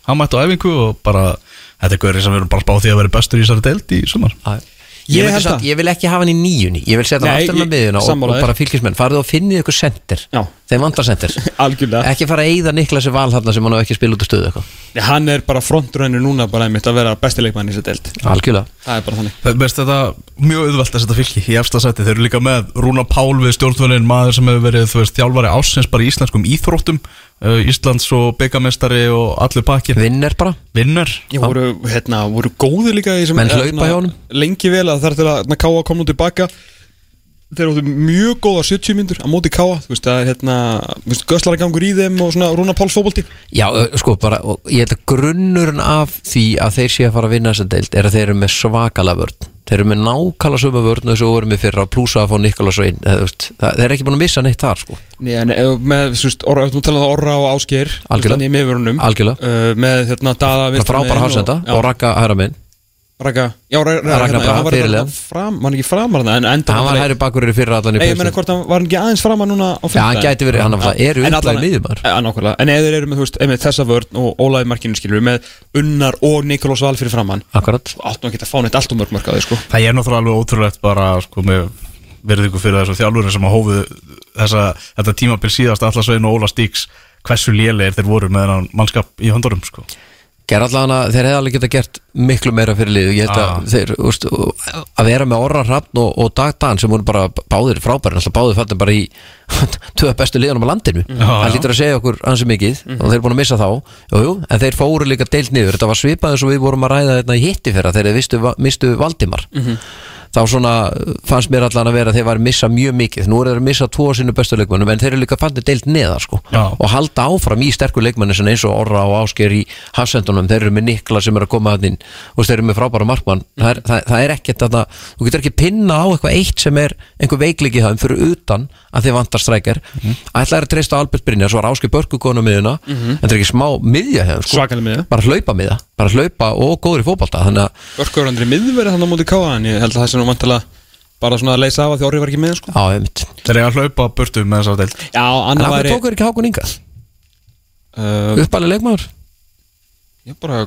Hann mætti á æfingu og bara Þetta er gaurið sem við erum bara spáð því að vera bestur í þessari deild í sumar Já. Ég Ég, held ég, að- ég vil ekki hafa hann í nýjunni Ég vil setja hann aftur ég- miðina og, og bara fylgismenn Farðu og finnið ykkur sendir Já. Þeim vantar sendir Algjörlega. Ekki fara að eyða Niklasi val þarna sem hann á ekki að spila út af stöðu eitthvað. Já, Hann er bara frontrunner núna bara einmitt að vera besti leikmann í þessu deild. Algjörlega. Það er bara þannig. Það veist þetta mjög auðvelt að setja fylki í efsta seti Þeir eru líka með Rúna Pál við stjórnvölin maður sem hefur verið, þjálfari ásins bara í íslenskum íþróttum Íslands og byggamestari og allur pakkin Vinner bara. Vinnar Ég voru, hérna, voru góðir líka í þessum Menn hlaupa hérna, hjá honum. Lengi vel að það er til að hérna, Káa kom nú tilbaka Þeir áttu mjög góða 70 myndur á móti Káa Þú veist, það er hérna Göslara gangur í þeim og svona Rúna Páls fótbolti. Já, sko, bara, og ég held að grunnurinn af því að þeir sé að fara að vinna þessa deild er að þeir eru með svakala vörn. Þeir eru með nákala sömu vörn þessu voru með fyrir að plúsa að fá Nikolas og inn þeir eru ekki búin að missa neitt þar sko. Nei, en með, þú veist, orra, þú talaði orra og áskeir Algjörlega. Algjörlega. uh, Með, hérna, Raka Já, Raka, Braga, hann var hérna hann ekki framar En enda hann var hæri bakurinn fyrir allan í hvort hann var hann ekki aðeins framar núna á Já, hann fimmtudaginn? gæti verið, hann er En upplæði allan- miðjumar Ja, nákvæmlega, en ef þeir eru með, þú veist, einmitt þessa vörn og Ólaði markinu skilur með Unnar og Nikolás Val fyrir framann Akkurat. Því, sko. Það er náttúrulega alveg ótrúlegt bara sko með verðingu fyrir þessu þjálfurinn sem að hófu þessa, þetta tímabil síðast Allarsvein og Óla Stíks hversu lélegir þeir voru með þennan mannskap í höndurum sko. Ger allan að þeir hefði alveg geta gert miklu meira fyrir liðu Ég held að Ah. þeir, úst, að vera með Orra Hrafn og, og Dag Dan sem voru bara báðir frábæri alltaf báðir fallin bara í tvö bestu liðunum á landinu. Já, Það já. lítur að segja okkur ansi mikið og þeir eru búin að missa þá. Jú, jú, en þeir fóru líka deilt niður. Þetta var svipað eins og við vorum að ræða þetta í hitti fyrir þegar þeir vistu, mistu Valdimar þá svona fannst mér allan að vera að þeir var að missa mjög mikið nú eru þeir að missa tvo af sínu bestu leikmönnum en þeir eru líka fannir deilt neðar sko Já. og halda áfram í sterkur leikmanni sem eins og Orra og Ásker í hafsendunum þeir eru með Nikla sem er að koma að inn og þeir eru með frábæra markmann það er, það, það er ekkert að það, þú getur ekki pinna á eitthvað eitt sem er einhver veikleiki það fyrir utan að þið vantar strækjar mm -hmm. ætlaði að treysta á Albert Brynjar svo var Ásker Börku konu miðuna en það er ekki smá miðja hefð sko. Miðja. bara hlaupa miða, bara hlaupa og góður í fótbolta þannig að, Ég nú vantilega bara svona að leysa af að þjórið var ekki með, sko á, einmitt Þeir eru að hlaupa burtu með þessa deild Já, en annar af væri hverju tókur ekki Hákon Inga? uh, uppalið leikmaður? Ég bara,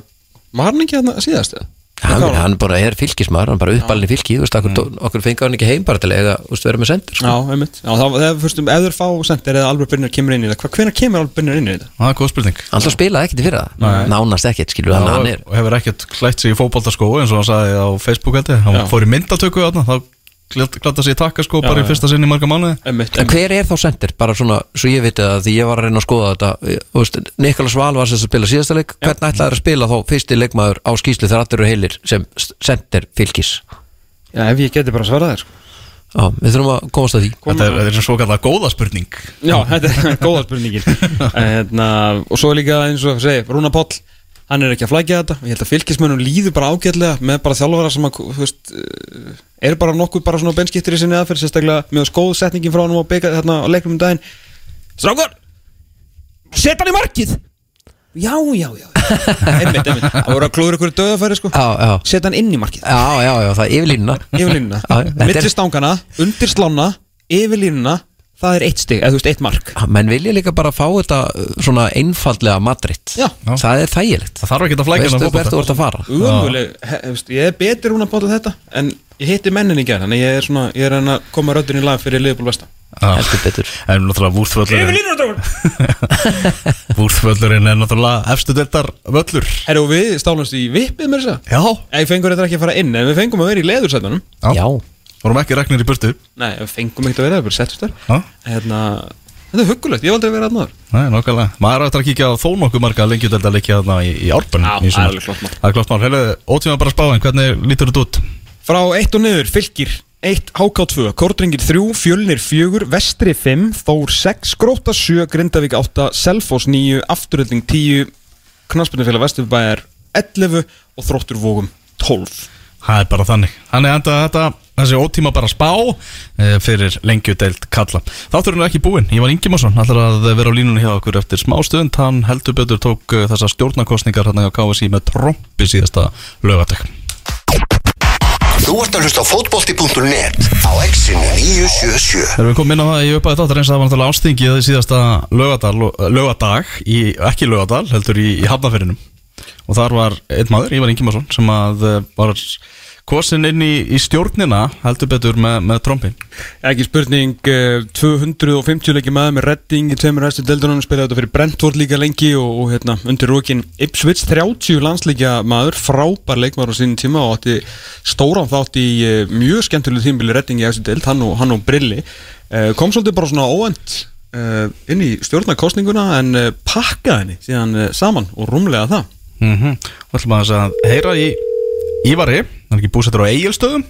var hann ekki að síðast eða? Hann, hann bara er fylgismæður, hann bara uppalinn í fylki þú veist, okkur, okkur fengi hann ekki heim bara til að eiga, þú veist, vera með sendur sko. Já, einmitt. Já, þá, þegar, fyrstum, ef þeir fá sendir eða Albert Brynjar kemur inn í það Hvenær kemur Albert Brynjar inn í þetta? Það er góð spurning. Hann spilaði ekkert í fyrra. Nánast ekkert, skilur hann, hann er og hefur ekkert klætt sig í fótboltaskó eins og hann sagði á Facebook held ég. Hann Já. fór í myndatöku þarna þá glata sig í takkaskó Já, bara í já. fyrsta sinni í marga mánuði. En hver er þá sendir, bara svona, svo ég veit að því ég var að reyna að skoða þetta. Nikolas Val var sem að spila síðasta leik. Hvernig ætlaði að spila þá fyrsti leikmaður á skýslu þegar allir eru heilir sem sendir fylgis Já, ef ég geti bara svarað þér sko. Já, við þurfum að komast að því. Þetta er, þetta er svo kallar góða spurning. Já, þetta er góða spurningin. Hérna, Og svo er líka eins og segi, Rúna Páll Hann er ekki að flækja þetta. Ég held að fylgismönnum líður bara ágætlega Með bara þjálfara sem að, þú veist eh, Er bara nokkuð bara svona benskiptir í sinni aðferð Sérstaklega með skóð setningin frá hann og bygga þarna á leiknum um daginn. Strákar! Set hann í markið! Já, já, já. Einmitt, einmitt. Það voru að klúður ykkur döðafæri sko. Já, já, Set hann inn í markið. Já, já, já það er yfir línuna Yfir línuna Já, þetta er- Milli stangana, undir slána Yfir línuna Það er eitt stig, eða þú veist, eitt mark. Menn vilja líka bara fá þetta uh, svona einfaldlega Madrid. Já. það er þægilegt. Það þarf ekki að flækja veistu hvert þú ert að fara? Veist, ég er betur hún að bóta þetta En ég hitti mennin í gerð Þannig ég er svona, ég er að koma röddin í lag fyrir Liverpool Vesta Já. heldur betur. En náttúrulega vúrþvöllurinn línuna Vúrþvöllurinn er náttúrulega efstu deltar völlur. Herru, við stálumst í vippið með þess Já. Að Ég fengur þetta ekki að fara inn En við fengum að vera í leðursætunum. Já, Vorum ekki regnir í burtu? Nei, við fengum ekki að vera, við bara settust þar. Já Hérna, þetta er huggulegt, ég hef aldrei verið að náður Nei, nokkulega Maður er eftir að kíkja á þó nokkuð marga lengjudelda leikja þarna í, í árbænum Já, það er alveg klart mál. Það er klart mál. Heilu, ótíma bara spáin, hvernig lítur þetta út? Frá eitt og niður, fylgir 1, HK 2, Kortringir 3, Fjölnir 4, Vestri 5, Þór 6, Gróta 7, Grindavík 8, Selfoss 9, Afturölding 10, Knarsbyrnufélag Vesturbæjar 11 og Þróttur Vógum 12. Það er bara þannig. Þannig enda þetta þessi ótíma bara spá e, fyrir lengjudeild kalla. Þátturinn er ekki búinn, Ívar Ingimarsson ætlar að vera á línunni hjá okkur eftir smá stund. Hann heldur betur tók uh, þessar stjórnarkostningar hann á KSI með trompi síðasta lögatek Þú ert að hlusta á fótbolti.net á exinu 977 Erum við komið inn á það í uppæði þáttar eins að það var náttúrulega ástingið síðasta lögadag, lögadag í, ekki lögadal, heldur í, í hafnafyrinum og þar var einn maður, Ívar Ingimarsson sem að eh, var kosin inn í, í stjórnina heldur betur með, með trompin. Ekki spurning, eh, 250 leiki maður með redding í tveimur hæstu deildunum spilaði þetta fyrir Brentford líka lengi og, og hérna, undir rókin Ipswich 30 landsleikja maður, frábær leikmaður á sínum tíma og átti stóran þátt í eh, mjög skemmtileg tímbili redding í hæstu deild, hann og, hann og Brilli. Eh, kom svolítið bara svona eh, inn í stjórnarkostninguna en eh, pakkaði henni síðan eh, saman og rúmlega það. Mm -hmm. og ætlum að heyra í Ívari, hann er ekki búsettur á eigilstöðum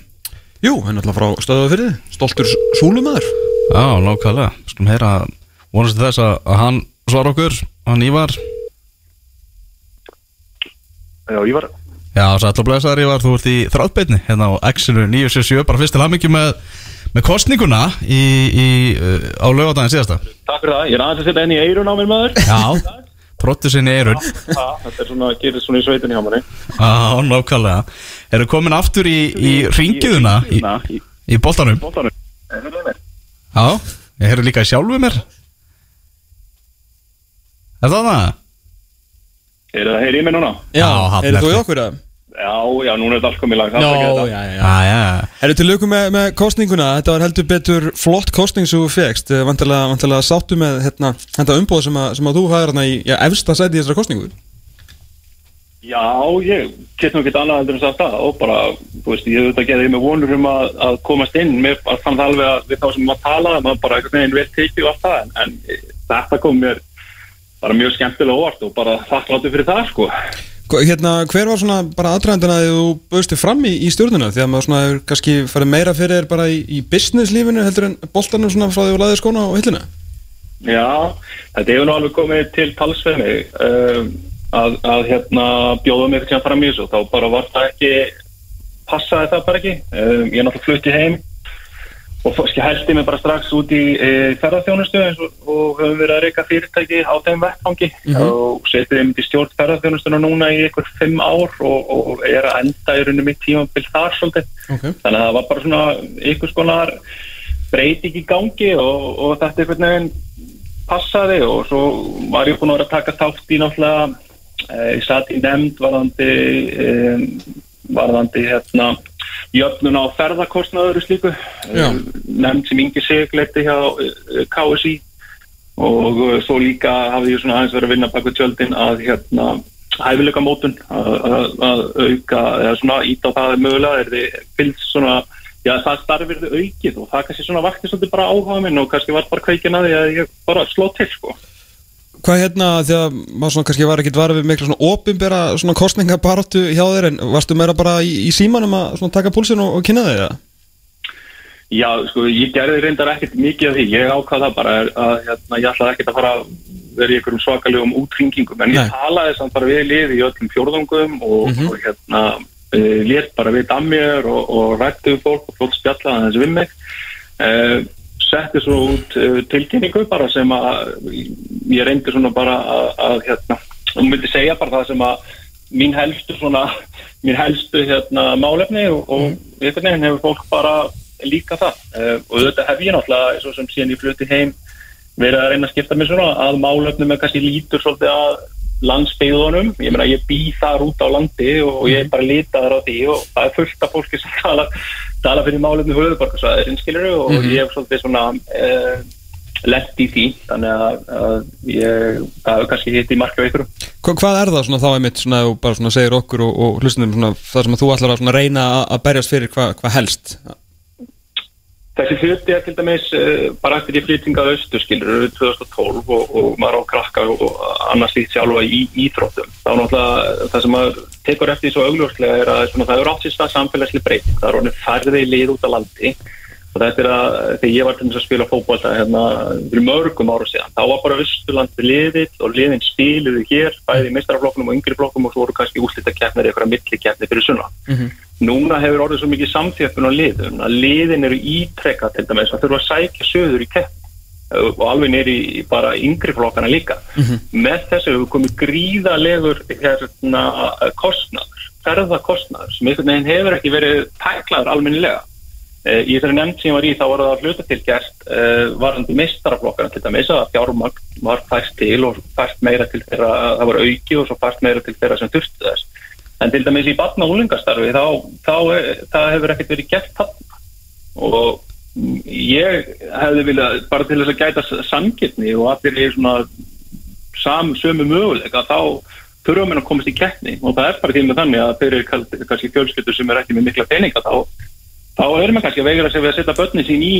Jú, hann er alltaf frá þið, stoltur súlumæður Já, nákvæmlega, skulum heyra vonast til þess að, að hann svara okkur. Hann Ívar. Já, ég var Já, sætla blessaður Ívar, þú ert í þráttbeitni hérna á X-inu 977 bara fyrst til hamingju með, með kostninguna í, í, uh, á lögadaginn síðasta. Takk fyrir það, ég er aðeins að setja enn í eirun á mér maður. Já, trottu sinni eirun Já, Þetta er svona, gerir svona í sveitinni hjá manni. Já, nákvæmlega Eru komin aftur í, í ringiðuna í, Í í boltanum? Er Já, ég heyrðu líka sjálfu mér. Er það það? það heyri ég mig núna? Já, er er þú í okkur að? Já, já, núna er þetta allt komið langt Já, já, þetta. já Já, já. Herru til lögum með, með kostninguna, þetta var heldur betur flott kostning sem þú fegst, vantilega, vantilega sáttu með hérna, þetta umbóð sem, að, sem að þú hafði hérna í já, efsta sæti í þessara kostningu Já, ég get nú ekki annað heldur en sagt það og bara, þú veist, ég hef þetta gerðið með vonur um að, að komast inn. Mér bara fann það alveg að við þá sem maður tala maður bara einhvern veginn vel tekið og allt það en, en þetta kom mér bara mjög skemmtilega óvart og bara þakkláttu fyrir það, sko. Hérna, hver var svona bara aðdraðandina að þú bauðstu fram í, í stjórnuna því að maður svona hefur kannski farið meira fyrir þér bara í, í businesslífinu heldur en boltanum svona frá því að laðið skóna á hilluna? Já, þetta hefur nú alveg komið til talsveimi um, að, að hérna bjóða mig sem fram í þessu. Þá bara var það ekki passaði það bara ekki. Um, ég er náttúrulega flutti heim og hælti mig bara strax út í e, ferðarþjónustu og, og höfum verið að reyka fyrirtæki á þeim vettfangi og setið þeim í stjórn ferðarþjónustuna núna í ykkur fimm ár og, og er að enda í rauninu mitt tímabil þar svolítið. Okay. þannig að það var bara svona ykkur skonar breyting í gangi og, og þetta einhvern veginn passaði og svo var ég búin að vera að taka þátt í náttúrulega ég satt í nefnd varðandi eh, varðandi hérna jöfnun á ferðarkostnaður og slíku. Eh, nefnd sem Ingi Sig leiti hjá eh, KSI og eh, svo líka hafði ég svona aðeins verið að vinna bak við tjöldin að hérna hæfileika mótun að, auka eða svona ít á það mögulega er þið fylgst svona já það starfir þið aukið og það kannski svona vakti svolítið bara áhuga minn og kannski var bara kveikin að því að ég bara sló til sko Hvað hérna, því að maður svona kannski var ekkit varið við mikla svona opinbera svona kostningabaráttu hjá þér en varstu meira bara í, í símanum að svona taka púlsinn og, og kynna þig það? Já, sko, ég gerði reyndar ekkert mikið af því, ég ákvað það bara að hérna, ég ætlaði ekkert að fara vera í einhverjum svakalegum útringingum, en ég Nei. talaði samt bara við lið í öllum fjórðungum og, og hérna, uh, létt bara við dammir og, og rættu við fólk og flott spjallaði þessi við mig. Uh, setti svo út uh, tilkynningu bara sem að ég reyndi svona bara að, að hérna, og myndi segja bara það sem að mín helstu svona, mín helstu hérna málefni og, og einhvern veginn hefur fólk bara líka það. Uh, og þetta hef ég náttúrulega og sem síðan ég flutti heim verið að reyna að skipta mér svona að málefnum er kannski lítur svolítið að landsbyggðunum, ég meina ég bý þar út á landi og ég er bara litaður á því og það er fullt af fólki sem tala, tala fyrir málefni höfuðborgarsvæðir skilur og ég hef svolítið svona uh, lett í því þannig að, að ég hefur kannski hitt í marka ykkur Hva, hvað er það svona þá einmitt svona og bara svona segir okkur og, og hlustundum svona það sem að þú ætlar að reyna að, að berjast fyrir hvað hva helst? Þessi hluti er til dæmis uh, bara eftir í flytinga austur skilur 2012 og, og maður á krakka og annars lít sjálfa í íþróttum. Þá náttúrulega það sem maður tekur eftir því svo augljóslega er að svona, það er átt sér stað samfélagslega breyting. Það er orðin færði lið út á landi. Og þetta er að þegar ég var til þess að spila fókbólta hérna fyrir mörgum ára síðan þá var bara Östurland við liðið og liðin spiluðu hér bæði í meistaraflokkunum og yngri flokkum og svo voru kannski úslita keppnir eitthvað milli keppnir fyrir sunna núna hefur orðið svo mikið samþjöppun á liðum að liðin eru ítrekka til dæmis að þurfa að sækja söður í keppni. Og alveg neyri bara yngri flokkana líka. Með þessu hefur komið gríðalegur hérna kostnaður ferðakostnaður sem einhvern veginn hefur ekki verið tæklaður almennilega. Eh, Í þessari nefnd sem ég var í þá var það hluta til gert uh, varandi meistaraflokkana til dæmis að fjármagn var fæst til og fæst meira til þeirra, það var auki og svo fæst meira til þeirra sem þurftu þess. En til dæmis í batna og úlingastarfi þá, þá er, það hefur ekkert verið gert þarna. Og mm, ég hefði viljað bara til þess að gæta samgirni og allir er svona sam, sömu möguleika þá þurfum við að komast í keppni. Og það er bara til með þannig að fyrir kannski fjölskyldur sem er ekki með mikla peninga þá þá erum við kannski að vegra sig við að setja börnin sín í,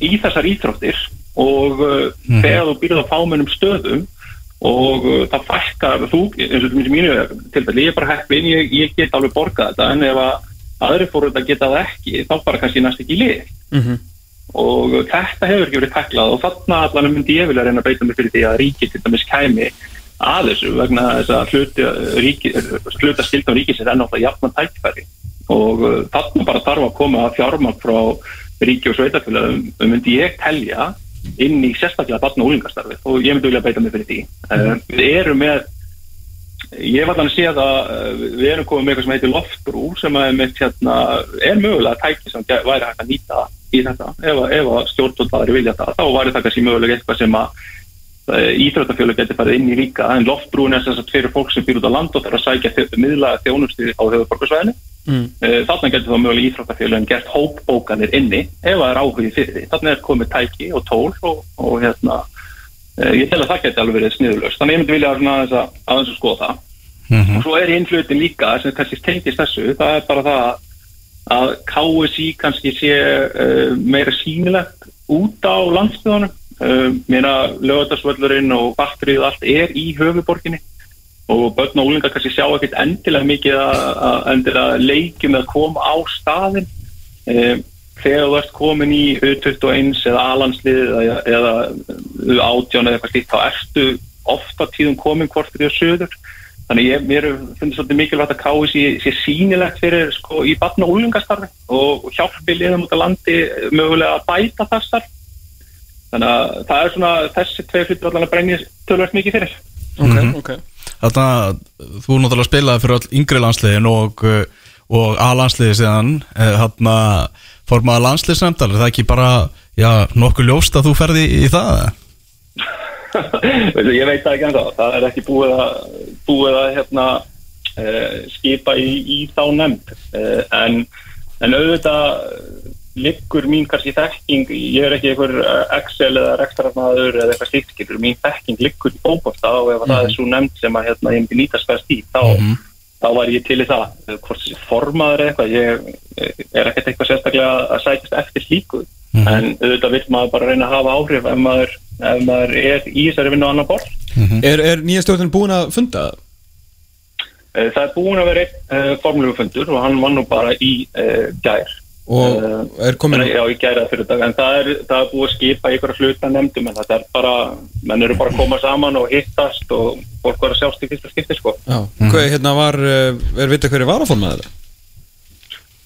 í þessar íþróttir og uh, þegar þú býrð á fámennum stöðum og uh, það fækkar þú, eins og til mínu tilfelli, ég er bara heppin, ég, ég get alveg borgað þetta en ef að aðri fóruð að geta það ekki, þá bara kannski næst ekki lið. Og uh, þetta hefur ekki verið taklað og þarna allan myndi ég vilja reyna að beita mig fyrir því að ríki til dæmis kæmi að þessu vegna þess að hluti, ríki, hluta skildum ríkisins er náttúrulega jafnan tækfæri og uh, þarna bara þarf að koma fjármagn frá ríki og sveitafélagum myndi ég telja inn í sérstaklega barna og úlingastarfi og ég myndi vilja beita mig fyrir því. Uh, við erum með ég var þannig að sé að uh, við erum komið með eitthvað sem heitir loftbrú sem er, með, hérna, er mögulega tæki sem væri hægt að nýta í þetta. Ef, ef að stjórnvöldari vilja það þá væri það kannski mögulega eitthvað sem að íþróttafjölu getur farið inn í ríka en loftbrúin er þess að fyrir fólk sem býr út á land og þarf að sækja miðlæga þjónustu á höfuborgarsvæðinu Mm. Eh, þarna getur þá mögulega íþróttafélagin gert hópbókanir inni ef það er áhugið fyrir því. Þarna er komið tæki og tól og, og hérna eh, ég tel að það geti alveg verið sniðulöst þannig ég myndi vilja svona aðeins að, aðeins að skoða það. Og svo er hinn hlutin líka sem kannski tengist þessu, það er bara það að KSI kannski sé uh, meira sýnilegt út á landsbyðunum uh, mér að lögadagsvöllurinn og batterið og allt er í höfuborginni og börn og úlingar kannski sjá ekkert endilega mikið að, að endilega leikjum eða koma á staðin um, þegar þú ert komin í U21 eða A-landslið eða, eða U18 eða eitthvað slíkt þá ertu ofta tíðum komin hvort fyrir söður þannig ég, mér finnst svolítið mikilvægt að KSI sé sýnilegt fyrir sko í barn og úlingastarfi og, hjálpi liðum út á landi mögulega að bæta það starf. Þannig að það er svona þessi tvei hlutur allan að brennja tölvært mikið fyrir. Ok, ok Þarna, þú náttúrulega spilaði fyrir all yngri landsliðin og, uh, og A-landsliði síðan Þarna, formaða landsliðsnefndar Er það ekki bara, já, nokkuð ljóst að þú ferði í, það? Ég veit það ekki ennþá það er ekki búið að, búið að hérna, uh, skipa í, í þá nefnd uh, en, en auðvitað liggur mín kannski þekking ég er ekki einhver eh, Excel eða rekstrarnaður eða eitthvað slíkt mín þekking liggur í fókbósta og ef það er svo nefnd sem að hérna, ég myndi nýtast best í þá, þá var ég til í það. Hvort þessi formaður eitthvað ég eh, er ekkert eitthvað sérstaklega að sækast eftir slíku. En auðvitað vil maður bara reyna að hafa áhrif ef maður, ef maður er í þessari vinnu á annan borð. Er, er nýja stjórnin búin að funda það? Eh, Það er búin að vera einn uh, formlegu fundur og hann var nú bara í uh, gær Og Eh, er komin Já, í gæra fyrir dag, en það er, það er búið að skipa ykkur hluta nefndum, en þetta er bara menn eru bara að koma saman og hittast og fólk var að sjást í fyrsta skipti, sko. Já, hvað hérna var, eh, er vita hverju varaformaður það?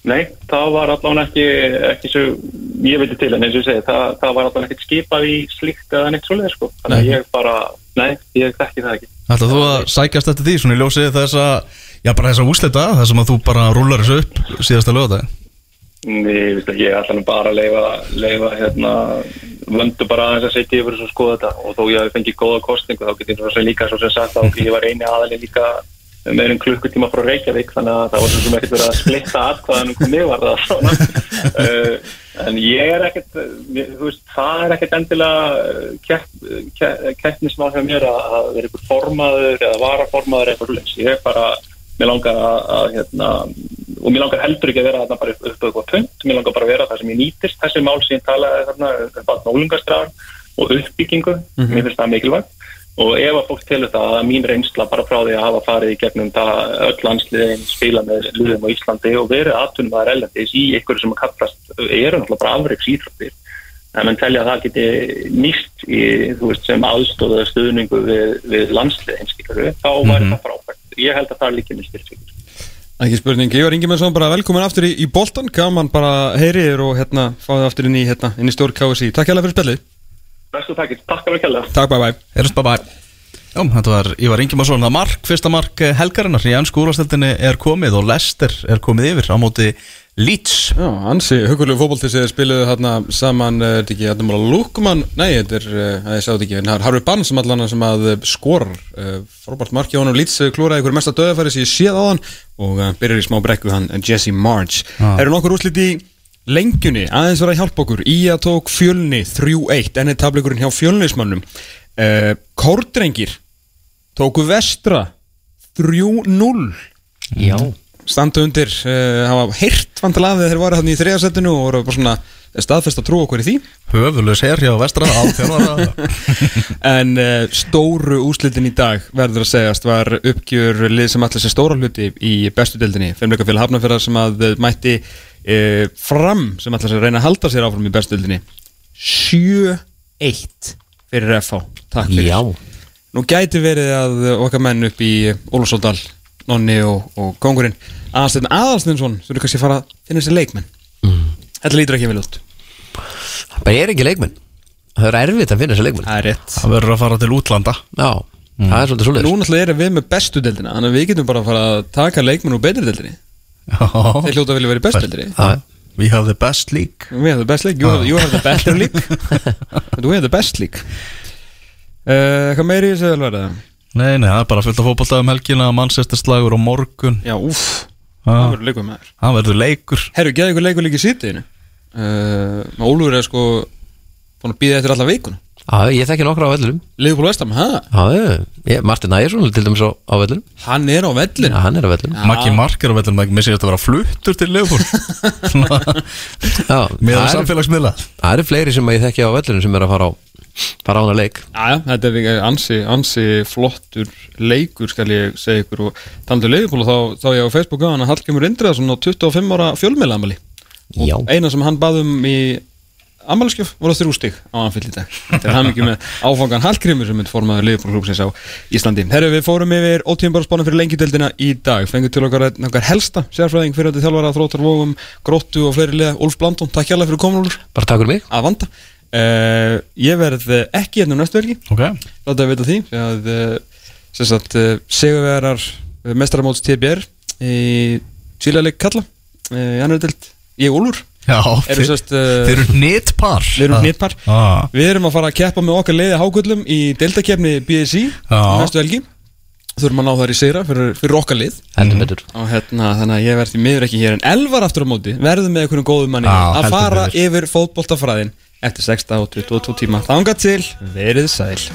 Nei, það var allavega ekki, ekki svo, ég veit til, en eins og ég segi það, það var allavega ekkert skipað í slíkt eða neitt svoleiði, sko, þannig að ég bara nei, ég þekki það ekki. Ætlaðu þú að sækjast eftir því, svona í ljósið þess að Já, bara þess að úslita, þess að þú bara rúlar þessu upp síðasta lögða Nei, ég veist ekki, ég ætla nú bara að leifa, leifa hérna, vöndu bara aðeins að setja yfir og skoða þetta. Og þó ég hafi fengið góða kostningu þá get ég svo sem líka svo sem sagt að ég var eini aðali líka meir en klukkutíma frá Reykjavík þannig að það var svo sem ekkert verið að splitta atkvæðan um hvað mig var það svona. Uh, en ég er ekkert þú veist, það er ekkert endilega kepp, kepp, keppnismál hjá mér að, vera ykkur formaður eða varaformaður eitthvað ég er bara mér langar að, að hérna, og mér langar heldur ekki að vera þarna bara upp, upp eitthvað punt, mér langar bara að vera það sem ég nýtist. Þessi mál sem ég talaði þarna um nálingastrafn og uppbyggingu mér finnst það mikilvægt. Og ef að fólk telur það að mín reynsla bara frá því að hafa farið í gegnum það öll landsliðin spila með liðum á Íslandi og verið aðtunum að erlendis í ykkur sem að kallast eru náttúrulega bara afreiks íþróttir en menn telja að það geti nýst í, veist, sem aðstóða stuðningu við, við landsliðin skilur þá væri það frábært ég held að það er líka minn styrkjum Ekki spurning, Ívar Ingimarsson bara velkomin aftur í, í boltan, gaman bara heyriðir og hérna fáið aftur inn í, hérna, inn í stór KSI Takk hérlega fyrir spjallið. Bestu takkir, takk fyrir að kella Takk, bye bye. Erum spá bæ Já, þetta var Ívar Ingimarsson Það mark, fyrsta mark helgarinnar í ennsku úrvarsdeildinni er komið og Lester er komið yfir á móti Leeds. Já, ansi, hugulegu fótbolti sem spiluðu hérna saman, eh, er þetta ekki, er bara Lukman, nei, þetta er, eh, að ég sá þetta ekki, en það er Harry Barnes sem allan sem að eh, skorar, uh, frábært marki á hann og Leeds eh, klúraði ykkur mesta döðafæri sem ég séð á hann og uh, byrjar í smá brekku hann eh, Jesse March. Ah. Eru nokkur úrslit í lengjunni, aðeins var að hjálpa okkur, Ía tók fjölni 3-1, enni tableikurinn hjá fjölnismannum, uh, Kórdrengir tóku vestra 3-0 Já standa undir, uh, hafa heyrt vantilega þegar þeir voru hann í þriðasettinu og voru bara svona staðfest að trú okkur í því. Höfulegs her hjá vestra á þjálfara en uh, stóru úslitin í dag verður að segjast var uppgjör lið sem allir sér stóra hluti í bestu deildinni, Femleikafélag Hafnarfjörðar sem að mætti uh, fram sem allir sér reyna að halda sér áfram í bestu deildinni. 7-1 fyrir FH, takk fyrir. Já. Nú gæti verið að okkar menn upp í Ólafsóldal, Nonni og, og Kongurinn Aðalsteinn Aðalsteinsson þurfi kannski að fara að finna sér leikmenn. Mm. Þetta lítur ekki vel út. Það bara er ekki leikmenn. Það er erfitt að finna þessi leikmenn. Það er rétt. Það verður að fara til útlanda. Já, það er svolítið Nú svolítið náttúrulega erum við með bestu deildina Þannig að við getum bara að fara að taka leikmenn úr betri deildinni. Þeir Já hljóta að vilja vera í bestu deildinni. Já, We have the best league. We have the best league, you have, you have the better league. But we have the best league. Uh, Hvað meiri alveg Nei, nei, það er bara fullt af fótbolta um helgina Manchester slagur á morgun. Já, úff, það Það verður leikum með þér verður leikur. Herru, geði ykkur leikur líka í sýtiðinu uh, Ólfur er sko búin að býða eftir alla veikuna Já, ég þekki nokkra á vellinum. Leifbúl Vestam, hæ? Já, Martin Ægjesson til dæmis á, vellinum. Hann er á Já, vellinu hann er á vellinum. Maggi Mark er á vellum Maggi missir þetta að vera fluttur til Já, Með það samfélagsmiðla. það eru fleiri sem ég þekki á vellinum sem er að fara á á hana leik. Já, þetta er ansi, ansi flottur leikur skal ég segja ykkur. Og talandu Leifbúl þá, þá ég á Facebook að hann að Hallgrimur Indriðarsson á 25 ára fjölmiðlamali Já, eina sem hann baðum í ammælaskjöf voru þrjú stig á anfill í dag. Þetta er hann ekki með áfangan Hallgrimur sem er formaður liðbólklúksins á Íslandi. Herru við fórum yfir ótíðanbara fyrir lengjudeldina í dag. Fengið til okkar, okkar helsta sérfræðing fyrir þetta þjálfara þróttar vógum, gróttu og fleiri liða Úlf Blandón, takk hjálpa fyrir komin Úlf bara takk fyrir mig. Að vanda uh, ég verð ekki hérna um næstu verki Ok. Láta að vita því að sem sagt, sigurvegarar uh, mestaramóts TBR í Tvíleik Kalla í annar delt, ég og Eru þeir, uh, eru nýttpar Við erum hnitpar ah. Við erum að fara að keppa með okkar leiði hágullum í deltakefni BSI Já. næstu helgi. Þurfum að ná þær í sigra fyrir, fyrir okkar lið. Heldur betur. Og hérna, þannig að ég verð því miður ekki hér en elvar aftur á móti verðum með einhverjum góðum manni Já, að fara betur. yfir fótboltafræðin eftir 6 og 22 tíma. Þanga til. Verið sæl